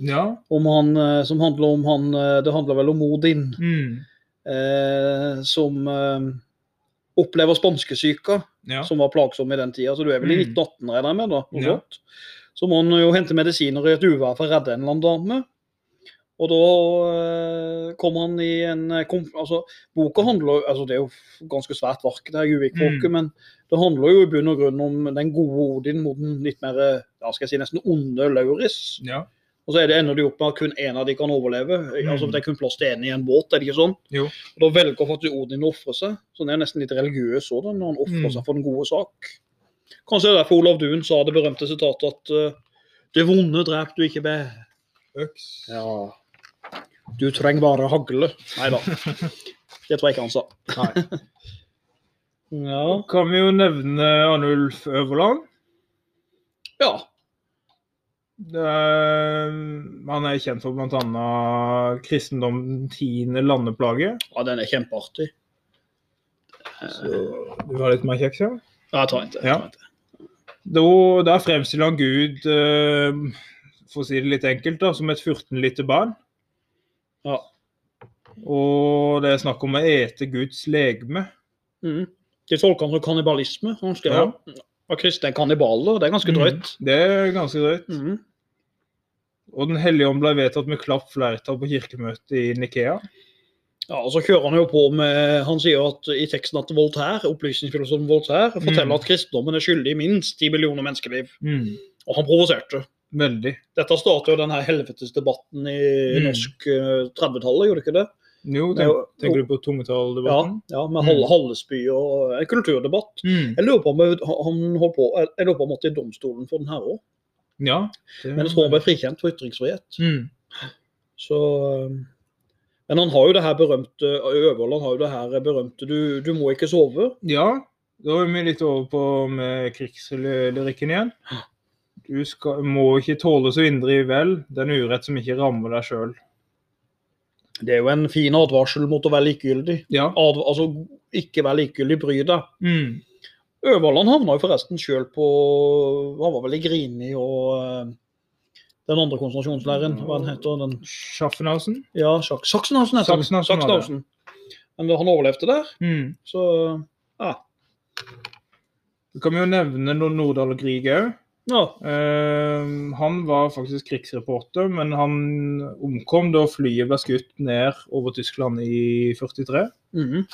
Speaker 2: Ja.
Speaker 1: Om han, eh, som handler om han eh, Det handler vel om Odin.
Speaker 2: Mm.
Speaker 1: eh, som eh, opplever spanskesyka,
Speaker 2: Ja.
Speaker 1: som var plagsom i den tida. Så du er vel i
Speaker 2: Mm.
Speaker 1: 1918, regner jeg med? da, noe
Speaker 2: Ja.
Speaker 1: sånt. Så må han jo hente medisiner i et uvær for å redde en eller annen dame. Og da eh, kom han i en eh, altså, Boka handler altså Det er jo ganske svært verk, det her Juvik-folket,
Speaker 2: Mm.
Speaker 1: men det handler jo i bunn og grunn om den gode Odin mot den litt mer ja, skal jeg si, nesten onde Lauris.
Speaker 2: ja.
Speaker 1: Og så er det ender de opp med at kun én av de kan overleve.
Speaker 2: Mm.
Speaker 1: Altså Det er kun plass til én i en båt, er det ikke sånn?
Speaker 2: Jo.
Speaker 1: Og Da velger faktisk Odin å ofre seg. Så han er nesten litt religiøs òg, når han ofrer
Speaker 2: Mm.
Speaker 1: seg for den gode sak. Kanskje det er derfor Olav Duun sa det berømte sitatet at eh, det vonde drep du ikke med.
Speaker 2: Øks.
Speaker 1: Ja. Du trenger bare hagle. Nei da. (laughs) Det tror jeg ikke han sa.
Speaker 2: Nei. (laughs)
Speaker 1: Ja.
Speaker 2: Kan vi jo nevne Arnulf Øverland.
Speaker 1: ja.
Speaker 2: Han er kjent for bl.a. kristendom tiende landeplage.
Speaker 1: Ja, den er kjempeartig.
Speaker 2: Så du har litt mer kjeks, ja?
Speaker 1: Ja, jeg tar ikke.
Speaker 2: Ja. Da, der fremstiller han Gud, eh, for å si det litt enkelt, da, som et 14 liter barn.
Speaker 1: Ja.
Speaker 2: Og det er snakk om å ete Guds legeme.
Speaker 1: Mm. Det tolker han som kannibalisme. Han skrev
Speaker 2: Ja.
Speaker 1: At kristne er kannibaler. Det er ganske drøyt.
Speaker 2: Mm, Det er ganske drøyt.
Speaker 1: Mm.
Speaker 2: Og Den hellige ånd ble vedtatt med klapp flertall på kirkemøtet i Nikea.
Speaker 1: Ja, og så kjører han jo på med Han sier at i teksten at Voltaire, opplysningsfilosofen Voltaire forteller
Speaker 2: Mm.
Speaker 1: at kristendommen er skyldig i minst 10 millioner menneskeliv.
Speaker 2: Mm.
Speaker 1: Og han provoserte.
Speaker 2: Veldig.
Speaker 1: Dette startet jo den her helvetesdebatten i
Speaker 2: Mm.
Speaker 1: norsk eh, 30-tallet, gjorde det ikke det?
Speaker 2: Jo,
Speaker 1: Det er
Speaker 2: tenk, tenker du på
Speaker 1: Ja,
Speaker 2: tungetalldebatten?
Speaker 1: ja med
Speaker 2: Mm.
Speaker 1: Hall Hallesby og en kulturdebatt.
Speaker 2: Mm.
Speaker 1: Jeg lurer på om han holdt på Jeg lurer på om måtte i domstolen for den her òg.
Speaker 2: Ja. det-
Speaker 1: Men jeg tror han ble frikjent for ytringsfrihet.
Speaker 2: Mm.
Speaker 1: Så um, Men han har jo det her berømte Øverland har jo det her berømte Du, du må ikke sove.
Speaker 2: Ja, da er vi litt over på med krigslyrikken igjen. Du skal, må ikke tåle så inderlig vel den urett som ikke rammer deg sjøl.
Speaker 1: Det er jo en fin advarsel mot å være likegyldig.
Speaker 2: Ja.
Speaker 1: Adv altså ikke være likegyldig, bry deg.
Speaker 2: Mm.
Speaker 1: Øverland havna jo forresten sjøl på Han var vel i Grini og eh, den andre konsentrasjonsleiren, hva den heter den?
Speaker 2: Schaffenhausen.
Speaker 1: Ja, Sach Sachsenhausen heter den.
Speaker 2: Sachsenhausen.
Speaker 1: Sachsenhausen. Men han overlevde der,
Speaker 2: Mm.
Speaker 1: så ja.
Speaker 2: Så kan jo nevne noen Nordahl Grieg òg.
Speaker 1: Ja.
Speaker 2: han var faktisk krigsreporter, men han omkom da flyet ble skutt ned over Tyskland i 43.
Speaker 1: Mhm.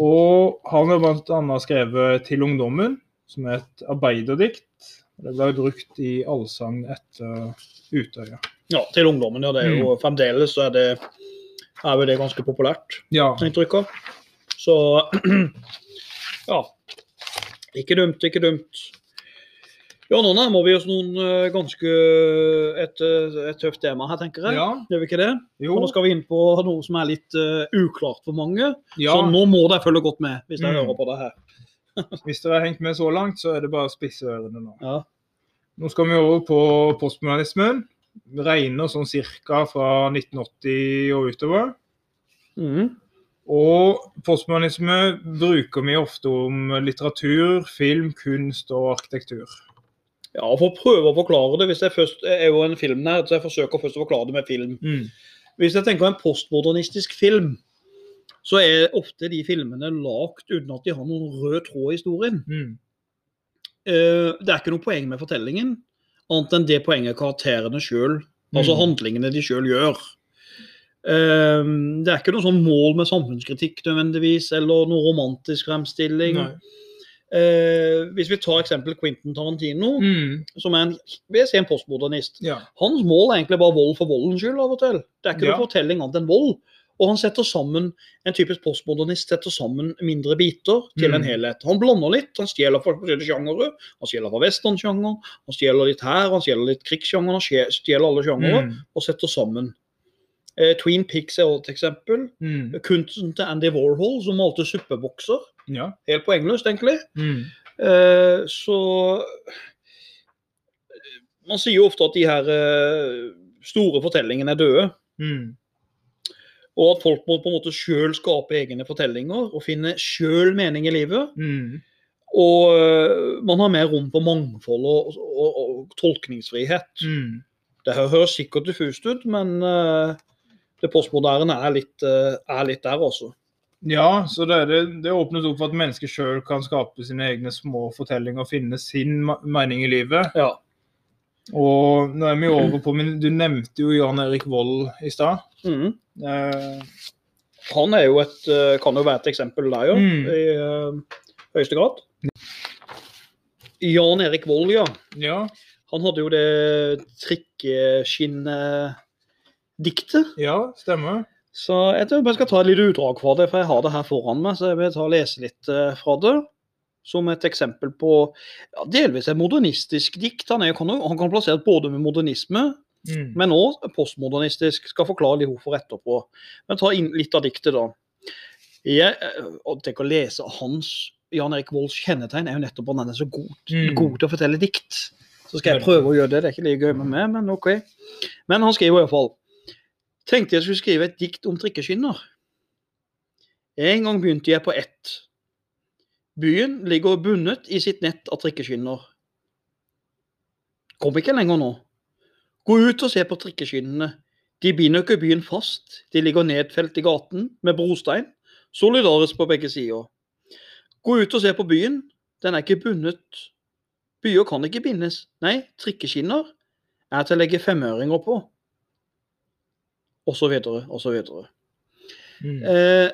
Speaker 2: Og han har bl.a. skrevet 'Til ungdommen', som er et arbeiderdikt. Det ble brukt i allsang etter Utøya.
Speaker 1: ja. Til ungdommen, ja. Det er jo fremdeles så er det er det ganske populært.
Speaker 2: Ja.
Speaker 1: inntrykk av. Så (clears throat) ja. Ikke dumt, ikke dumt. Ja, nå nærmer vi oss noen eh, ganske et, eh, et tøft tema her, tenker jeg.
Speaker 2: ja.
Speaker 1: Gjør vi ikke det?
Speaker 2: Jo.
Speaker 1: Og nå skal vi inn på noe som er litt uh, uklart for mange.
Speaker 2: Ja.
Speaker 1: Så nå må dere følge godt med hvis dere
Speaker 2: Mm.
Speaker 1: hører på det her. (laughs)
Speaker 2: Hvis dere har hengt med så langt, så er det bare å spisse ørene nå.
Speaker 1: Ja.
Speaker 2: Nå skal vi over på postmodernismen. Regner sånn cirka fra 1980 og utover.
Speaker 1: Mm.
Speaker 2: Og postmodernisme bruker vi ofte om litteratur, film, kunst og arkitektur.
Speaker 1: Ja, For å prøve å forklare det, hvis jeg først jeg er jo en filmnerd, så jeg forsøker først å forklare det med film.
Speaker 2: Mm.
Speaker 1: Hvis jeg tenker en postmodernistisk film, så er ofte de filmene lagd uten at de har noen rød tråd i historien.
Speaker 2: Mm.
Speaker 1: Uh, det er ikke noe poeng med fortellingen, annet enn det poenget karakterene sjøl, altså
Speaker 2: Mm.
Speaker 1: handlingene de sjøl gjør. Uh, det er ikke noe sånn mål med samfunnskritikk nødvendigvis, eller noe romantisk fremstilling.
Speaker 2: Nei.
Speaker 1: Eh, hvis vi tar eksempel Quentin Tarantino,
Speaker 2: Mm.
Speaker 1: som er en, vil si en postmodernist.
Speaker 2: Ja.
Speaker 1: Hans mål er egentlig bare vold for voldens skyld av og til. Det er ikke
Speaker 2: Ja.
Speaker 1: noe fortelling annet enn vold. Og han setter sammen, en typisk postmodernist setter sammen mindre biter til en
Speaker 2: Mm.
Speaker 1: helhet. Han blander litt, han stjeler fra forskjellige sjangere. Han stjeler fra westernsjanger, han stjeler litt her, han stjeler litt krigssjanger, han stjeler alle sjangere
Speaker 2: Mm.
Speaker 1: og setter sammen Eh, Twin Pics er også et eksempel.
Speaker 2: Mm.
Speaker 1: Kunsten til Andy Warhol, som malte suppebokser.
Speaker 2: Ja.
Speaker 1: Helt poengløst, egentlig.
Speaker 2: Mm.
Speaker 1: Eh, så Man sier jo ofte at de her eh, store fortellingene er døde.
Speaker 2: Mm.
Speaker 1: Og at folk må på en måte sjøl skape egne fortellinger og finne sjøl mening i livet.
Speaker 2: Mm.
Speaker 1: Og eh, man har mer rom for mangfold og, og, og tolkningsfrihet.
Speaker 2: Mm.
Speaker 1: Det høres sikkert diffust ut, men eh, det postmoderne er litt, er litt der, altså.
Speaker 2: Ja, så det, er det, det åpnes opp for at mennesker sjøl kan skape sine egne små fortellinger og finne sin mening i livet.
Speaker 1: Ja.
Speaker 2: Og nå er vi over på men Du nevnte jo Jan Erik Vold i stad.
Speaker 1: Mm.
Speaker 2: Eh,
Speaker 1: Han er jo et, eh, kan jo være et eksempel der, jo.
Speaker 2: Mm.
Speaker 1: I uh, høyeste grad. Jan Erik Vold, ja.
Speaker 2: ja.
Speaker 1: Han hadde jo det trikkeskinndiktet.
Speaker 2: Ja, stemmer.
Speaker 1: Så jeg tror jeg skal ta et lite utdrag fra det, for jeg har det her foran meg. Så jeg vil ta og lese litt eh, fra det. Som et eksempel på ja, delvis et modernistisk dikt. Han, er, kan, han kan plasseres både med modernisme,
Speaker 2: Mm.
Speaker 1: men òg postmodernistisk. Skal forklare litt hvorfor etterpå. Men ta inn litt av diktet, da. Jeg, eh, og tenk å lese hans Jan Erik Volds kjennetegn er jo nettopp at han er så god,
Speaker 2: Mm.
Speaker 1: god til å fortelle dikt. Så skal jeg prøve å gjøre det. Det er ikke like gøy med meg, men OK. Men han skriver iallfall Tenkte jeg skulle skrive et dikt om trikkeskinner. En gang begynte jeg på ett. Byen ligger bundet i sitt nett av trikkeskinner. Kom ikke lenger nå. Gå ut og se på trikkeskinnene. De binder ikke byen fast, de ligger nedfelt i gaten med brostein, solidarisk på begge sider. Gå ut og se på byen, den er ikke bundet. Byer kan ikke bindes, nei, trikkeskinner er til å legge femøringer på. Så videre.
Speaker 2: Mm.
Speaker 1: Eh,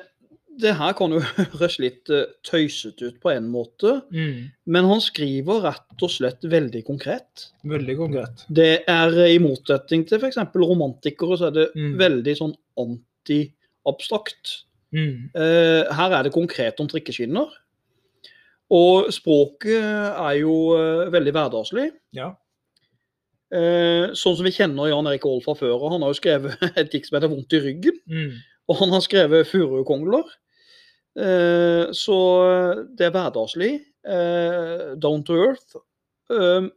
Speaker 1: det her kan jo (laughs) høres litt eh, tøysete ut på en måte,
Speaker 2: Mm.
Speaker 1: men han skriver rett og slett veldig konkret.
Speaker 2: Veldig konkret.
Speaker 1: Det er eh, i motsetning til f.eks. romantikere, så er det
Speaker 2: Mm.
Speaker 1: veldig sånn anti-abstrakt.
Speaker 2: Mm.
Speaker 1: Eh, her er det konkret om trikkeskinner. Og språket er jo eh, veldig hverdagslig.
Speaker 2: Ja.
Speaker 1: Eh, sånn som vi kjenner Jan Erik Aall fra før. og Han har jo skrevet (laughs) et dikt som heter 'Vondt i ryggen'.
Speaker 2: Mm.
Speaker 1: Og han har skrevet 'Furukongler'. Eh, så det er hverdagslig. Eh, down to earth. Eh,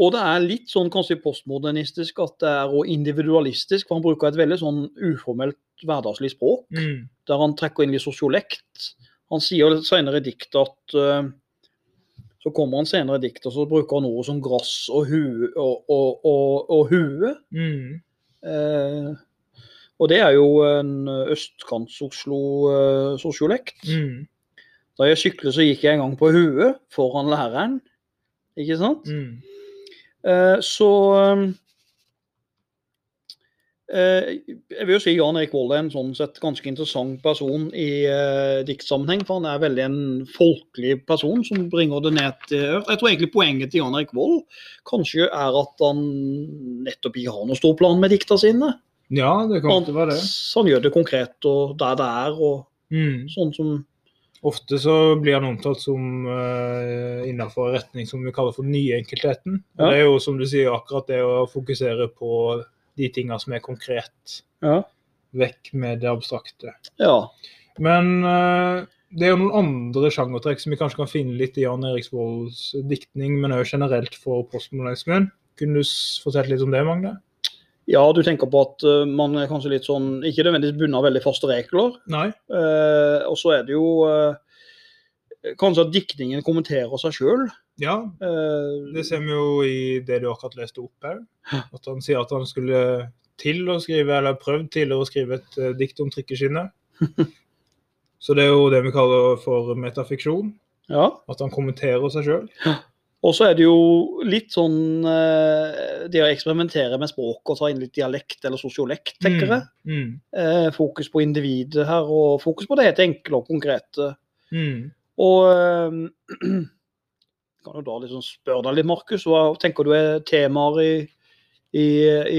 Speaker 1: og det er litt sånn kanskje postmodernistisk at det er og individualistisk, for han bruker et veldig sånn uformelt hverdagslig språk,
Speaker 2: Mm.
Speaker 1: der han trekker inn litt sosiolekt. Han sier senere i diktet at eh, Så kommer han senere i diktet, og så bruker han ord som grass og hue og, og, og, og hue.
Speaker 2: Mm.
Speaker 1: Eh, og det er jo en østkants-Oslo-sosiolekt.
Speaker 2: Mm.
Speaker 1: Da jeg syklet, så gikk jeg en gang på huet foran læreren. Ikke sant?
Speaker 2: Mm.
Speaker 1: Eh, så eh, Jeg vil jo si Jan Erik Vold er en sånn sett ganske interessant person i eh, diktsammenheng. For han er veldig en folkelig person som bringer det ned til. Jeg tror egentlig poenget til Jan Erik Vold kanskje er at han nettopp ikke har noen stor plan med dikta sine.
Speaker 2: Ja, det kan
Speaker 1: Han,
Speaker 2: være det.
Speaker 1: han gjør det konkret og der det er, og
Speaker 2: Mm.
Speaker 1: sånn som
Speaker 2: Ofte så blir han omtalt som uh, innenfor en retning som vi kaller for nyenkeltheten.
Speaker 1: Ja.
Speaker 2: Det er jo som du sier akkurat det å fokusere på de tingene som er konkret,
Speaker 1: Ja.
Speaker 2: vekk med det abstrakte.
Speaker 1: ja.
Speaker 2: Men uh, det er jo noen andre sjangertrekk som vi kanskje kan finne litt i Jan Eriksvolds diktning, men òg generelt for postmodernismen. Kunne du fortelle litt om det, Magne?
Speaker 1: Ja, du tenker på at uh, man er kanskje litt sånn Ikke nødvendigvis bundet av veldig faste regler.
Speaker 2: Nei?
Speaker 1: Uh, og så er det jo kanskje at diktningen kommenterer seg sjøl.
Speaker 2: Ja, det ser vi jo i det du akkurat leste opp òg. At han sier at han skulle til å skrive, eller prøvd tidligere å skrive et eh, dikt om trikkeskinnet. (laughs) Så det er jo det vi kaller for metafiksjon.
Speaker 1: ja.
Speaker 2: At han kommenterer seg sjøl.
Speaker 1: Og så er det jo litt sånn eh, det å eksperimentere med språk og ta inn litt dialekt eller sosiolekt, tenker jeg.
Speaker 2: Mm.
Speaker 1: Eh, fokus på individet her, og fokus på det helt enkle og konkrete.
Speaker 2: Mm.
Speaker 1: Og eh, (clears throat) kan jo da liksom spørre deg litt, Markus, hva tenker du er temaer i, i,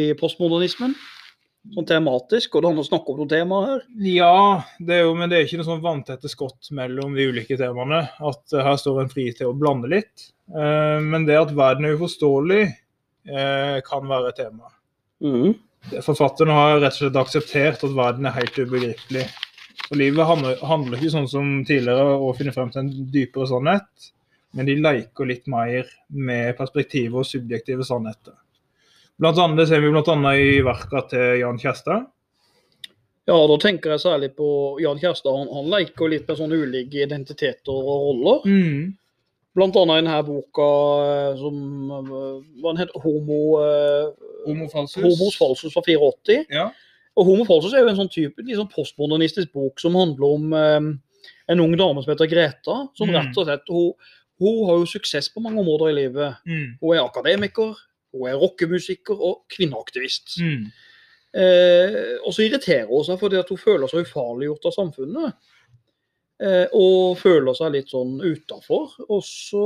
Speaker 1: i postmodernismen? Sånn tematisk, og det an å snakke om noen temaer her?
Speaker 2: Ja, det er jo, men det er ikke noe sånn vanntette skott mellom de ulike temaene. At eh, her står en fri til å blande litt. Eh, men det at verden er uforståelig, eh, kan være et tema.
Speaker 1: Mm.
Speaker 2: Forfatteren har rett og slett akseptert at verden er helt ubegripelig. Og livet handler, handler ikke sånn som tidligere å finne frem til en dypere sannhet, men de leker litt mer med perspektiv og subjektive sannheter. Blant annet, det ser vi bl.a. i verka til Jan Kjærstad.
Speaker 1: Ja, da tenker jeg særlig på Jan Kjærstad. Han, han leker litt med sånne ulike identiteter og roller.
Speaker 2: Mm.
Speaker 1: Blant annet i denne boka eh, som eh, Hva den heter Homo, eh,
Speaker 2: Homo falsus.
Speaker 1: Homos falsus fra 84.
Speaker 2: Ja.
Speaker 1: Og Homo falsus er jo en sånn type litt sånn postmodernistisk bok som handler om eh, en ung dame som heter Greta. Som
Speaker 2: Mm.
Speaker 1: rett og slett hun, hun har jo suksess på mange områder i livet.
Speaker 2: Mm.
Speaker 1: Hun er akademiker, hun er rockemusiker og kvinneaktivist.
Speaker 2: Mm.
Speaker 1: Eh, og så irriterer hun seg fordi at hun føler seg ufarliggjort av samfunnet. Eh, og føler seg litt sånn utafor. Og så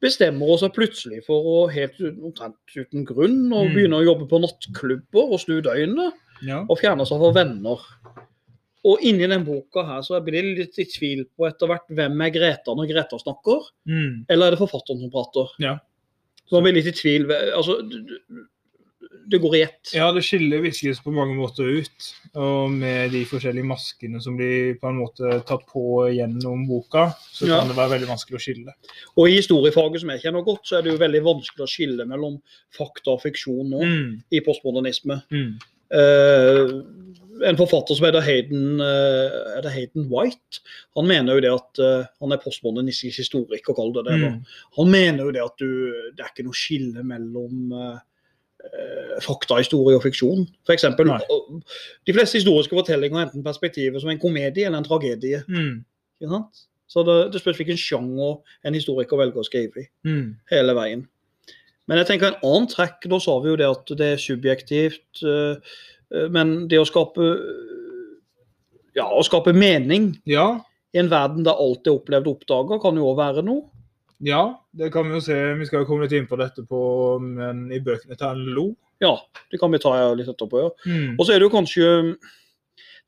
Speaker 1: bestemmer hun seg plutselig for å helt omtrent uten grunn å
Speaker 2: Mm.
Speaker 1: begynne å jobbe på nattklubber og snu døgnet.
Speaker 2: Ja.
Speaker 1: Og fjerne seg fra venner. Og inni den boka her så blir det litt i tvil på etter hvert hvem er Greta når Greta snakker,
Speaker 2: Mm.
Speaker 1: eller er det forfatteren som prater?
Speaker 2: Ja.
Speaker 1: Så man blir litt i tvil. Altså, det går i ett.
Speaker 2: ja, det skiller Viskes på mange måter ut. Og med de forskjellige maskene som blir på en måte tatt på gjennom boka, så
Speaker 1: Ja.
Speaker 2: kan det være veldig vanskelig å skille.
Speaker 1: Og i historiefaget som jeg kjenner godt, så er det jo veldig vanskelig å skille mellom fakta og fiksjon nå
Speaker 2: Mm.
Speaker 1: i postmodernisme.
Speaker 2: Mm.
Speaker 1: Eh, en forfatter som heter Hayden, uh, er Hayden White, han mener jo det at uh, han er postmodernistisk historiker, kall det det.
Speaker 2: Mm.
Speaker 1: Han mener jo det at du, det er ikke noe skille mellom uh, eh, fakta, historie og fiksjon. For eksempel, de fleste historiske fortellinger har enten perspektivet som en komedie eller en tragedie.
Speaker 2: Mm.
Speaker 1: Så det, det spørs hvilken sjanger en historiker velger å skrive i.
Speaker 2: Mm.
Speaker 1: hele veien. Men jeg tenker en annen trekk, da sa vi jo det at det er subjektivt. eh, eh, Men det å skape ja, å skape mening
Speaker 2: Ja,
Speaker 1: i en verden der alt er opplevd og oppdaga, kan jo òg være noe.
Speaker 2: ja, det kan vi jo se. Vi skal jo komme litt inn på dette på, men i bøkene til NLO. Lo.
Speaker 1: Ja, det kan vi ta litt etterpå. ja.
Speaker 2: Mm.
Speaker 1: Og så er det jo kanskje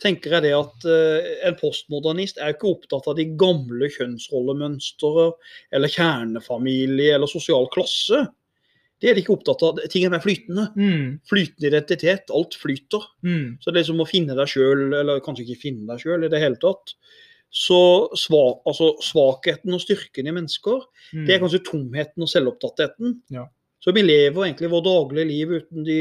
Speaker 1: tenker jeg det at eh, En postmodernist er jo ikke opptatt av de gamle kjønnsrollemønstre eller kjernefamilie eller sosial klasse. Det er de ikke opptatt av. Ting er mer flytende.
Speaker 2: Mm.
Speaker 1: Flytende identitet. Alt flyter.
Speaker 2: Mm.
Speaker 1: Så det er liksom å finne deg sjøl, eller kanskje ikke finne deg sjøl i det hele tatt. Så sva, altså, svakheten og styrken i mennesker,
Speaker 2: Mm.
Speaker 1: det er kanskje tomheten og selvopptattheten.
Speaker 2: Ja.
Speaker 1: Så vi lever egentlig vårt daglige liv uten de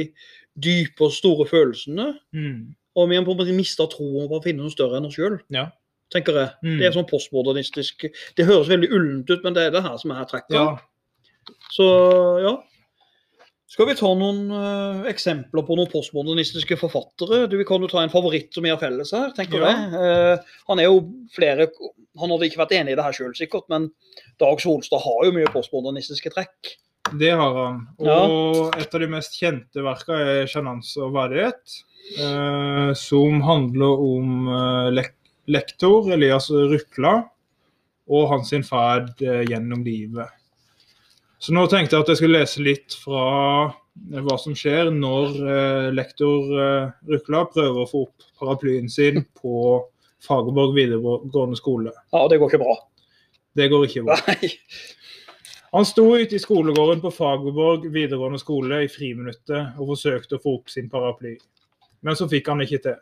Speaker 1: dype og store følelsene.
Speaker 2: Mm.
Speaker 1: Og vi har på en måte mista troen på å finne noe større enn oss sjøl,
Speaker 2: Ja.
Speaker 1: tenker jeg.
Speaker 2: Mm.
Speaker 1: Det er sånn postmodernistisk Det høres veldig ullent ut, men det er det her som er trekket.
Speaker 2: ja.
Speaker 1: Så ja. Skal vi ta noen uh, eksempler på noen postmodernistiske forfattere? Du, vi kan jo ta en favoritt som vi har felles her, tenker
Speaker 2: Ja.
Speaker 1: jeg. Uh, han er jo flere Han hadde ikke vært enig i det her sjøl, sikkert, men Dag Solstad har jo mye postmodernistiske trekk.
Speaker 2: Det har han.
Speaker 1: Ja.
Speaker 2: Og et av de mest kjente verka er 'Sjenanse og verdighet', uh, som handler om eh, lek lektor Elias Rukla og hans ferd eh, gjennom livet. Så nå tenkte jeg at jeg skulle lese litt fra eh, hva som skjer når eh, lektor eh, Rukla prøver å få opp paraplyen sin (laughs) på Fagerborg videregående skole.
Speaker 1: Ja, og det går ikke bra.
Speaker 2: Det går ikke bra.
Speaker 1: Nei.
Speaker 2: Han sto ute i skolegården på Fagerborg videregående skole i friminuttet og forsøkte å få opp sin paraply, men så fikk han ikke til.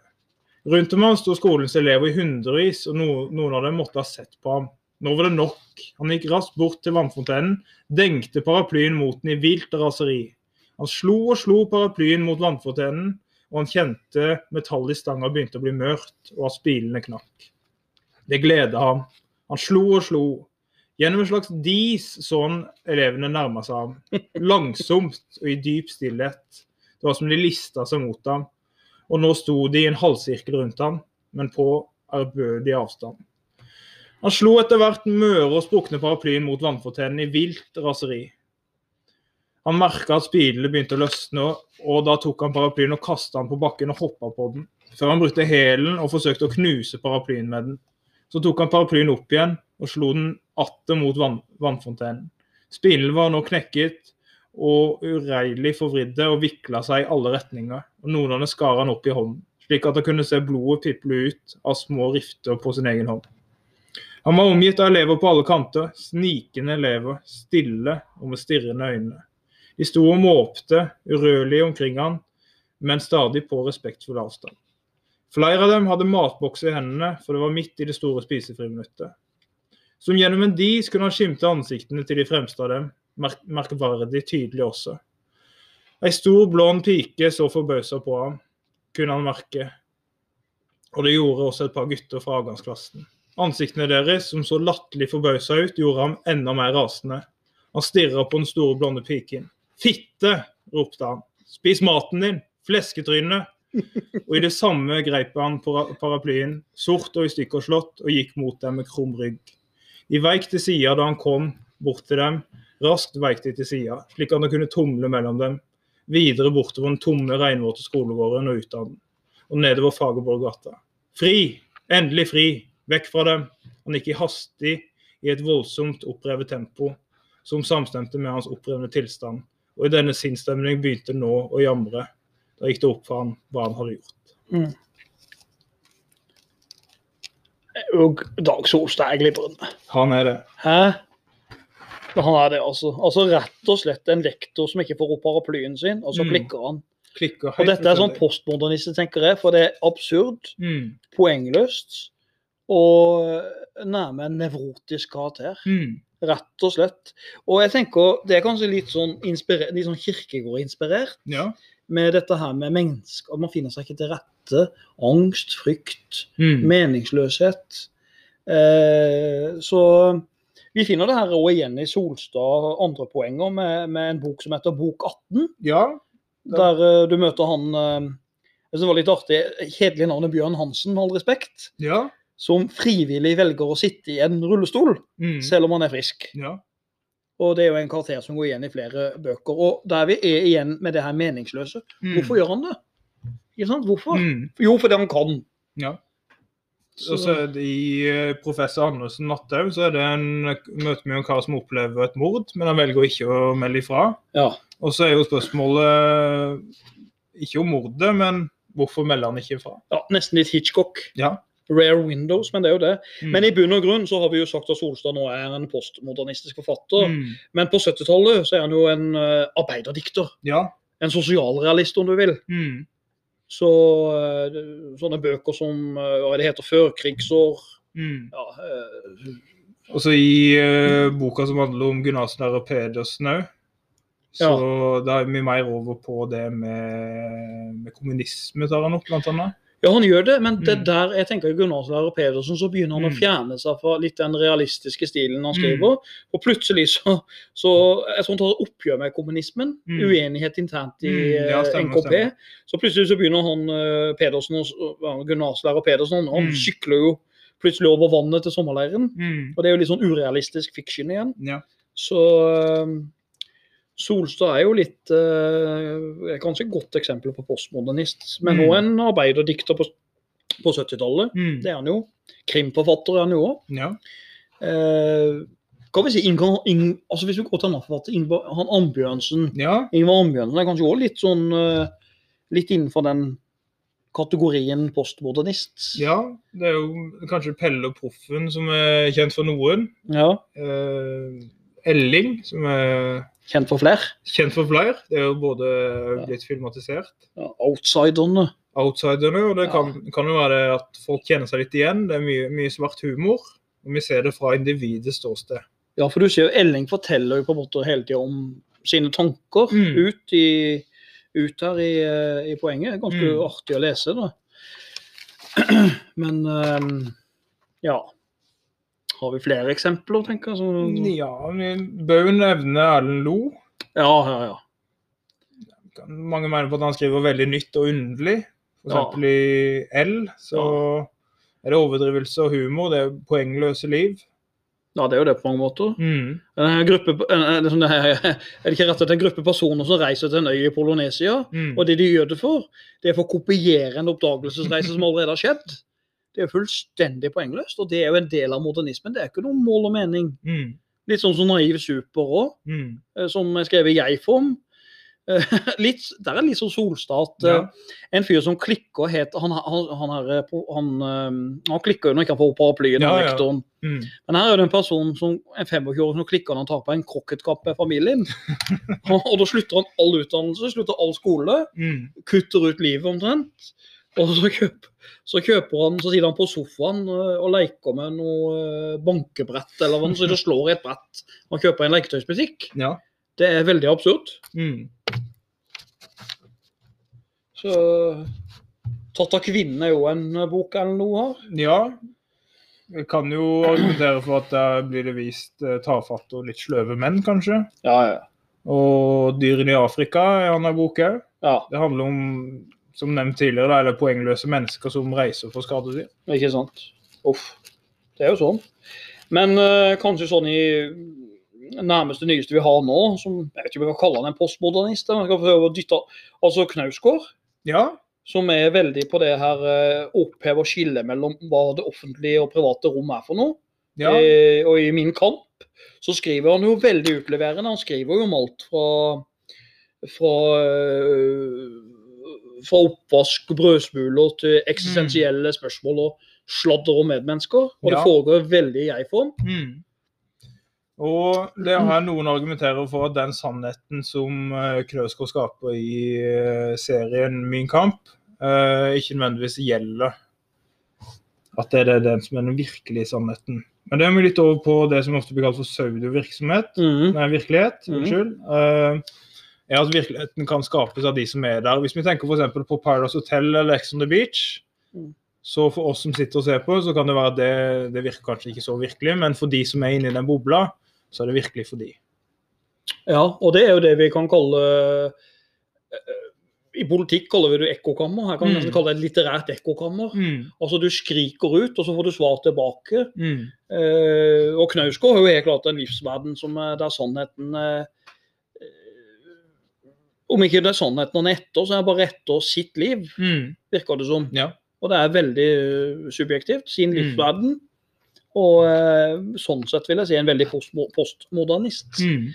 Speaker 2: Rundt om han sto skolens elever i hundrevis, og no noen av dem måtte ha sett på ham. Nå var det nok. Han gikk raskt bort til vannfontenen, dengte paraplyen mot den i vilt raseri. Han slo og slo paraplyen mot vannfontenen, og han kjente metallet i stanga begynte å bli mørkt, og at spilene knakk. Det gleda ham. Han slo og slo. Gjennom en slags dis så han elevene nærme seg ham. Langsomt og i dyp stillhet. Det var som de lista seg mot ham. Og nå sto de i en halvsirkel rundt ham, men på ærbødig avstand. Han slo etter hvert møre og sprukne paraplyen mot vannfontenen i vilt raseri. Han merka at spilene begynte å løsne, og da tok han paraplyen og kasta den på bakken og hoppa på den. Før han brukte hælen og forsøkte å knuse paraplyen med den. Så tok han paraplyen opp igjen og slo den atter mot vann, vannfontenen. Spilene var nå knekket og uregelig forvridde og vikla seg i alle retninger. Og Noen av dem skar han opp i hånden, slik at han kunne se blodet piple ut av små rifter på sin egen hånd. Han var omgitt av elever på alle kanter, snikende elever, stille og med stirrende øyne. De sto og måpte urørlig omkring han, men stadig på respektfull avstand. Flere av dem hadde matbokser i hendene, for det var midt i det store spisefriminuttet. Som gjennom en dis kunne han skimte ansiktene til de fremste av dem, merk merkverdig tydelig også. Ei stor, blond pike så forbausa på ham, kunne han merke, og det gjorde også et par gutter fra avgangsklassen. Ansiktene deres, som så latterlig forbausa ut, gjorde ham enda mer rasende. Han stirra på den store, blonde piken. Fitte! ropte han. Spis maten din! Flesketryne! Og i det samme greip han paraplyen, sort og i stykker slått, og gikk mot dem med krum rygg. De veik til sida da han kom bort til dem. Raskt veik de til sida, slik at han kunne tumle mellom dem. Videre bortover den tomme, regnvåte skolegården og ut av den. Og nedover Fagerborggata. Fri! Endelig fri! Vekk fra dem! Han gikk i hastig i et voldsomt opprevet tempo, som samstemte med hans opprevne tilstand. Og i denne sinnsstemning begynte nå å jamre. Da gikk det opp for han hva han hadde gjort.
Speaker 1: Og Dag Solstad er glimrende.
Speaker 2: Han er det.
Speaker 1: Hæ? Han er det, altså. Altså Rett og slett en lektor som ikke får opp paraplyen sin, og så
Speaker 2: Mm.
Speaker 1: klikker han.
Speaker 2: Klikker
Speaker 1: Og dette er sånn postmodernist, tenker jeg, for det er absurd,
Speaker 2: mm.
Speaker 1: poengløst og nærmere en nevrotisk karakter.
Speaker 2: Mm.
Speaker 1: Rett og slett. Og jeg tenker det er kanskje litt sånn, litt sånn Kirkegård-inspirert
Speaker 2: Ja.
Speaker 1: med dette her med mennesker. At man finner seg ikke til rette. Angst, frykt,
Speaker 2: Mm.
Speaker 1: meningsløshet. Eh, så vi finner det her også igjen i Solstad andre poenger med, med en bok som heter Bok 18.
Speaker 2: ja.
Speaker 1: Der uh, du møter han uh, det var litt artig, Kjedelig navn er Bjørn Hansen, med all respekt.
Speaker 2: Ja.
Speaker 1: Som frivillig velger å sitte i en rullestol,
Speaker 2: Mm.
Speaker 1: selv om han er frisk.
Speaker 2: ja.
Speaker 1: Og det er jo en karakter som går igjen i flere bøker. Og der vi er igjen med det her meningsløse.
Speaker 2: Mm.
Speaker 1: Hvorfor gjør han det? Ikke sant? Hvorfor?
Speaker 2: Mm.
Speaker 1: Jo, fordi han kan.
Speaker 2: Ja.
Speaker 1: Så-
Speaker 2: Og så er det I eh, professor Andersen Natthaug så er det en møte med en kar som opplever et mord, men han velger ikke å melde ifra.
Speaker 1: ja.
Speaker 2: Og så er jo spørsmålet ikke om mordet, men hvorfor melder han ikke ifra?
Speaker 1: ja, nesten litt Hitchcock.
Speaker 2: Ja.
Speaker 1: Rare Windows, men det er jo det.
Speaker 2: Mm.
Speaker 1: Men i bunn og grunn så har vi jo sagt at Solstad nå er en postmodernistisk forfatter.
Speaker 2: mm.
Speaker 1: Men på 70-tallet så er han jo en eh, arbeiderdikter.
Speaker 2: Ja.
Speaker 1: En sosialrealist, om du vil.
Speaker 2: Mm.
Speaker 1: Så eh, sånne bøker som eh, hva det heter, førkrigsår
Speaker 2: Mm.
Speaker 1: ja, eh,
Speaker 2: Og så i eh, boka som handler om Gunnarsen og Pedersen òg, så da er vi mer over på det med, med kommunisme, tar han opp, blant annet.
Speaker 1: Ja, han gjør det, men det
Speaker 2: Mm.
Speaker 1: der jeg tenker gymnaslærer Pedersen, så begynner han å
Speaker 2: Mm.
Speaker 1: fjerne seg fra litt den realistiske stilen han
Speaker 2: Mm.
Speaker 1: skriver. Og plutselig så, så Jeg tror han tar oppgjør med kommunismen.
Speaker 2: Mm.
Speaker 1: Uenighet internt i
Speaker 2: Mm, ja,
Speaker 1: eh,
Speaker 2: stemmer,
Speaker 1: NKP.
Speaker 2: stemmer.
Speaker 1: Så plutselig så begynner han eh, Pedersen, gymnaslærer Pedersen, han
Speaker 2: Mm.
Speaker 1: sykler jo plutselig over vannet til sommerleiren.
Speaker 2: Mm.
Speaker 1: Og det er jo litt sånn urealistisk fiksjon igjen.
Speaker 2: Ja.
Speaker 1: Så eh, Solstad er jo litt eh, kanskje et godt eksempel på postmodernist, men
Speaker 2: Mm.
Speaker 1: også en arbeiderdikter på, på 70-tallet.
Speaker 2: Mm.
Speaker 1: Det er han jo. Krimforfatter er han jo òg.
Speaker 2: ja.
Speaker 1: Eh, kan vi si altså Hvis vi går til en forfatter, Ingvar, han Ambjørnsen
Speaker 2: Ja.
Speaker 1: Ingvar Ambjørnsen er kanskje òg litt sånn uh, Litt innenfor den kategorien postmodernist.
Speaker 2: ja. Det er jo kanskje Pelle og Proffen som er kjent for noen.
Speaker 1: Ja,
Speaker 2: Eh, Elling, som er
Speaker 1: Kjent for flere.
Speaker 2: kjent for flere. Det er jo både blitt filmatisert.
Speaker 1: Ja, Outsiderne.
Speaker 2: Outsiderne, og det kan, kan jo være at folk kjenner seg litt igjen. Det er mye, mye svart humor. Og vi ser det fra individets ståsted.
Speaker 1: Ja, for du ser jo Elling forteller jo på en måte hele tida om sine tanker
Speaker 2: Mm.
Speaker 1: ut, i, ut her i, eh, i poenget. Ganske
Speaker 2: Mm.
Speaker 1: artig å lese, da. (clears throat) Men um, ja. Har vi flere eksempler, tenker jeg? Så,
Speaker 2: Ja, vi bør jo nevne Erlend Lo.
Speaker 1: ja, ja, ja.
Speaker 2: Mange mener på at han skriver veldig nytt og underlig. For
Speaker 1: Ja.
Speaker 2: i L så er det overdrivelse og humor. Det er poengløse liv.
Speaker 1: Ja, det er jo det på mange måter.
Speaker 2: Mm.
Speaker 1: En gruppe, en, en, sånn (laughs) er det ikke rett at det er en gruppe personer som reiser til en øy i Polonesia?
Speaker 2: Mm.
Speaker 1: Og det de gjør det for, det er for å kopiere en oppdagelsesreise som allerede har skjedd. Det er fullstendig poengløst, og det er jo en del av modernismen. Det er ikke noe mål og mening.
Speaker 2: Mm.
Speaker 1: Litt sånn som Naiv Super òg,
Speaker 2: Mm.
Speaker 1: som er skrevet i jeg-form. Eh, (laughs) litt, der er litt sånn Solstad
Speaker 2: Ja.
Speaker 1: eh, en fyr som klikker het Han, han, han, er, eh, han, eh, han klikker jo når ikke han får paraplyen
Speaker 2: Ja, ja. Mm.
Speaker 1: Men her er det en person som en 25-åring som klikker når han tar på en krokketkapp med familien. (laughs) og, og da slutter han all utdannelse, slutter all skole,
Speaker 2: Mm.
Speaker 1: kutter ut livet omtrent. Og så, kjøper, så kjøper han, så sitter han på sofaen øh, og leker med noe øh, bankebrett eller noe, så og (laughs) slår i et brett. Han kjøper en leketøysbutikk.
Speaker 2: Ja.
Speaker 1: Det er veldig absurd.
Speaker 2: Mm.
Speaker 1: Så Tatt av kvinnen er jo en bok eller noe her.
Speaker 2: ja. Jeg kan jo argumentere for at der blir det vist eh, tafatte og litt sløve menn, kanskje.
Speaker 1: Ja, ja.
Speaker 2: Og dyrene i Afrika er en annen bok òg.
Speaker 1: ja.
Speaker 2: Det handler om, som nevnt tidligere, da, er poengløse mennesker som reiser for skadedyr.
Speaker 1: Ikke sant. Uff. Det er jo sånn. Men øh, kanskje sånn i nærmeste nyeste vi har nå, som jeg vet ikke om vi kan kalle han en postmodernist, men jeg kan prøve å dytte Altså Knausgård.
Speaker 2: Ja.
Speaker 1: som er veldig på det her opphever oppheve og skille mellom hva det offentlige og private rom er for noe.
Speaker 2: ja.
Speaker 1: Eh, og i Min kamp så skriver han jo veldig utleverende. Han skriver jo om alt fra fra, eh, fra oppvask og brødsmuler til eksistensielle spørsmål og sladder om medmennesker. Og det foregår veldig i jeg-form.
Speaker 2: Mm. Og det har noen argumenterer for at den sannheten som Krøsko skaper i eh, serien Min kamp, eh, ikke nødvendigvis gjelder. At det er den som er den virkelige sannheten. Men det er vi litt over på det som ofte blir kalt for pseudovirksomhet.
Speaker 1: Mm.
Speaker 2: Nei, virkelighet.
Speaker 1: Mhm.
Speaker 2: Unnskyld. Eh, er at virkeligheten kan skapes av de som er der. Hvis vi tenker f.eks. på Paradise Hotel eller Ex on the Beach,
Speaker 1: Mm.
Speaker 2: så for oss som sitter og ser på, så kan det være at det, det virker kanskje ikke så virkelig, men for de som er inne i den bobla, så er det virkelig for de.
Speaker 1: Ja, og det er jo det vi kan kalle eh, I politikk kaller vi det ekkokammer. Her kan vi
Speaker 2: Mm.
Speaker 1: nesten kalle det et litterært ekkokammer.
Speaker 2: Mm.
Speaker 1: Altså Du skriker ut, og så får du svar tilbake.
Speaker 2: Mm.
Speaker 1: Eh, og Knausgård har jo helt klart en livsverden som er der sannheten eh, Om ikke det er sannheten han er etter, så er han bare etter sitt liv,
Speaker 2: Mm.
Speaker 1: virker det som.
Speaker 2: Ja.
Speaker 1: Og det er veldig eh, subjektivt. Sin
Speaker 2: Mm.
Speaker 1: livsverden. Og eh, sånn sett vil jeg si en veldig postmodernist.
Speaker 2: Mm.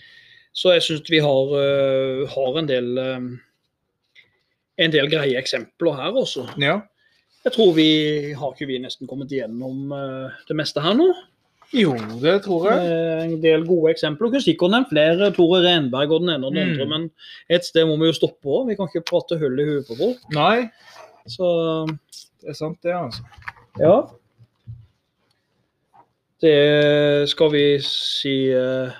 Speaker 1: Så jeg syns vi har, eh, har en del en del greie eksempler her også.
Speaker 2: ja.
Speaker 1: Jeg tror vi har ikke vi nesten kommet igjennom eh, det meste her nå.
Speaker 2: Jo, det tror jeg.
Speaker 1: En del gode eksempler. Kunne sikkert nevnt flere. Tore Renberg og den ene og den
Speaker 2: Mm.
Speaker 1: andre. Men et sted må vi jo stoppe òg. Vi kan ikke prate hull i huet på folk.
Speaker 2: Nei,
Speaker 1: Så
Speaker 2: det er sant det, altså.
Speaker 1: ja. Det skal vi si eh,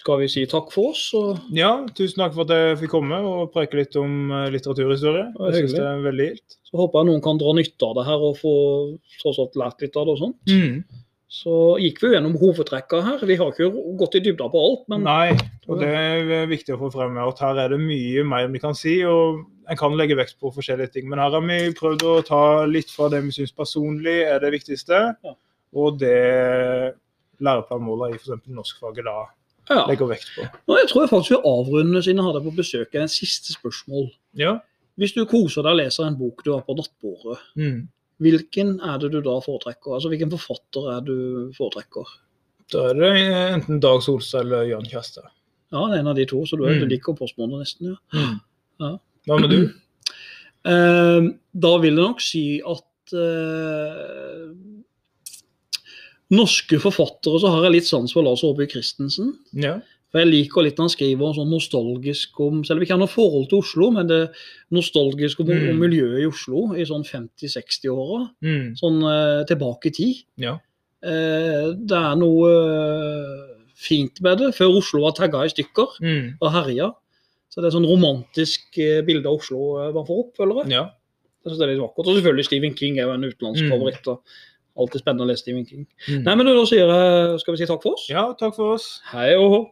Speaker 1: Skal vi si takk for oss? Og
Speaker 2: Ja, tusen takk for at jeg fikk komme og preke litt om eh, litteraturhistorie. Jeg syns det er veldig gildt.
Speaker 1: så håper jeg noen kan dra nytte av det her og få tross alt lært litt av det og sånt.
Speaker 2: Mm.
Speaker 1: Så gikk vi jo gjennom hovedtrekka her. Vi har ikke gått i dybda på alt, men
Speaker 2: Nei, og det er viktig å få frem at her er det mye mer vi kan si. og En kan legge vekt på forskjellige ting, men her har vi prøvd å ta litt fra det vi syns personlig er det viktigste,
Speaker 1: Ja.
Speaker 2: og det læreplanmålet i f.eks. norskfaget da
Speaker 1: ja.
Speaker 2: legger vekt på.
Speaker 1: Nå, jeg tror jeg faktisk vi avrunder siden jeg hadde på besøk en siste spørsmål.
Speaker 2: Ja.
Speaker 1: Hvis du koser deg og leser en bok du har på nattbordet,
Speaker 2: Mm.
Speaker 1: Hvilken er det du da foretrekker? Altså Hvilken forfatter er du foretrekker?
Speaker 2: Da er det enten Dag Solstad eller Jan Kjærstad.
Speaker 1: Ja, det er en av de to, så du,
Speaker 2: Mm.
Speaker 1: du liker postmodernisten, ja. Ja.
Speaker 2: Hva med du? (clears throat)
Speaker 1: Eh, da vil jeg nok si at eh, Norske forfattere så har jeg litt sans for Lars Aabye Christensen.
Speaker 2: Ja.
Speaker 1: For Jeg liker litt når han skriver sånn nostalgisk om Selv om vi ikke har noe forhold til Oslo, men det nostalgisk om,
Speaker 2: Mm.
Speaker 1: miljøet i Oslo i sånn 50-60-åra.
Speaker 2: Mm.
Speaker 1: Sånn eh, tilbake i tid.
Speaker 2: Ja.
Speaker 1: Eh, det er noe eh, fint med det. Før Oslo var tagga i stykker
Speaker 2: Mm.
Speaker 1: og herja. Så det er sånn romantisk eh, bilde av Oslo eh, man får opp, føler jeg.
Speaker 2: ja.
Speaker 1: Jeg synes det er litt vakkert. Og selvfølgelig Stephen King er jo en utenlandsk
Speaker 2: Mm.
Speaker 1: favoritt. og Alltid spennende å lese Stephen King.
Speaker 2: Mm.
Speaker 1: Nei, men Da sier jeg, skal vi si takk for oss?
Speaker 2: Ja, takk for oss.
Speaker 1: Hei og hå.